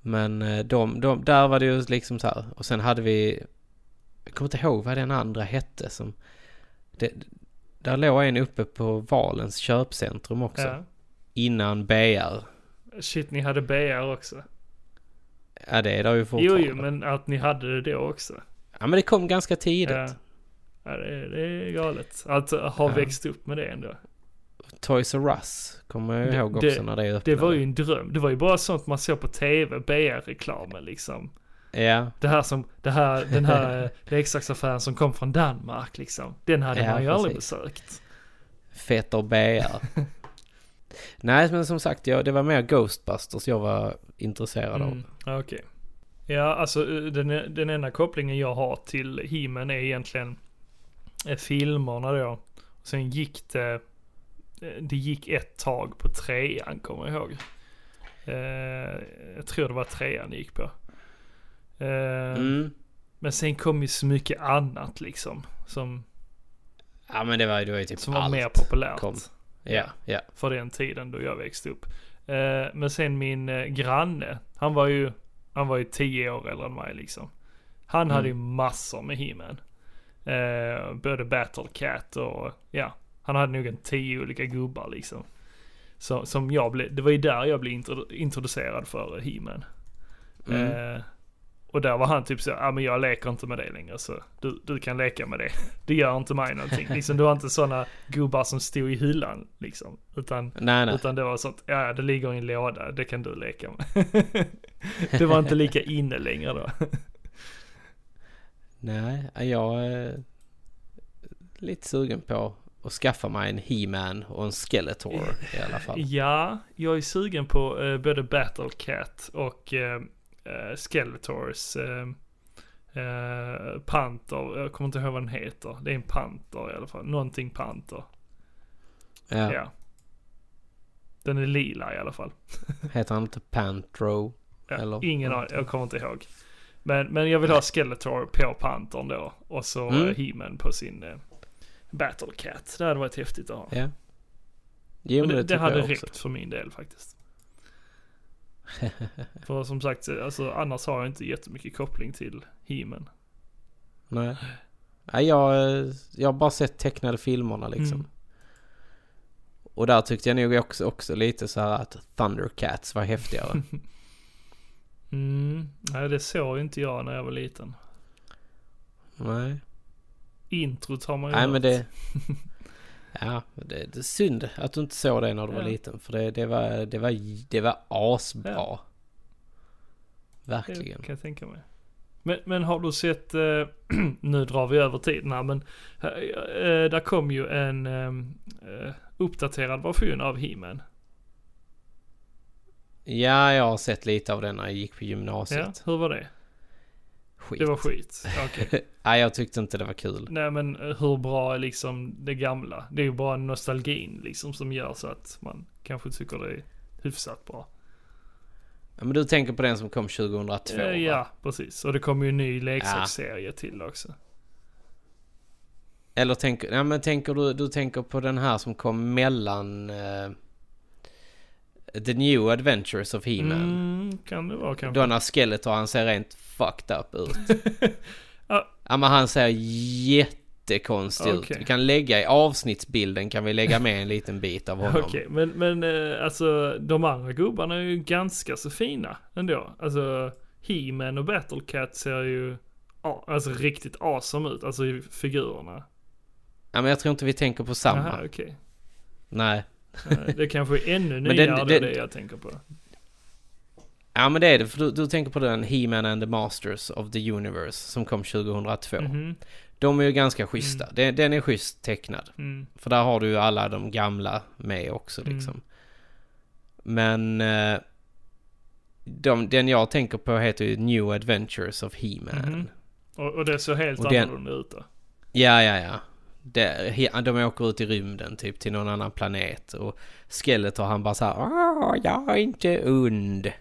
Men eh, de, de, där var det ju liksom så här. Och sen hade vi... Jag kommer inte ihåg vad den andra hette som... Det, där låg en uppe på Valens köpcentrum också. ja. Innan BR. Shit, ni hade BR också. Ja det är där ju Jo, fortfarande. jo, men att ni hade det då också. Ja men det kom ganska tidigt. Ja. Ja, det, är, det är galet. Att ha Ja. växt upp med det ändå. Toys R Us kommer jag Det- ihåg också det- när det öppnade. Det var ju en dröm. Det var ju bara sånt man såg på tv, BR-reklamen liksom. Ja, Det här som, det här, den här eh, leksaksaffären som kom från Danmark liksom. Den hade Ja, man ju aldrig besökt. Fetter BR. *laughs* Nej men som sagt, jag, det var mer Ghostbusters jag var intresserad av. Mm, Okej. Ja, alltså eh, den, den enda kopplingen jag har till He-Man är egentligen eh, filmerna då. Sen gick det, det gick ett tag på trean kommer jag ihåg. Eh, jag tror det var trean det gick på. Eh, Mm. Men sen kom ju så mycket annat liksom. Som, Ja men det var, det var ju typ som var mer populärt. kom. Ja, ja. för den tiden då jag växte upp. Eh, men sen min granne, han var ju, han var ju tio år äldre än mig liksom. Han Mm. hade ju massor med He-Man. Eh, både Battle Cat och, ja, han hade nog en tio olika gubbar liksom. Så, som jag blev, det var ju där jag blev introdu- introducerad för He-Man. Mm. Eh, och där var han typ så, ja men jag leker inte med det längre så du, du kan leka med det. *laughs* Det gör inte mig någonting. Liksom, det var inte sådana gubbar som stod i hyllan liksom. Utan, Nej nej. utan det var sånt, ja det ligger i en låda, det kan du leka med. *laughs* det var inte lika inne längre då. *laughs* Nej, jag är lite sugen på att skaffa mig en He-Man och en Skeletor i alla fall. *laughs* Ja, jag är sugen på eh, både Battle Cat och eh, eh, Skeletors eh, eh, Panther. Jag kommer inte ihåg vad den heter. Det är en Panther i alla fall. Någonting Panther. Ja. Ja. Den är lila i alla fall. *laughs* Heter han inte Pantro? Ja, Eller ingen aning, jag kommer inte ihåg. Men, men jag vill ha Skeletor på Panthern då. Och så Mm. He-Man på sin Battle Cat. Det hade varit häftigt att ha. Ja. Jo, Men det, det, det hade också. räckt för min del faktiskt. *laughs* för som sagt, alltså, annars har jag inte jättemycket koppling till He-Man. Nej. Nej, jag, jag har bara sett tecknade filmerna liksom. Mm. Och där tyckte jag nog också, också lite så här att Thundercats var häftigare. *laughs* Mm. Nej, det såg inte jag när jag var liten. Nej. Introt har man ju Nej hört. *laughs* men det... Ja, det, det är synd att du inte såg det när du var Ja. liten. För det, det, var, det, var, det var asbra. Ja. Det Verkligen. kan jag tänka mig. Men, men har du sett, eh, *clears throat* nu drar vi över tiden här, men eh, eh, där kom ju en uppdaterad version av He-Man. Ja, jag har sett lite av den när jag gick på Ja, gymnasiet. hur var det? Skit. Det var skit. Okej. *laughs* Nej, jag tyckte inte det var kul. Nej men eh, hur bra är liksom det gamla? Det är ju bara nostalgin liksom som gör så att man kanske tycker det är hyfsat bra. Ja, men du tänker på den som kom 2002 Eh, va? ja, precis. Och det kommer ju en ny leksaksserie till också. Eller tänker, ja, men tänker du, du tänker på den här som kom mellan eh, The New Adventures of He-Man. Mm, kan det vara kanske. Då när Skeletor han ser rent fucked up ut. *laughs* Ja. ja men han ser jättekonstig ut. Okej. Vi kan lägga i avsnittsbilden kan vi lägga med en liten bit av honom. *laughs* Okej, men, men eh, alltså de andra gubbarna är ju ganska så fina ändå. Alltså He-Man och Battle Cat ser ju alltså riktigt awesome ut, alltså figurerna. Ja men jag tror inte vi tänker på samma. Jaha, okej. Nej. Det kanske är ännu nyare den- då den- det jag tänker på. Ja men det är det, för du, du tänker på den He-Man and the Masters of the Universe som kom 2002. Mhm. De är ju ganska schyssta. Den, den är schysst tecknad. Mm. För där har du ju alla de gamla med också Mm. liksom. Men eh, de, den jag tänker på heter ju New Adventures of He-Man. Mhm. Och, och det ser helt Och den- annorlunda ut då. Ja, ja, ja. He- de åker ut i rymden typ till någon annan planet och Skeletor han bara såhär Åh, jag är inte ond. *laughs*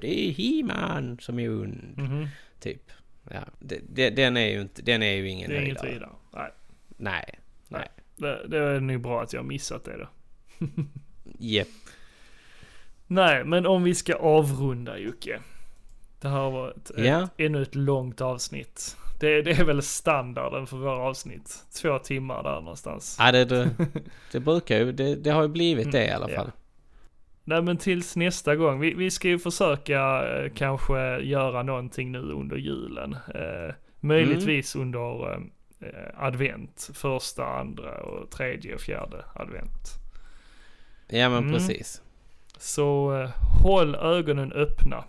det är He-Man som är ond. Mhm. Typ. Ja, det, det, den är ju inte, den är ju ingen Det är inget höjdare. vidare. Nej. Nej. Nej. Det, det är nog bra att jag missat det då. *laughs* Jep. Nej, men om vi ska avrunda Jocke. Det här har varit ett, Ja. ännu ett långt avsnitt. Det, det är väl standarden för våra avsnitt. Två timmar där någonstans. Ja, det, det, *laughs* det brukar ju, det, det har ju blivit det i alla Ja. fall. Nej men tills nästa gång. Vi, vi ska ju försöka eh, kanske göra någonting nu under julen. Eh, möjligtvis Mm. under eh, advent. Första, andra och tredje och fjärde advent. Ja, men Mm. precis. Så eh, håll ögonen öppna.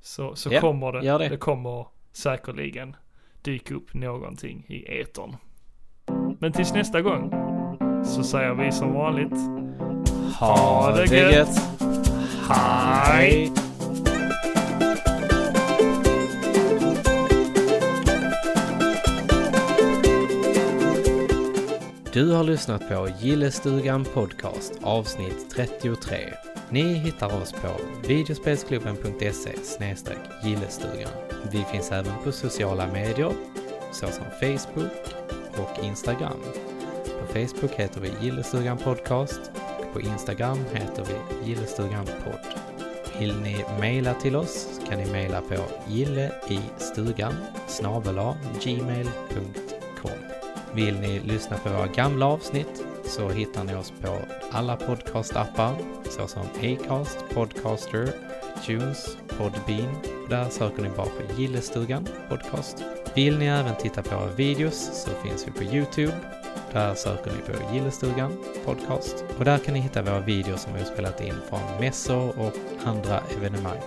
Så, så Ja, kommer det, det. det kommer säkerligen dyka upp någonting i etern. Men tills nästa gång så säger vi som vanligt Ha det gött. Hej. Du har lyssnat på Gillestugan Podcast avsnitt 33. Ni hittar oss på videospelsklubben.se gillestugan. Vi finns även på sociala medier såsom Facebook och Instagram. På Facebook heter vi Gillestugan Podcast och på Instagram heter vi Gillestugan Podd. Vill ni mejla till oss kan ni mejla på gilleistugan snabel-a gmail.com. Vill ni lyssna på våra gamla avsnitt så hittar ni oss på alla podcastappar såsom Acast, Podcaster, Tunes, Podbean. Där söker ni bara på Gillestugan Podcast. Vill ni även titta på våra videos så finns vi på Youtube. Där söker ni på Gillestugan Podcast. Och där kan ni hitta våra videos som vi har spelat in från mässor och andra evenemang.